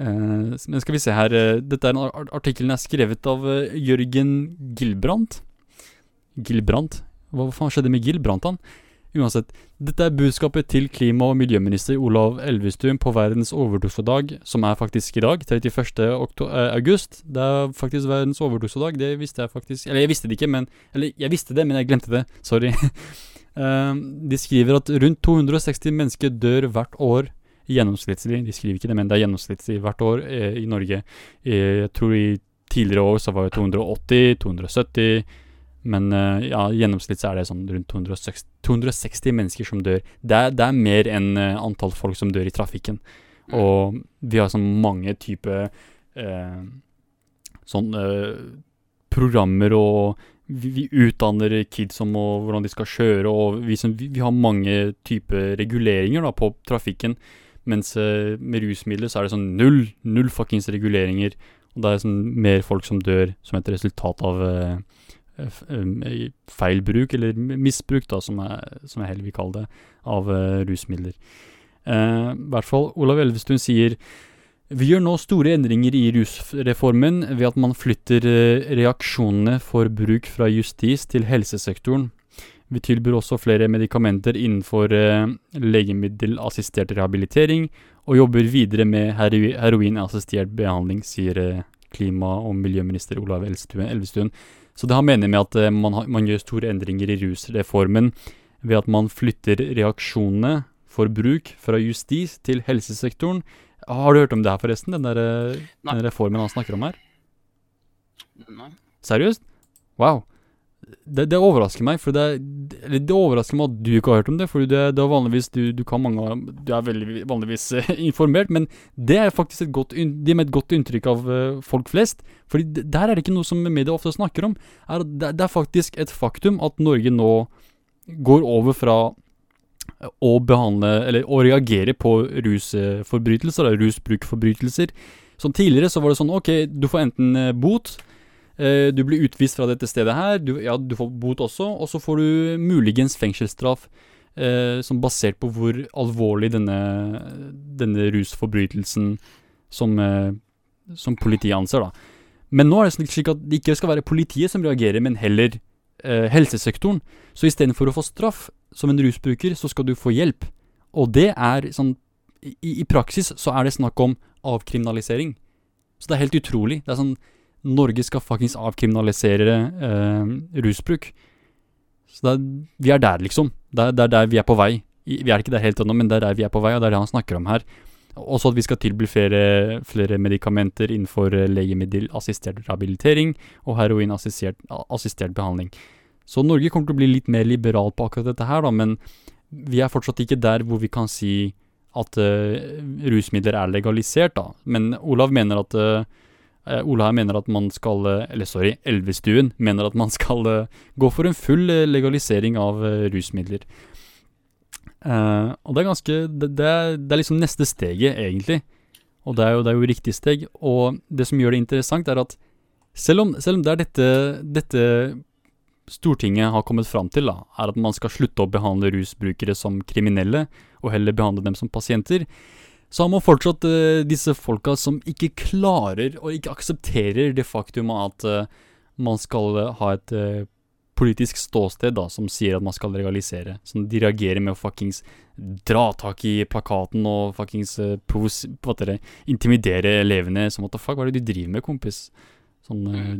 Uh, men skal vi se her, dette er en artikkelen er skrevet av Jørgen Gilbrandt. Gilbrandt? Hva faen skjedde med Gilbrandt, han? Uansett, dette er budskapet til klima- og miljøminister Olav Elvestuen på verdens overdosedag, som er faktisk i dag, 31. Eh, august. Det er faktisk verdens overdosedag, det visste jeg faktisk Eller jeg visste det ikke, men Eller jeg visste det, men jeg glemte det. Sorry. uh, de skriver at rundt 260 mennesker dør hvert år gjennomsnittlig. De skriver ikke det, men det er gjennomsnittlig hvert år eh, i Norge. Eh, jeg tror i tidligere år så var det 280, 270 men uh, ja, gjennomsnitt så er det sånn rundt 260, 260 mennesker som dør. Det er, det er mer enn uh, antall folk som dør i trafikken. Mm. Og vi har sånn mange typer uh, sånn programmer og vi, vi, utdanner kids om og, hvordan de skal kjøre, og vi, som, vi, vi har mange typer reguleringer da, på trafikken. Mens med rusmidler så er det sånn null, null fuckings reguleringer. Og det er sånn mer folk som dør som et resultat av Eh, feil bruk, eller misbruk, da, som jeg, som jeg heller vil kalle det, av uh, rusmidler. Uh, I hvert fall Olav Elvestuen sier vi gjør nå store endringer i rusreformen ved at man flytter reaksjonene for bruk fra justis til helsesektoren. Vi tilbyr også flere medikamenter innenfor legemiddelassistert rehabilitering, og jobber videre med hero heroinassistert behandling, sier klima- og miljøminister Olav Elvestuen. Så det har mening med at uh, man, har, man, gjør store endringer i rusreformen ved at man flytter reaksjonene for bruk fra justis til helsesektoren. Har du hørt om det her, forresten? Den, der, eh, den reformen han snakker om her? Nei. Seriøst? Wow det, det, overrasker meg, for det, det, overrasker meg at du ikke har hørt om det. For det, det er vanligvis du, du, kan mange Du er veldig vanligvis uh, informert, men det er faktisk et godt, de med et godt inntrykk av uh, folk flest. Fordi der er det ikke noe som media ofte snakker om. Er, det, er faktisk et faktum at Norge nå går over fra å behandle, eller å reagere på rusforbrytelser, rusbrukforbrytelser. Så tidligere så var det sånn OK, du får enten uh, bot Eh, du blir utvist fra dette stedet her. Du, ja, du får bot også, og så får du muligens fengselsstraff eh, som basert på hvor alvorlig denne, denne rusforbrytelsen som, eh, som politiet anser, da. Men nå er det slik at det ikke skal være politiet som reagerer, men heller eh, helsesektoren. Så istedenfor å få straff som en rusbruker, så skal du få hjelp. Og det er sånn i, I praksis så er det snakk om avkriminalisering. Så det er helt utrolig. Det er sånn Norge skal faktisk avkriminalisere eh, rusbruk. Så er, vi er der, liksom. Det er, det er, der vi er på vei. Vi er ikke der helt ennå, men det er der vi er på vei, og det er det han snakker om her. Også at vi skal tilby flere, flere medikamenter innenfor eh, legemiddelassistert rehabilitering og heroinassistert behandling. Så Norge kommer til å bli litt mer liberal på akkurat dette her, da, men vi er fortsatt ikke der hvor vi kan si at uh, rusmidler er legalisert, da. Men Olav mener at uh, Uh, Ola her mener at man skal eh, Eller sorry, Elvestuen mener at man skal uh, gå for en full legalisering av rusmidler. og det er ganske det, det, er, det, er, liksom neste steget, egentlig. Og det er, jo, det er jo riktig steg. Og det som gjør det interessant, er at selv om, selv om det er dette, dette Stortinget har kommet fram til, da, er at man skal slutte å behandle rusbrukere som kriminelle, og heller behandle dem som pasienter, så har man fortsatt uh, disse folka som ikke klarer og ikke aksepterer det faktum at uh, man skal uh, ha et politisk ståsted da, som sier at man skal legalisere. Som de reagerer med å fuckings dra tak i plakaten og fuckings provos... Hva det? Intimidere elevene. Som the fuck, hva er det du driver med, kompis? Sånn eh,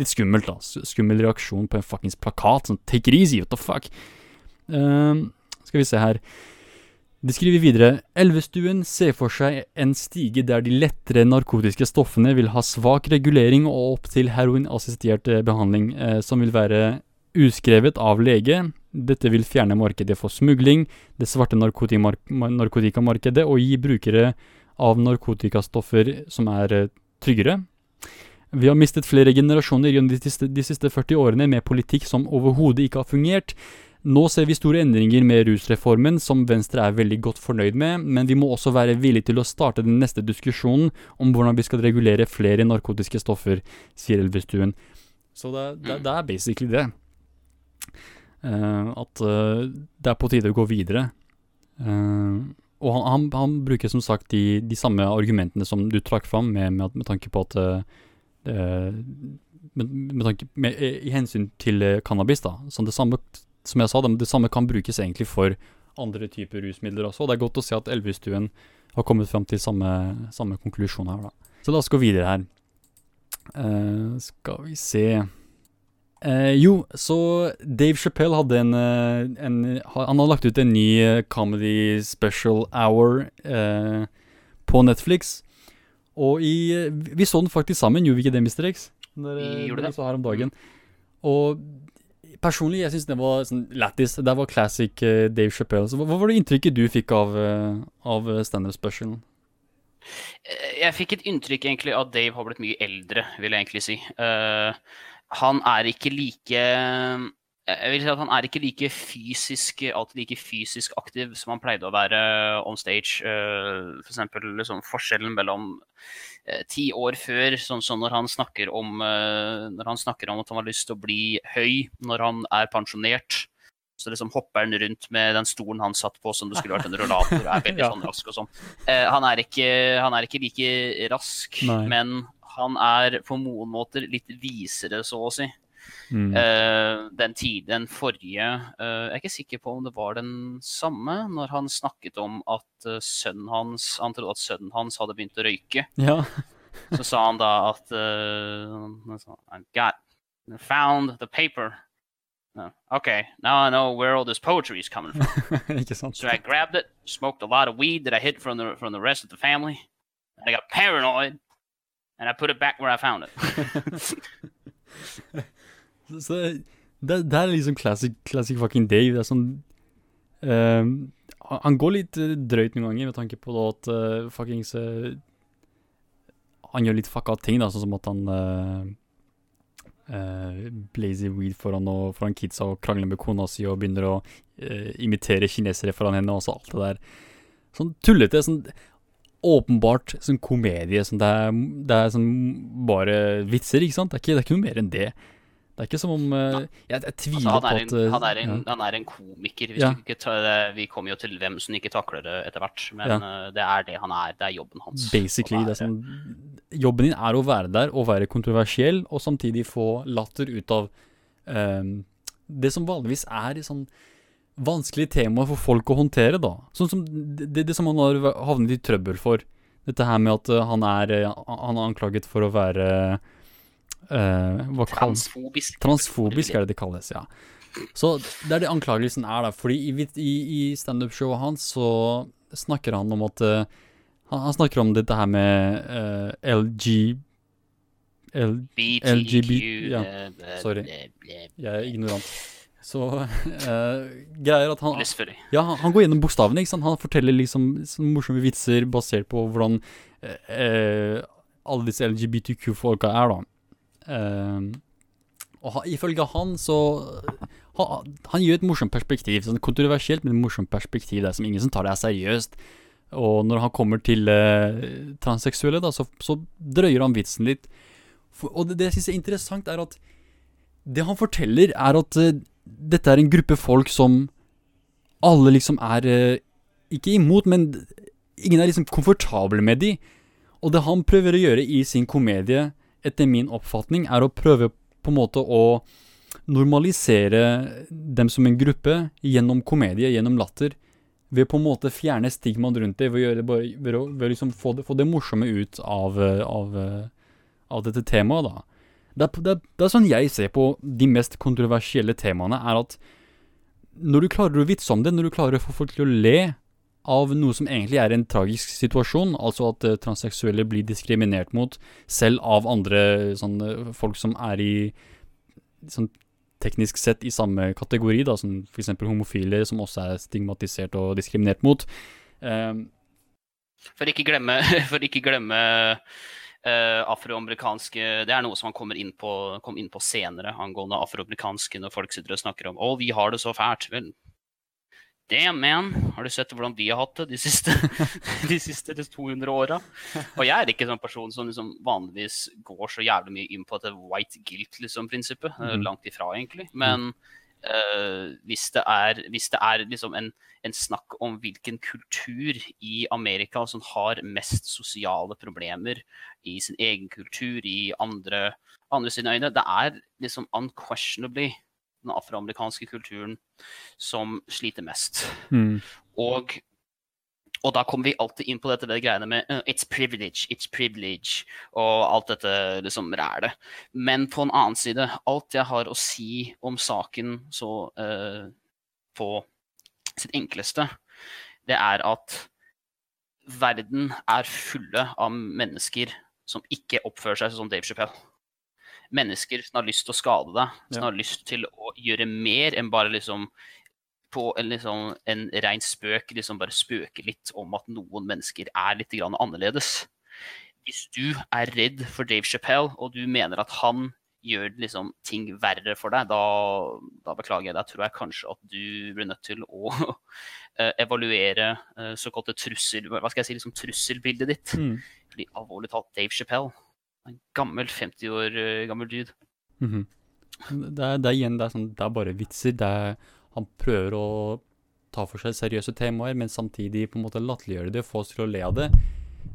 litt skummelt, da. Skummel reaksjon på en fuckings plakat. Sånn take it easy, what the fuck. Skal vi se her. De skriver videre Elvestuen ser for seg en stige der de lettere narkotiske stoffene vil ha svak regulering og opp til heroinassistert eh, behandling, eh, som vil være uskrevet av lege. Dette vil fjerne markedet for smugling, det svarte narkotikamarkedet, og gi brukere av narkotikastoffer som er eh, tryggere. Vi har mistet flere generasjoner gjennom de siste, de siste 40 årene med politikk som overhodet ikke har fungert. Nå ser vi store endringer med rusreformen, som Venstre er veldig godt fornøyd med, men vi må også være villige til å starte den neste diskusjonen om hvordan vi skal regulere flere narkotiske stoffer, sier Elvestuen. Så det, det, det er basically det. Uh, at uh, det er på tide å gå videre. Uh, og han, han, han bruker som sagt de, de samme argumentene som du trakk fram, med, med, med tanke på at med, med tanke med, I hensyn til cannabis, da. Som det samme, som jeg sa, det, det samme kan brukes egentlig for andre typer rusmidler også. Og det er godt å se at Elvestuen har kommet fram til samme, samme konklusjon her, da. Så la oss gå videre her. Uh, skal vi se uh, jo, så Dave Chappelle hadde en, eh, en Han har lagt ut en ny comedy special hour uh, på Netflix. Og i Vi så den faktisk sammen, gjorde vi ikke det, Mr. X? Når, Vi gjorde det. Så her om dagen. Og personlig, jeg syns det var sånn lættis. Det var classic uh, Dave Chappelle. Så hva, hva var det inntrykket du fikk av, uh, av standup-specialen? Eh, Jeg fikk et inntrykk egentlig at Dave har blitt mye eldre, vil jeg egentlig si. Uh, han er ikke like Jeg vil si at han er ikke like fysisk, alltid like fysisk aktiv som han pleide å være on stage. Uh, for eksempel liksom forskjellen mellom ti år før, sånn som når han snakker om eh, Når han snakker om at han har lyst til å bli høy når han er pensjonert. Så liksom hopper han rundt med den stolen han satt på som det skulle vært en rollator. Er veldig sånn rask og sånn. Eh, han, er ikke, han er ikke like rask, Nei. men han er på noen måter litt visere, så å si. Mm. Uh, den tid, den forrige uh, Jeg er ikke sikker på om det var den samme, når han snakket om at uh, sønnen hans Han trodde at sønnen hans hadde begynt å røyke. Ja. Så sa han da at I got found the paper. No. okay, now I know where all this poetry is coming from. So I grabbed it, smoked a lot of weed that I hid from the from the rest of the family. And I got paranoid, and I put it back where I found it. Så- det, det er liksom classic, classic fucking Dave. Det er sånn ehm, han- går litt eh, drøyt noen ganger med tanke på da at uh, fuckings uh, Han gjør litt fucka ting, da, sånn som at han uh, blazer weed foran, og, foran kidsa og krangler med kona si og begynner å imitere kinesere foran henne og så alt det der. Sånn tullete. sånn Åpenbart sånn komedie. Sånn, det, er, det er sånn bare vitser, ikke sant? Det er ikke, det er ikke noe mer enn det. Det er ikke som om uh, Jeg, jeg tviler Altså, han, er på en, at eh, han, er en, ja. han er en komiker. Ja. tar, vi kommer jo til hvem som ikke takler det etter hvert. Men Ja. uh, det er det han er. Det er jobben hans. Basically. Det er sånn, jobben din er å være der og være kontroversiell, og samtidig få latter ut av um, det som vanligvis er sånn vanskelige temaer for folk å håndtere, da. Sånn som det, det som han har havnet i trøbbel for. Dette her med at eh, han er eh, Han er anklaget for å være eh, kall- Transfobisk. Transfobisk er det det kalles, ja. Så det er det anklagelsen er, da. Fordi i, i, i standup-showet hans så snakker han om at uh, han, han snakker om dette her med uh, LG L, BTQ, LGBT Ja, eh, sorry. Jeg er ignorant. Så uh, greier at han Ja, han, går gjennom bokstavene, ikke sant. Han forteller liksom morsomme vitser basert på hvordan eh, eh, alle disse LGBTQ-folka er, da. Eh, og ha, ifølge han så ha, Han gir et morsomt perspektiv. Sånn kontroversielt, men et morsomt perspektiv. Det er som ingen som tar det seriøst. Og når han kommer til eh, transseksuelle, da, så, så drøyer han vitsen litt. For, og det, det jeg syns er interessant, er at det han forteller, er at eh, dette er en gruppe folk som alle liksom er eh, Ikke imot, men ingen er liksom komfortable med de. Og det han prøver å gjøre i sin komedie, etter min oppfatning, er å prøve på en måte å normalisere dem som en gruppe gjennom komedie, gjennom latter, ved på en måte fjerne stigmaet rundt det, ved å, ved å, ved liksom få, det, få det morsomme ut av, av, eh, av dette temaet, da. Det er, det, er, det er sånn jeg ser på de mest kontroversielle temaene, er at når du klarer å vitse om det, når du klarer å få folk til å le av noe som egentlig er en tragisk situasjon, altså at uh, transseksuelle blir diskriminert mot, selv av andre sånn, uh, folk som er i sånn teknisk sett i samme kategori, da, som f.eks. homofile, som også er stigmatisert og diskriminert mot. Um, For ikke glemme, for ikke glemme uh, afroamerikanske Det er noe som han kommer inn på, kom inn på senere angående afroamerikanske, når folk sitter og snakker om 'Å, vi har det så fælt'. Vel, damn man, har du sett hvordan vi har hatt det de siste, de siste 200 åra? Og jeg er ikke sånn person som liksom vanligvis går så jævlig mye inn på dette white guilt-prinsippet. Liksom, mm. Langt ifra, egentlig. Men uh, hvis det er, hvis det er liksom en, en snakk om hvilken kultur i Amerika som har mest sosiale problemer i sin egen kultur, i andre, andre sine øyne, det er liksom unquestionably den afroamerikanske kulturen som sliter mest. Mm. Og, og da kommer vi alltid inn på dette det greiene med uh, it's privilege, it's privilege, og alt dette liksom rælet. Men på en annen side, alt jeg har å si om saken så uh, på sitt enkleste, det er at verden er fulle av mennesker som ikke oppfører seg som Dave Chappelle mennesker som har lyst til å skade deg, som Ja. har lyst til å gjøre mer enn bare liksom på en, liksom, en rein spøk, liksom bare spøke litt om at noen mennesker er litt grann annerledes. Hvis du er redd for Dave Chappelle, og du mener at han gjør liksom ting verre for deg, da, da beklager jeg. Da tror jeg kanskje at du blir nødt til å eh, evaluere eh, såkalte trussel... Hva skal jeg si, liksom trusselbildet ditt. Mm. Fordi alvorlig talt, Dave Chappelle, en gammel 50 år eh, gammel dude. Mhm. det, er, det er igjen det er, sånn, det er bare vitser. Er, han prøver å ta for seg seriøse temaer, men samtidig på en måte latterliggjøre det få oss til å le av det.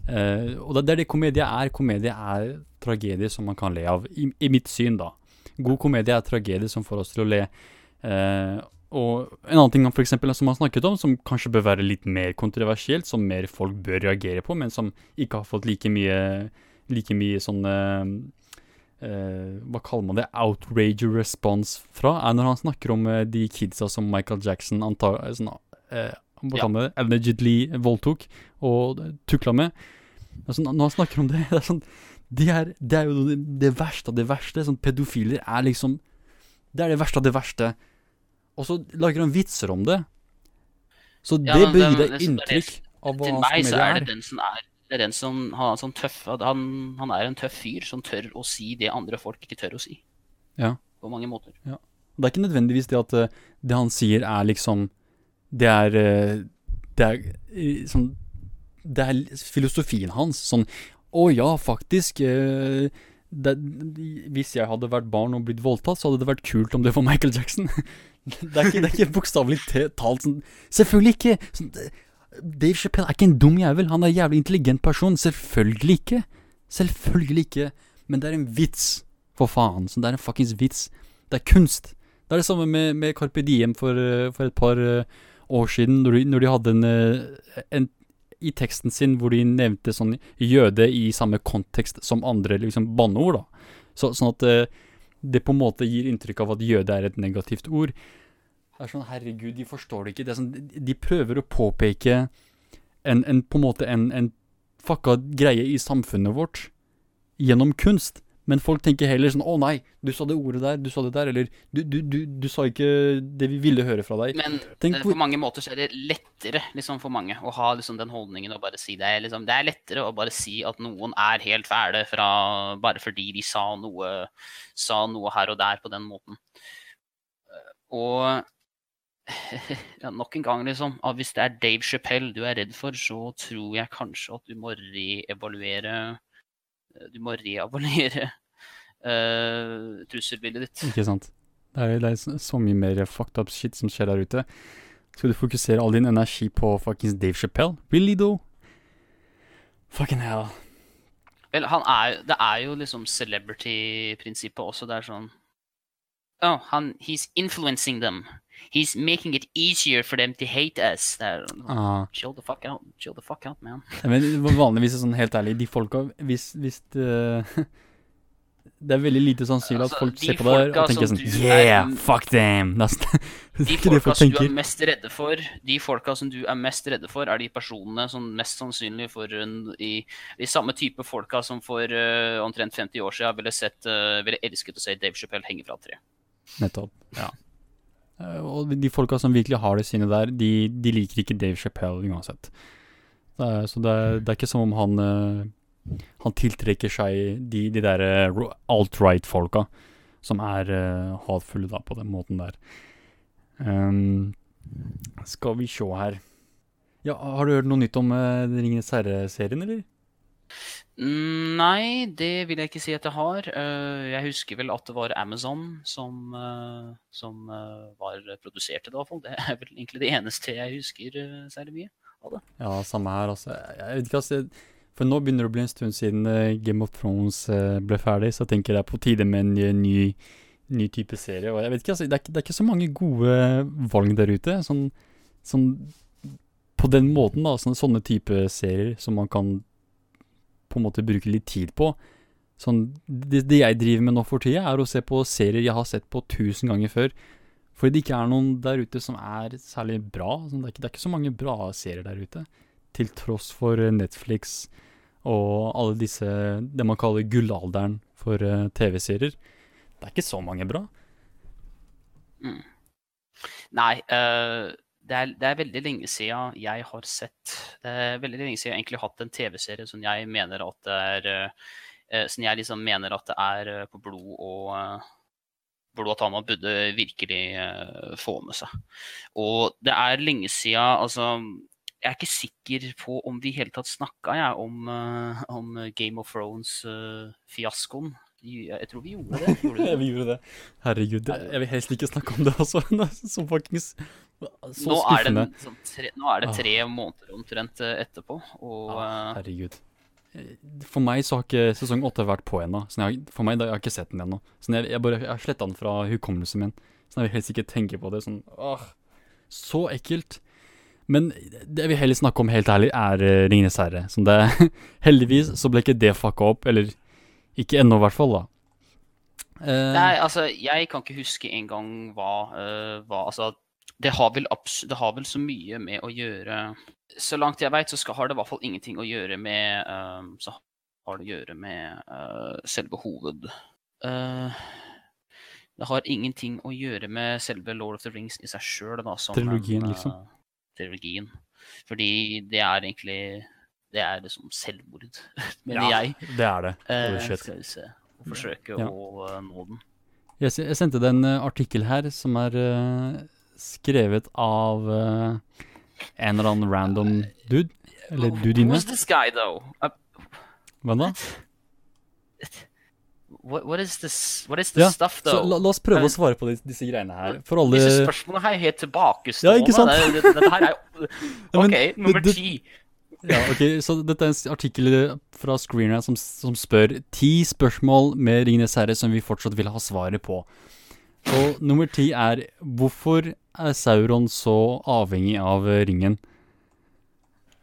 Uh, og det, det er det komedie er. Komedie er tragedie som man kan le av, i, i mitt syn, da. God komedie er tragedie som får oss til å le. Uh, og en annen ting for eksempel, som han snakket om, som kanskje bør være litt mer kontroversielt, som mer folk bør reagere på, men som ikke har fått like mye, like mye sånn eh, eh, Hva kaller man det? Outrage response fra, er når han snakker om uh, de kidsa som Michael Jackson anta, eh, sånn, uh, hva Ja. det? Allegedly voldtok og tukla med. Altså, når han snakker om det, det er sånn Det er, det er jo det, det verste av det verste. Sånn pedofiler er liksom Det er det verste av det verste. Og så lager han vitser om det. Så det ja, bør gi deg det- det er inntrykk det- er. hva Til meg så er. det den som er det er den som har en sånn tøff han, han er en tøff fyr som tør å si det andre folk ikke tør å si. Ja. På mange måter. Ja. Det er ikke nødvendigvis det at eh, det han sier er liksom Det er eh, Det er eh, sånn Det er filosofien hans. Sånn Å ja, faktisk. det, hvis jeg hadde vært barn og blitt voldtatt, så hadde det vært kult om det var Michael Jackson. det er ikke, det er ikke bokstavelig talt sånn Selvfølgelig ikke! Sånn, Dave Chappelle er ikke en dum jævel. Han er en jævlig intelligent person. Selvfølgelig ikke. Selvfølgelig ikke. Men det er en vits, for faen. Så det er en fuckings vits. Det er kunst. Det er det samme med, med Carpe Diem for, eh, for et par eh, år siden, når de, når de hadde en, eh, en I teksten sin hvor de nevnte sånn jøde i samme kontekst som andre liksom banneord, da. Så, sånn at det på en måte gir inntrykk av at jøde er et negativt ord. Det er sånn, herregud, de forstår det ikke. Det er sånn, de- de prøver å påpeke en, en på en måte en, en fucka greie i samfunnet vårt gjennom kunst. Men folk tenker heller sånn 'Å nei, du sa det ordet der, du sa det der', eller du, du, du, 'Du sa ikke det vi ville høre fra deg'. Men Tenk eh, på mange måter så er det lettere liksom, for mange å ha liksom, den holdningen og bare si det. Liksom, det er lettere å bare si at noen er helt fæle fra, bare fordi de sa noe, sa noe her og der på den måten. Eh, Og ja, nok en gang, liksom. At hvis det er Dave Chappelle du er redd for, så tror jeg kanskje at du må reevaluere eh, Du må reevaluere uh, trusselbildet ditt. Ikke sant. Det er, det er så- mye mer fucked up shit som skjer der ute. Skal du fokusere all din energi på fuckings Dave Chappelle? Really, though? Fucking hell. Vel, han er, det er jo liksom celebrity-prinsippet også. Det er sånn Oh, han, he's influencing them. He's making it easier for them to hate us. Det er, Ah. Chill the fuck out. Chill the fuck out, man. Men vanligvis, sånn helt ærlig, de folka Hvis, hvis det, det er veldig lite sannsynlig at Altså, folk ser på deg og tenker sånn Yeah, er- fuck them! Nesten. Det De er ikke det folka folk som du er mest redde for, de folka som du er mest redde for, er de personene som mest sannsynlig for en, i, de samme type folka som for uh, omtrent 50 år siden ville, sett, uh, ville elsket å se Dave Chappelle henge fra et tre. Nettopp. Ja. Eh, Og de folka som virkelig har det sinnet der, de, de liker ikke Dave Chappelle uansett. Det er, så det er, det er ikke som om han eh, Han tiltrekker seg de, de der eh, alt-right-folka som er hatfulle da, på den måten der. Um, skal vi se her Ja, Har du hørt noe nytt om uh, Ringenes herre-serien, eller? Mm, Nei, det vil jeg ikke si at jeg har. Eh, jeg husker vel at det var Amazon som, eh, som eh, var produsert det, i hvert. Det er vel egentlig det eneste jeg husker særlig mye av det. Ja, samme her, altså. Jeg vet ikke, altså. For nå begynner det å bli en stund siden Game of Thrones ble ferdig, så jeg tenker det er på tide med en ny, ny, type serie. Og jeg vet ikke, altså, det er, det er ikke så mange gode valg der ute. Sånn, sånn på den måten, da. Sånne, sånne type serier som man kan på en måte bruke litt tid på. Sånn, det, det jeg driver med nå for tida, er å se på serier jeg har sett på tusen ganger før. Fordi det ikke er noen der ute som er særlig bra. Sånn, det, er ikke, det er ikke så mange bra serier der ute. Til tross for eh, Netflix og alle disse Det man kaller gullalderen for uh, TV-serier. Det er ikke så mange bra. Mm. Nei, eh, det, er, det er veldig lenge siden jeg har sett Det er veldig lenge siden jeg egentlig har hatt en TV-serie som jeg mener at det er eh, Som jeg liksom mener at det er eh, på blod og eh, blod og Tama burde virkelig få med seg. Og det er lenge siden Altså, jeg er ikke sikker på om vi i hele tatt snakka jeg, om, om Game of Thrones-fiaskoen. jeg tror vi gjorde det. Gjorde det? vi gjorde det. Herregud, jeg vil helst ikke snakke om det altså. Som fuckings Så nå, er det, sånn tre, nå er det tre måneder omtrent eh, etterpå, og ah, Herregud. Eh, For meg så har ikke sesong åtte vært på ennå. For meg da, jeg har ikke sett den ennå. Så jeg, jeg bare jeg har sletta den fra hukommelsen min. Så jeg vil helst ikke tenke på det. Sånn, åh, så ekkelt. Men det jeg vil heller snakke om, helt ærlig, er uh, Ringenes herre. Sånn det Heldigvis så ble ikke det fucka opp. Eller ikke ennå, i hvert fall, da. Eh, Nei, altså, jeg kan ikke huske engang hva, uh, hva Altså, det har, vel det har vel så mye med å gjøre Så langt jeg veit, så skal, har det i hvert fall ingenting å gjøre med eh, Så har det å gjøre med uh, selve hoved... Uh, det har ingenting å gjøre med selve Lord of the Rings i seg sjøl. Trilogien, en, eh, liksom. Trilogien. Fordi det er egentlig Det er liksom selvmord, mener Ja, jeg. det er det. Eh, skal vi se. Og forsøke Ja. å nå den. Jeg, sendte deg en artikkel her som er skrevet av uh, en eller annen random dude. Eller dudine. Who's this guy, though? Uh, Hva da? what, what is this? What is this Ja, stuff, though? la, la oss prøve Eh, å svare på disse, disse greiene her. For alle Disse spørsmålene her er helt Ja, ikke sant? Det- det- Dette her er jo Ja, men OK, nummer ti. Ja, ok, så dette er en artikkel fra Screener som, som spør ti spørsmål med Ringenes herre som vi fortsatt vil ha svaret på. Og nummer ti er hvorfor er Sauron så avhengig av ringen? ringen?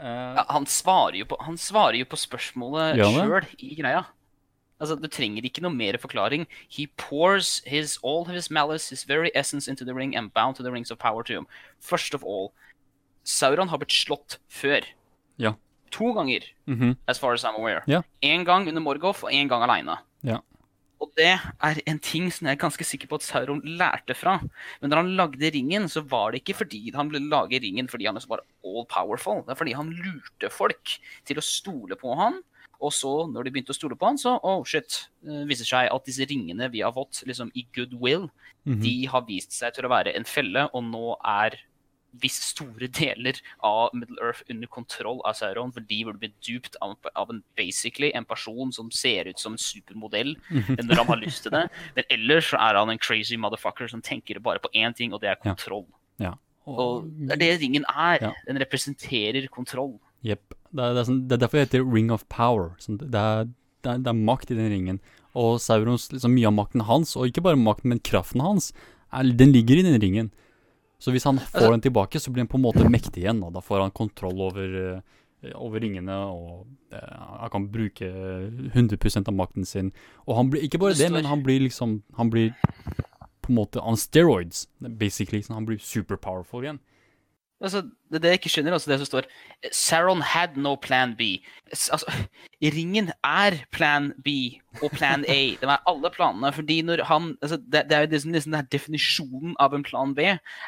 Ja, han, svarer jo på, han svarer jo på spørsmålet ja, sjøl i greia. Altså, Du trenger ikke noe mer forklaring. He pours his, all his malice, his very essence into the ring and bound to the rings of power to him. First of all, Sauron har blitt slått før. Ja. To ganger, Mhm. as far as I'm aware. Ja. En gang under Morgoth og en gang aleine. Ja. Og det er en ting som jeg er ganske sikker på at Sauron lærte fra. Men når han lagde ringen, så var det ikke fordi han ville lage ringen fordi han var all powerful. Det er fordi han lurte folk til å stole på han. Og så, når de begynte å stole på han, så oh shit, det viser seg at disse ringene vi har fått liksom i goodwill, Mhm. de har vist seg til å være en felle, og nå er hvis store deler av Middle Earth under kontroll av Sauron, for de burde bli dupt av, av en, basically en person som ser ut som en supermodell Mhm. når han har lyst til det. Men ellers så er han en crazy motherfucker som tenker bare på én ting, og det er kontroll. Ja. Og det er det ringen er. Ja. Den representerer kontroll. Jepp. Det, det, sånn, det er derfor det heter Ring of Power. Sånn, det, er, det, er, det er makt i den ringen. Og Saurons, liksom mye av makten hans, og ikke bare makten, men kraften hans, er, den ligger i den ringen. Så hvis han får Altså- den tilbake, så blir han på en måte mektig igjen. Da, da får han kontroll over, eh, over ringene, og eh, han kan bruke 100% av makten sin. Og han blir ikke bare Det men han blir liksom Han blir på en måte on steroids, basically. Så han blir super powerful igjen. Altså, det det jeg ikke skjønner, altså det som står Saron had no plan B. Altså, ringen er plan B og plan A. Det er alle planene. fordi når han, altså det, det er jo liksom, liksom definisjonen av en plan B,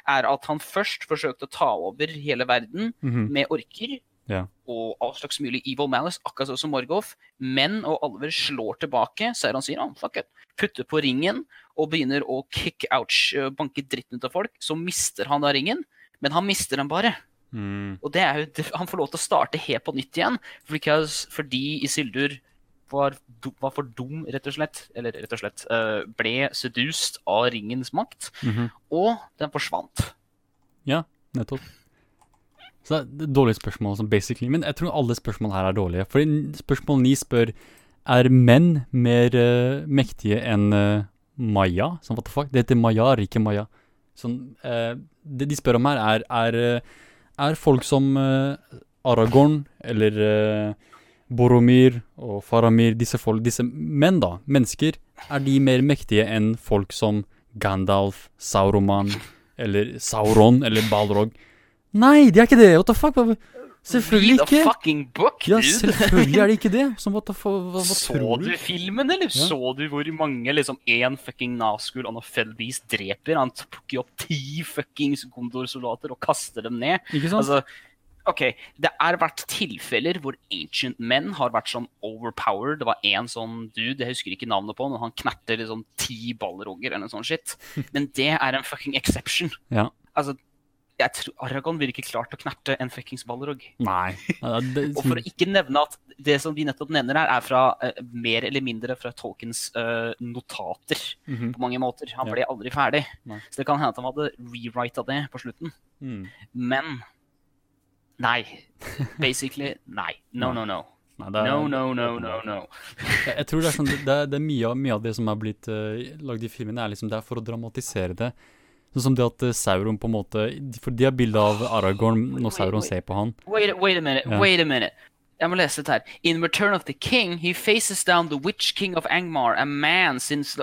er at han først forsøkte å ta over hele verden Mhm. med orker Ja. og all slags mulig evil malice, akkurat sånn som Morgoth. Men og alver slår tilbake, Saron sier oh, fuck it. Putter på ringen og begynner å kick ouch, øh, banke dritten ut av folk. Så mister han da ringen, men han mister den bare. Mm. Og det er jo, han får lov til å starte helt på nytt igjen, because, fordi Isildur var, var for dum, rett og slett, eller rett og slett, øh, ble sedust av ringens makt, Mhm. og den forsvant. Ja, nettopp. Så det er et dårlig spørsmål, sånn basically. Men jeg tror alle spørsmål her er dårlige. Fordi spørsmål 9 spør er menn mer uh, mektige enn uh, Maya. Sånn, what the fuck? Det heter Maya, ikke Maya. Sånn, eh, det de spør om her, er er, eh, er folk som eh, Aragorn eller eh, Boromir og Faramir, disse folk, disse menn da, mennesker, er de mer mektige enn folk som Gandalf, Sauroman eller Sauron eller Balrog? Nei, de er ikke det! What the fuck? Hva- ikke. Read a fucking book, dude. Ja, selvfølgelig er det ikke det! Så what the hva, Så du filmen, eller? Ja. Så du hvor mange liksom én fucking Nazgul on a Fellbeast dreper? Han plukker opp ti fuckings Gondor-soldater og kaster dem ned. Ikke sant? Altså, OK, det har vært tilfeller hvor ancient men har vært sånn overpowered. Det var én sånn dude, jeg husker ikke navnet på, men han knerter liksom ti balroger eller noe sånt shit. Men det er en fucking exception. Ja. Altså, jeg tror Aragon ville ikke klart å knerte en fuckings balrog. Nei. Og for å ikke nevne at det som vi nettopp nevner her, er fra uh, mer eller mindre fra Tolkens uh, notater Mhm. på mange måter. Han Ja. ble aldri ferdig. Nei. Så det kan hende at han hadde rewrita det på slutten. Mm. Men nei. Basically nei. No, no, no. Nei, er- No, no, no, no, no. Jeg, tror det er sånn, det det er mye, mye av det som er blitt uh, lagd i filmen, er liksom det er for å dramatisere det. Sånn som det at eh, Sauron på en måte For de har bilde av Aragorn når Sauron ser på han. Wait, wait a minute, wait a minute. Jeg må lese dette her. In Return of the King, he faces down the Witch King of Angmar, a man since.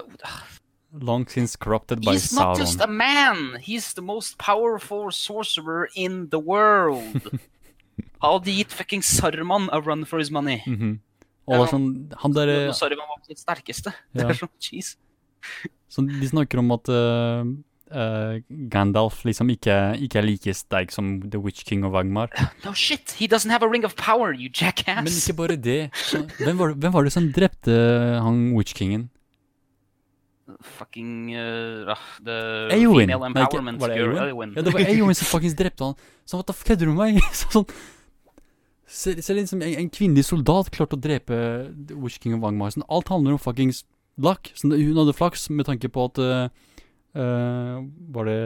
Long since corrupted by He's not just a Sauron. man. He's the most powerful sorcerer in the world. Hadde gitt fucking Sarman a run for his money. Mhm. Og det er sånn Han der, Når Saruman var på sitt sterkeste. Det Ja. er sånn, jeez. Så de snakker om at eh, eh, Gandalf liksom ikke, ikke er like sterk som The Witch King of Agmar. No shit, he doesn't have a ring of power, you jackass. Men ikke bare det. Hvem, var, hvem var det som drepte han Witch Kingen? Fucking uh, the Eowyn. female Nei, ikke- empowerment var det Eowyn? Ja, det var Eowyn som fuckings drepte han. Så hva da, kødder du med meg? Sånn, selv, liksom en, en kvinnelig soldat klarte å drepe The Witch King of Vagmar. Sånn, alt handler om fuckings luck. Sånn, hun hadde flaks med tanke på at eh, eh, Var det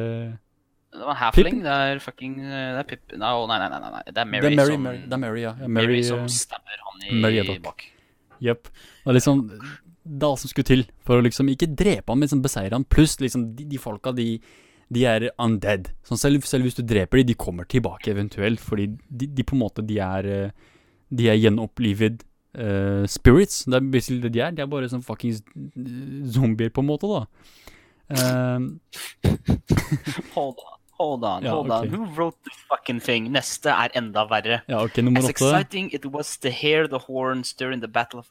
Det var en halfling, det er fucking uh, Det er Pip... No, nei, nei, nei, nei. Det er Mary, Det er Mary, som Mary, det er Mary, ja. Mary, Mary, som eh, stabber han i Mary bak. Jepp. Det er liksom Det er alt som skulle til for å liksom ikke drepe han, men liksom beseire han. Pluss liksom de, de folka, de, de er undead. Sånn selv, selv hvis du dreper de, de kommer tilbake eventuelt, fordi de, de på en måte De er eh, De er gjenopplivet uh, spirits. Det er basically det de er. De er bare sånn fuckings eh, zombier, på en måte, da. Eh, Hold on, hold on, Ja, hold okay. on. Who wrote the fucking thing? Neste er enda verre. Ja, ok, nummer As 8. exciting it was to hear the horns during the battle of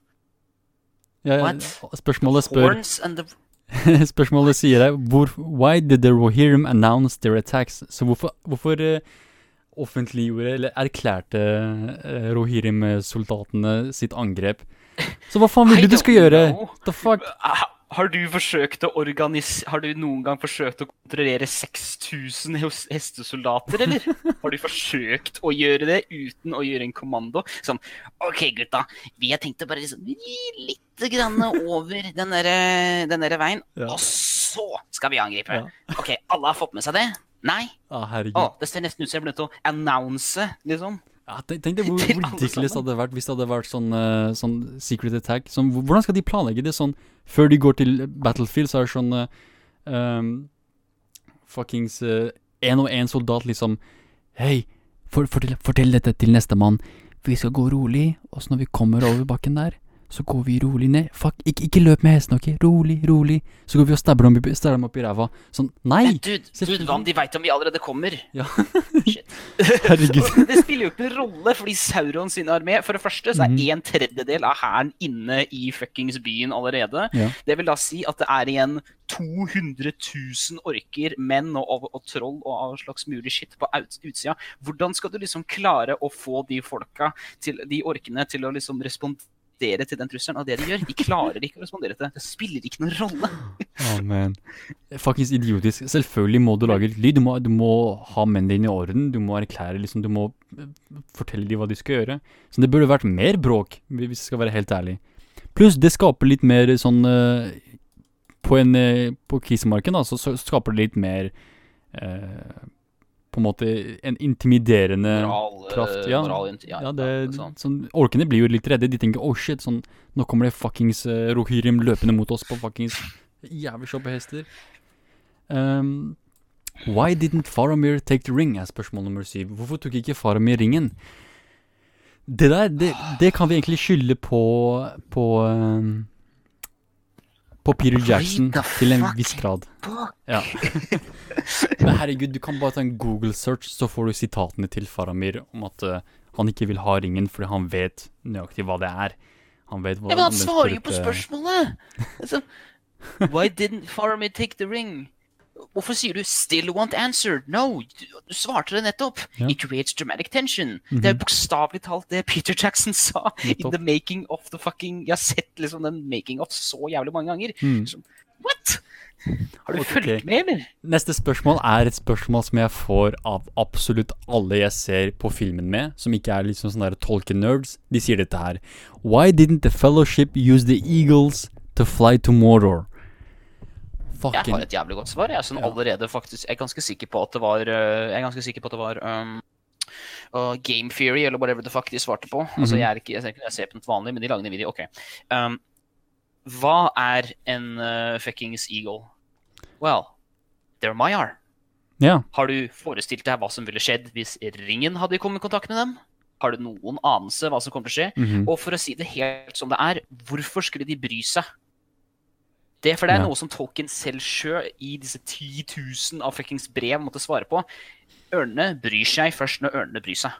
ja, What? Spørsmålet spør Horns and the Spørsmålet sier deg hvor, Why did the Rohirrim announce their attacks? Så hvorfor, hvorfor uh, offentliggjorde eller erklærte uh, Rohirrim-soldatene sitt angrep? Så hva faen vil du du skal don't gjøre? know. The fuck? Ah, Har du. Har du noen gang forsøkt å kontrollere 6000 hestesoldater, eller? Har du forsøkt å gjøre det uten å gjøre en kommando? Sånn OK, gutta, vi har tenkt å bare liksom litt grann over den derre den der veien, Ja. og så skal vi angripe. Ja. OK, alle har fått med seg det? Nei? Ah. Å, det ser nesten ut som jeg ble nødt til å announce, liksom. Ja, tenk, deg hvor, ridiculous det hadde vært hvis det hadde vært sånn, uh, sånn secret attack. Sånn, hvordan skal de planlegge det sånn før de går til battlefield, så er det sånn uh, um, Fuckings én og én soldat liksom Hei, for, fortell, fortell dette til nestemann. Vi skal gå rolig, og så når vi kommer over bakken der, så går vi rolig ned. Fuck, ikke, ikke løp med hesten, ok? Rolig, rolig. Så går vi og stabber dem, stabber dem opp i ræva. Sånn, nei! Men dude, dude, hva om de veit om vi allerede kommer? Ja. Shit. Herregud. Det spiller jo ikke noen rolle, fordi Sauron sin armé For det første så er mm. en tredjedel av hæren inne i fuckings byen allerede. Ja. Det vil da si at det er igjen 200 000 orker, menn og, og, og troll og all slags mulig shit på ut, utsida. Hvordan skal du liksom klare å få de folka, til, de orkene, til å liksom respondere til den trusselen? av det de gjør, de klarer ikke å respondere til det. Det spiller ikke noen rolle. Amen. Det er faktisk idiotisk. Selvfølgelig må du lage litt lyd. Du må, du må ha mennene dine i orden. Du må erklære liksom, Du må eh, fortelle dem hva de skal gjøre. Så det burde vært mer bråk, hvis jeg skal være helt ærlig. Pluss, det skaper litt mer sånn eh, På en eh, På krisemarken, da, så skaper det litt mer eh, På en måte en intimiderende Moral, eh, kraft. Ja, moral, ja, ja, det, ja, sånn, Orkene blir jo litt redde. De tenker 'oh shit', sånn Nå kommer det fuckings uh, Rohirrim løpende mot oss på fuckings jævlig kjappe hester. Um, why didn't Faramir take the ring? er spørsmål nummer syv. Hvorfor tok ikke Faramir ringen? Det der, det, det kan vi egentlig skylde på På um, På Peter Jackson til en viss grad. Ja. Men herregud, du kan bare ta en Google search, så får du sitatene til Faramir om at uh, han ikke vil ha ringen fordi han vet nøyaktig hva det er. Han vet hva Ja, men han svarer jo på spørsmålet! Altså, why didn't Faramir take the ring? Hvorfor sier du 'still want answered'? No, du, svarte det nettopp. Ja. It creates dramatic tension. Det er bokstavelig talt det Peter Jackson sa in the making of the fucking Jeg har sett liksom den making of så jævlig mange ganger. Mm. Så, What?! Har du okay. fulgt med, eller? Neste spørsmål er et spørsmål som jeg får av absolutt alle jeg ser på filmen med, som ikke er liksom sånne der Tolkien-nerds. De sier dette her. Why didn't the fellowship use the eagles to fly to Mordor? Jeg har et jævlig godt svar. Jeg er, sånn allerede faktisk, jeg er ganske sikker på at det var øh, Jeg er ganske sikker på at det var um, uh, Game Theory, eller whatever the fuck de svarte på. Altså, Mhm. jeg, er ikke, jeg jeg ser på noe vanlig, men de lagde en video. Ok. Um, hva er en uh, fuckings eagle? Well, they're my are. Yeah. Har du forestilt deg hva som ville skjedd hvis ringen hadde kommet i kontakt med dem? Har du noen anelse hva som kommer til å skje? Mhm. Og for å si det helt som det er, hvorfor skulle de bry seg? Det for det er Ja. noe som Tolkien selv sjøl i disse 10 000 av fuckings brev måtte svare på. Ørnene bryr seg først når ørnene bryr seg.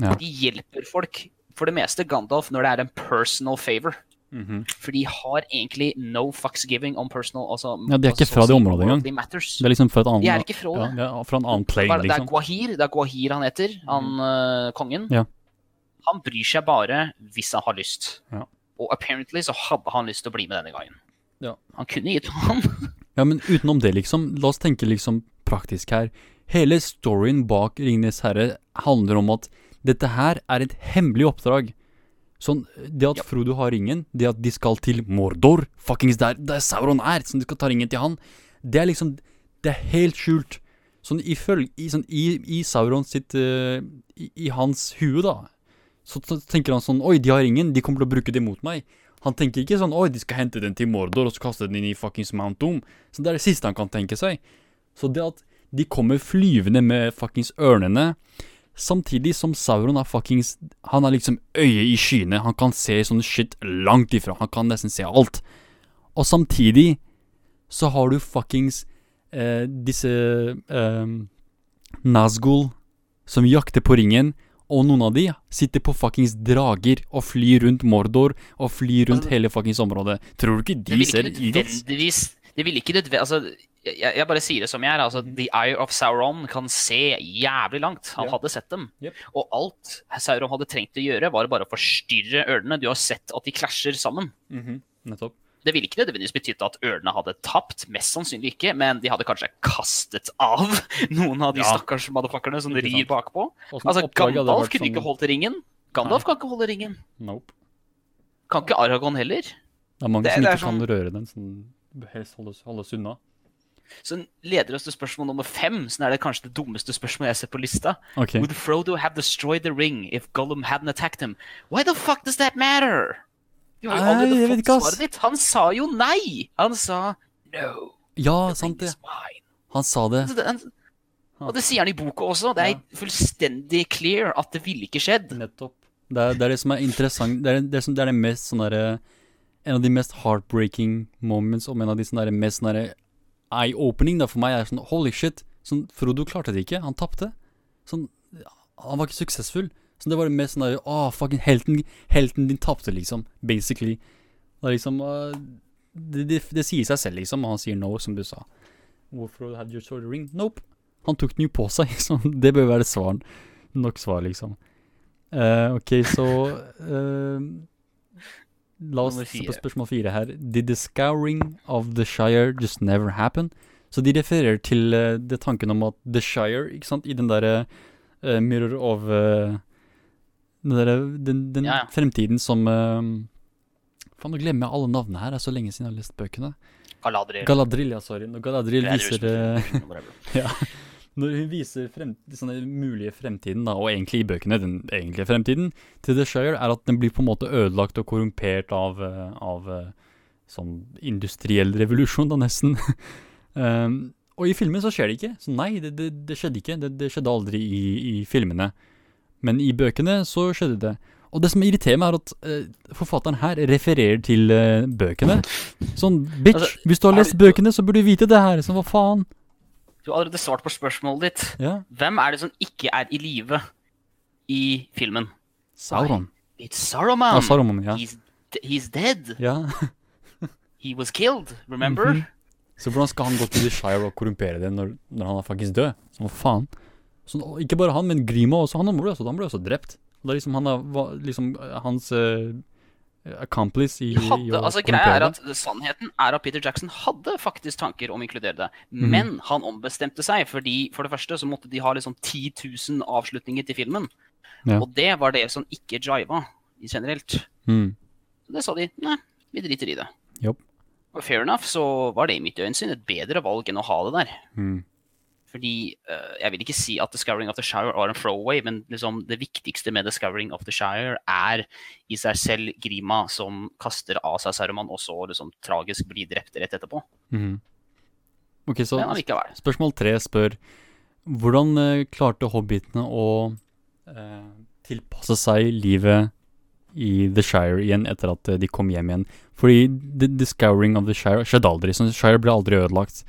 Ja. De hjelper folk, for det meste Gandalf, når det er en personal favor. Mhm. For de har egentlig no fucks giving on personal altså, Ja, de er ikke altså, fra det området engang. Det er liksom fra et annet De er ikke fra ja, det. er fra en annen plane, liksom. det? Det er Guahir, det er Guahir han heter, han uh, kongen. Ja. Han bryr seg bare hvis han har lyst. Ja. Og apparently så hadde han lyst til å bli med denne gangen. Ja. Han kunne gitt han. Ja, men utenom det, liksom, la oss tenke liksom praktisk her. Hele storyen bak Ringenes herre handler om at dette her er et hemmelig oppdrag. Sånn, det at Frodo har ringen, det at de skal til Mordor, fuckings der, der Sauron er, Sånn, de skal ta ringen til han, det er liksom, det er helt skjult. Sånn ifølge, i, sånn, i, i Sauron sitt, uh, i, i hans hue da, så, så tenker han sånn, oi, de har ringen, de kommer til å bruke det mot meg. Han tenker ikke sånn, oi, de skal hente den til Mordor, og så kaste den inn i fuckings Mount Doom. Så det er det siste han kan tenke seg. Så det at de kommer flyvende med fuckings ørnene, samtidig som Sauron er fuckings, han er liksom øyet i skyene, han kan se sånn shit langt ifra, han kan nesten se alt. Og samtidig så har du fuckings eh, disse eh, Nazgul som jakter på ringen, og noen av de sitter på fuckings drager og flyr rundt Mordor og flyr rundt hele fuckings området. Tror du ikke de ser idiots? Det vil ikke nødvendigvis altså, jeg, jeg bare sier det som jeg er. Altså, The Eye of Sauron kan se jævlig langt. Han Ja. hadde sett dem. Yep. Og alt Sauron hadde trengt å gjøre, var bare å forstyrre ørnene. Du har sett at de klasjer sammen. Mhm, Nettopp. Det ville ikke nødvendigvis betydd at ørnene hadde tapt, mest sannsynlig ikke, men de hadde kanskje kastet av noen av de Ja. stakkars motherfuckerne som rir bakpå. Sånn Altså, Gandalf kunne sånn- ikke holdt ringen. Gandalf Nei. kan ikke holde ringen. Nope. Kan ikke Aragon heller. Det er mange Det- som ikke sånn... kan sånn- røre den, som helst holdes, holdes unna. Så leder oss til spørsmål nummer fem, som er det kanskje det dummeste spørsmålet jeg ser på lista. Okay. Would Frodo have destroyed the ring if Gollum hadn't attacked him? Why the fuck does that matter? Vi har jo vet fått svaret ditt. Han sa jo nei! Han sa no. Ja, sant det. Han sa det. Og det sier han i boka også. Det er fullstendig clear at det ville ikke skjedd. Nettopp. Det er, det er det som er interessant. Det er det, som, det, er det mest sånn derre En av de mest heartbreaking moments, om en av de sånn derre mest sånn derre eye-opening da, for meg, er sånn Holy shit. Sånn, Frodo klarte det ikke. Han tapte. Sånn Han var ikke suksessfull. Så det var det mest sånn derre Å, fucking helten, helten din tapte, liksom. Basically. Det liksom uh, det, det, det sier seg selv, liksom. Og han sier no, som du sa. Hvorfor hadde you sword ring? Nope. Han tok den jo på seg, så det bør være svaren. Nok svar, liksom. Uh, ok, så uh, La oss se på spørsmål fire her. Did the scouring of the Shire just never happen? Så de refererer til uh, det tanken om at The Shire, ikke sant, i den derre uh, Mirror of eh, Den derre Den, den Ja, ja. fremtiden som uh, Faen, nå glemmer jeg alle navnene her. Det er så lenge siden jeg har lest bøkene. Galadriel. Galadriel, ja, sorry. Når Galadriel viser eh. Ja. Når hun viser frem, sånne mulige fremtiden, da, og egentlig i bøkene, den egentlige fremtiden, til The Shire, er at den blir på en måte ødelagt og korrumpert av, eh, av sånn industriell revolusjon, da, nesten. um, og i filmen så skjer det ikke. Så nei, det, det, det skjedde ikke. Det, det skjedde aldri i, i filmene. Men i bøkene så skjedde det. Og det som irriterer meg, er at uh, forfatteren her refererer til uh, bøkene. Sånn, bitch, Altså, hvis du har lest du- bøkene, så burde du vite det her. Sånn, hva faen? Du har allerede svart på spørsmålet ditt. Ja. Hvem er det som ikke er i live i filmen? Sauron. It's Saruman. Ja, Saruman, ja. He's, he's dead. Ja. He was killed, remember? Mhm. Så hvordan skal han gå til The Shire og korrumpere det når, når han er faktisk død? Så hva faen? Så, ikke bare han, men Grima også. Han ble også, han ble også drept. Det er liksom, han er, liksom eh, hans uh, accomplice i, De i hadde, å altså Greia er at Sannheten er at Peter Jackson hadde faktisk tanker om å inkludere det. Mhm. Men han ombestemte seg, fordi for det første så måtte de ha liksom 10 000 avslutninger til filmen. Ja. Og det var det som ikke jiva i generelt. Mm. Så det sa de nei, vi driter i det. Yep. Og fair enough så var det i mitt øyensyn et bedre valg enn å ha det der. Mm. Fordi uh, jeg vil ikke si at Discovering of the Shire er en throwaway, men liksom det viktigste med Discovering of the Shire er i seg selv Grima som kaster av seg Saruman, og så liksom tragisk blir drept rett etterpå. Mhm. Ok, så spørsmål tre spør Hvordan uh, klarte hobbitene å uh, tilpasse seg livet i The Shire igjen etter at de kom hjem igjen? Fordi The, Discovering of the Shire skjedde aldri, så Shire ble aldri ødelagt.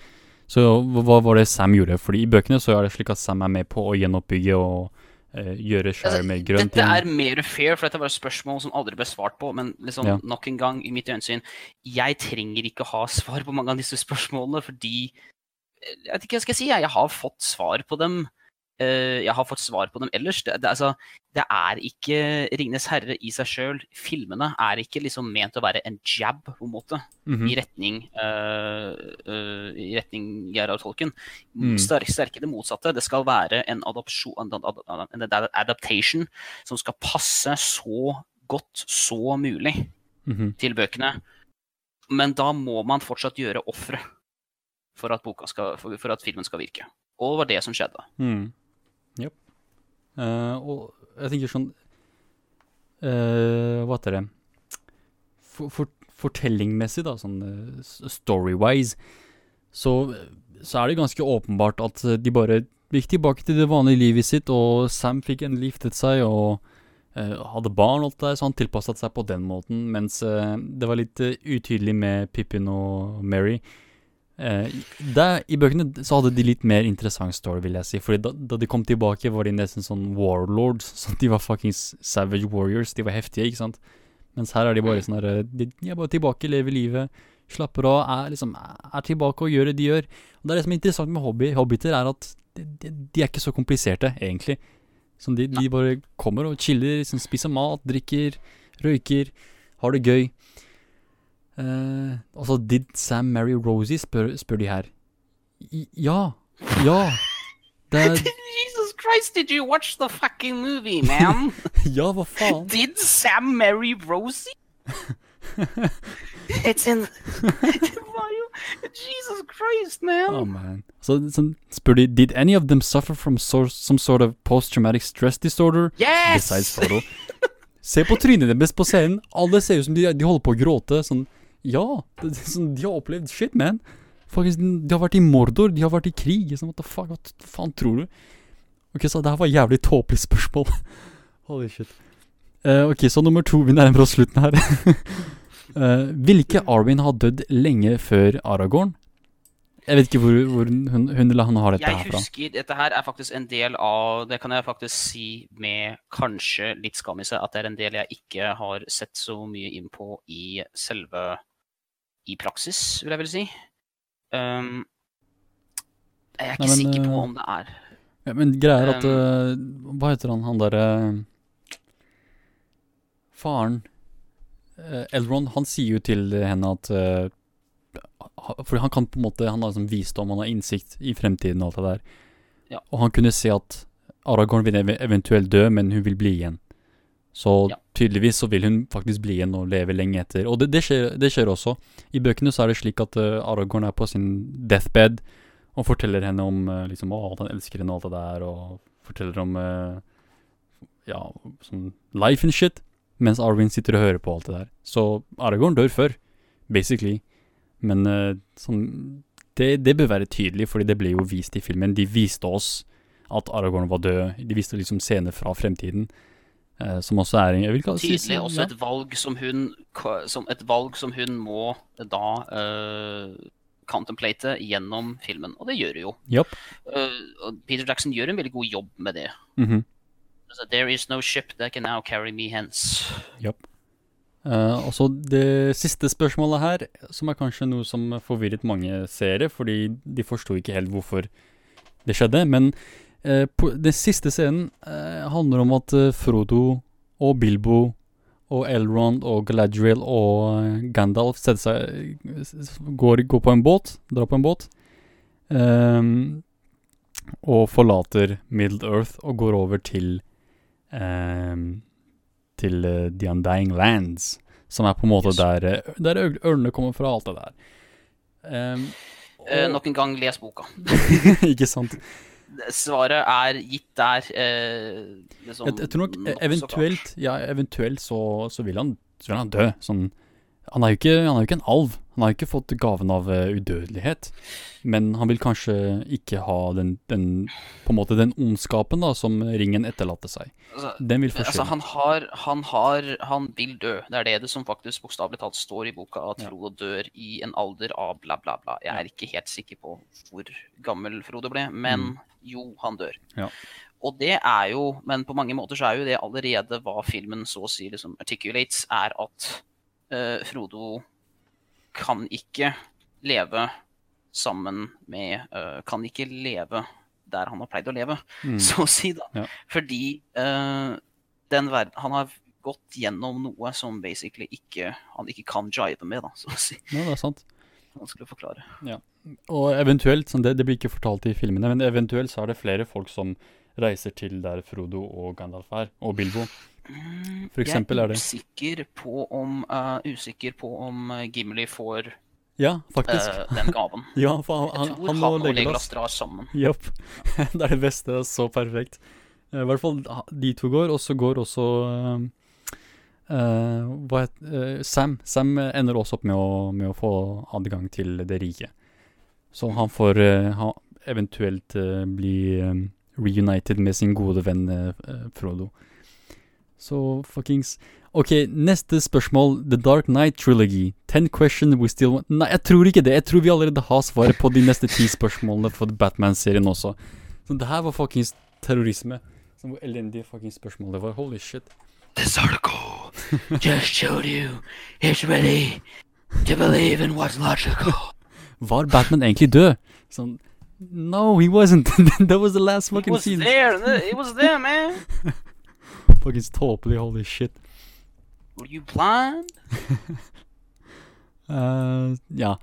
Så hva, var det Sam gjorde? Fordi i bøkene så er det slik at Sam er med på å gjenoppbygge og eh, gjøre Shire mer ting. Dette er mer fair, for dette var et spørsmål som aldri ble svart på. Men liksom, Ja. nok en gang, i mitt øyensyn, jeg trenger ikke ha svar på mange av disse spørsmålene, fordi eh, Jeg vet ikke hva skal jeg si, jeg har fått svar på dem. Eh, jeg har fått svar på dem ellers. Det, det, altså, det er ikke Ringenes herre i seg sjøl. Filmene er ikke liksom ment å være en jab, på en måte, Mhm. i retning uh, I retning Gerhard Tolkien. Mm. Sterk, sterke det motsatte. Det skal være en, adopsjon, en, en, en adaptation som skal passe så godt så mulig Mhm. til bøkene. Men da må man fortsatt gjøre ofre for, for at filmen skal virke. Og det var det som skjedde. Mm. Japp. Eh, og jeg tenker sånn eh, Hva heter det for, for, Fortellingmessig, da, sånn eh, story-wise, så, så er det ganske åpenbart at de bare gikk tilbake til det vanlige livet sitt, og Sam fikk endelig giftet seg og eh, hadde barn, alt det så han tilpasset seg på den måten, mens eh, det var litt eh, utydelig med Pippin og Mary. Eh, der, I bøkene så hadde de litt mer interessant story, vil jeg si. Fordi da, da de kom tilbake, var de nesten sånn warlords. Så de var fuckings savage warriors. De var heftige, ikke sant? Mens her er de bare sånn her eh, De, de er bare tilbake, lever livet, slapper av, er liksom Er tilbake og gjør det de gjør. Og det er det som er interessant med hobby, hobbiter, er at de, de, de er ikke så kompliserte, egentlig. Sånn, de, de bare kommer og chiller, liksom, spiser mat, drikker, røyker, har det gøy. Eh, altså, did Sam marry Rosie, spør, spør de her. I, ja. Ja. Det Jesus Christ, did you watch the fucking movie, man? Ja, hva faen? Did Sam marry Rosie? It's in Det var jo Jesus Christ, man! Oh man. Så sånn, spør de Did any of them suffer from so, some sort of post-traumatic stress disorder? Yes! Besides photo. Se på trynet deres på scenen. Alle ser ut som de, de holder på å gråte. Sånn Ja, det, det, sånn, de har opplevd shit, man. Faktisk, de har vært i Mordor, de har vært i krig. Sånn, what the fuck, hva faen tror du? Ok, så det her var jævlig tåpelig spørsmål. Holy shit. Uh, ok, så nummer to. Vi nærmer oss slutten her. uh, Ville ikke Arwin ha dødd lenge før Aragorn? Jeg vet ikke hvor, hvor hun, hun eller han har dette Jeg her fra. husker Dette her er faktisk en del av Det kan jeg faktisk si med kanskje litt skam i seg, at det er en del jeg ikke har sett så mye inn på i selve I praksis, vil jeg vel si. Um, jeg er ikke Nei, men, sikker på eh, om det er Ja, men greia er at Um, eh, Hva heter han, han derre Faren uh, Elrond, han sier jo til henne at eh, ha- For han kan på en måte Han har liksom visdom, han har innsikt i fremtiden og alt det der. Ja. Og han kunne se at Aragorn vil eventuelt dø, men hun vil bli igjen. Så tydeligvis så vil hun faktisk bli igjen og leve lenge etter. Og det, det, skjer, det skjer også. I bøkene så er det slik at uh, Aragorn er på sin deathbed og forteller henne om uh, liksom, å, at han elsker henne og alt det der, og forteller om uh, ja, sånn life and shit, mens Arwin sitter og hører på alt det der. Så Aragorn dør før, basically. Men sånn det, det bør være tydelig, fordi det ble jo vist i filmen. De viste oss at Aragorn var død. De viste liksom scener fra fremtiden. Eh, som også er jeg vil kalle- tydelig også et valg som hun som Et valg som hun må da uh, contemplate gjennom filmen. Og det gjør hun jo. Yep. Uh, Peter Jackson gjør en veldig god jobb med det. Mm -hmm. so, There is no ship that can now carry me hence. Yep. Uh, og så det siste spørsmålet her, som er kanskje noe som forvirret mange seere, fordi de forsto ikke helt hvorfor det skjedde. Men eh, den siste scenen eh, handler om at eh, Frodo og Bilbo og Elrond og Galadriel og eh, Gandalf seg går, går på en båt, drar på en båt, um, og forlater Middle Earth og går over til um, til uh, The Undying Lands, som er på en måte der, eh, der ørnene kommer fra, alt det der. Ehm, Eh, nok en gang, les boka. ikke sant? Svaret er gitt der. eh, liksom, Jeg, jeg tror nok eventuelt Ja, eventuelt så, så, vil han, så vil han dø. Sånn Han er ikke, han er jo ikke en alv. Han har ikke fått gaven av eh, udødelighet. Men han vil kanskje ikke ha den, den På en måte den ondskapen da som ringen etterlater seg. Altså, Den vil altså, han har Han har Han vil dø. Det er det, det som faktisk bokstavelig talt står i boka, at Frodo dør i en alder av bla, bla, bla. Jeg er ikke helt sikker på hvor gammel Frodo ble, men Mm. jo, han dør. Ja. Og det er jo Men på mange måter så er jo det allerede hva filmen så å si liksom articulates, er at uh, Frodo kan ikke leve sammen med uh, Kan ikke leve der han har pleid å leve, Mm. så å si, da. Ja. Fordi uh, den verden Han har gått gjennom noe som basically ikke han ikke kan jive med, da, så å si. Ja, det er sant. Vanskelig å forklare. Ja. Og eventuelt, sånn det, det blir ikke fortalt i filmene, men eventuelt så er det flere folk som reiser til der Frodo og Gandalf er, og Bilbo. For eksempel er det Jeg er usikker på om, uh, usikker på om eh, Gimli får Ja, faktisk. Uh, den gaven. ja, for han, han, han han og Legolas drar sammen. Japp. det er det beste. Det er så perfekt. I hvert fall de to går, og så går også uh, hva het, eh, Sam. Sam ender også opp med å, med å få adgang til det rike. Så han får eh, ha, eventuelt bli reunited med sin gode venn Frodo. Så fuckings Ok, neste spørsmål. The Dark Knight Trilogy. Ten question we still want Nei, jeg tror ikke det. Jeg tror vi allerede har svaret på de neste ti spørsmålene for Batman-serien også. Så det her var fuckings terrorisme. Som hvor elendige fuckings spørsmål det var. Holy shit. This article just showed you it's ready to believe in what's logical. Var Batman egentlig død? Sånn No, he wasn't. That was the last He fucking was scene. there, it was there, man. Fuckings tåpelig. Holy shit. Were you blind? uh, ja.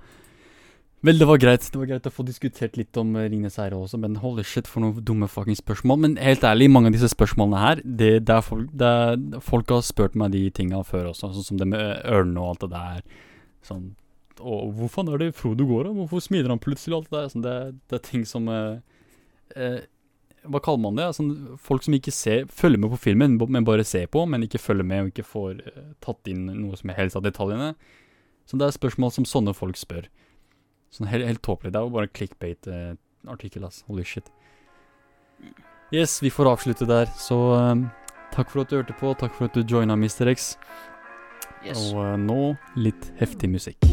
Vel, det var greit. Det var greit å få diskutert litt om Ringnes Ringenes herre også, men holy shit, for noen dumme fucking spørsmål. Men helt ærlig, mange av disse spørsmålene her, det, det er folk, det er, folk har spurt meg de tinga før også, sånn som det med ørnene og alt det der. Sånn Og hvor faen er det Frodo går, da? Hvorfor smiler han plutselig? og Alt det der. Sånn, det, det er ting som uh, eh, Hva kaller man det? Altså, folk som ikke ser, følger med på filmen, men bare ser på, men ikke følger med og ikke får eh, tatt inn noe som helst av detaljene. Så det er spørsmål som sånne folk spør. Sånn helt, helt tåpelig. Det er jo bare en clickbait-artikkel, ass. Holy shit. Yes, vi får avslutte der. Så eh, takk for at du hørte på. Takk for at du joina Mr. X. Yes. Og uh, nå litt heftig musikk.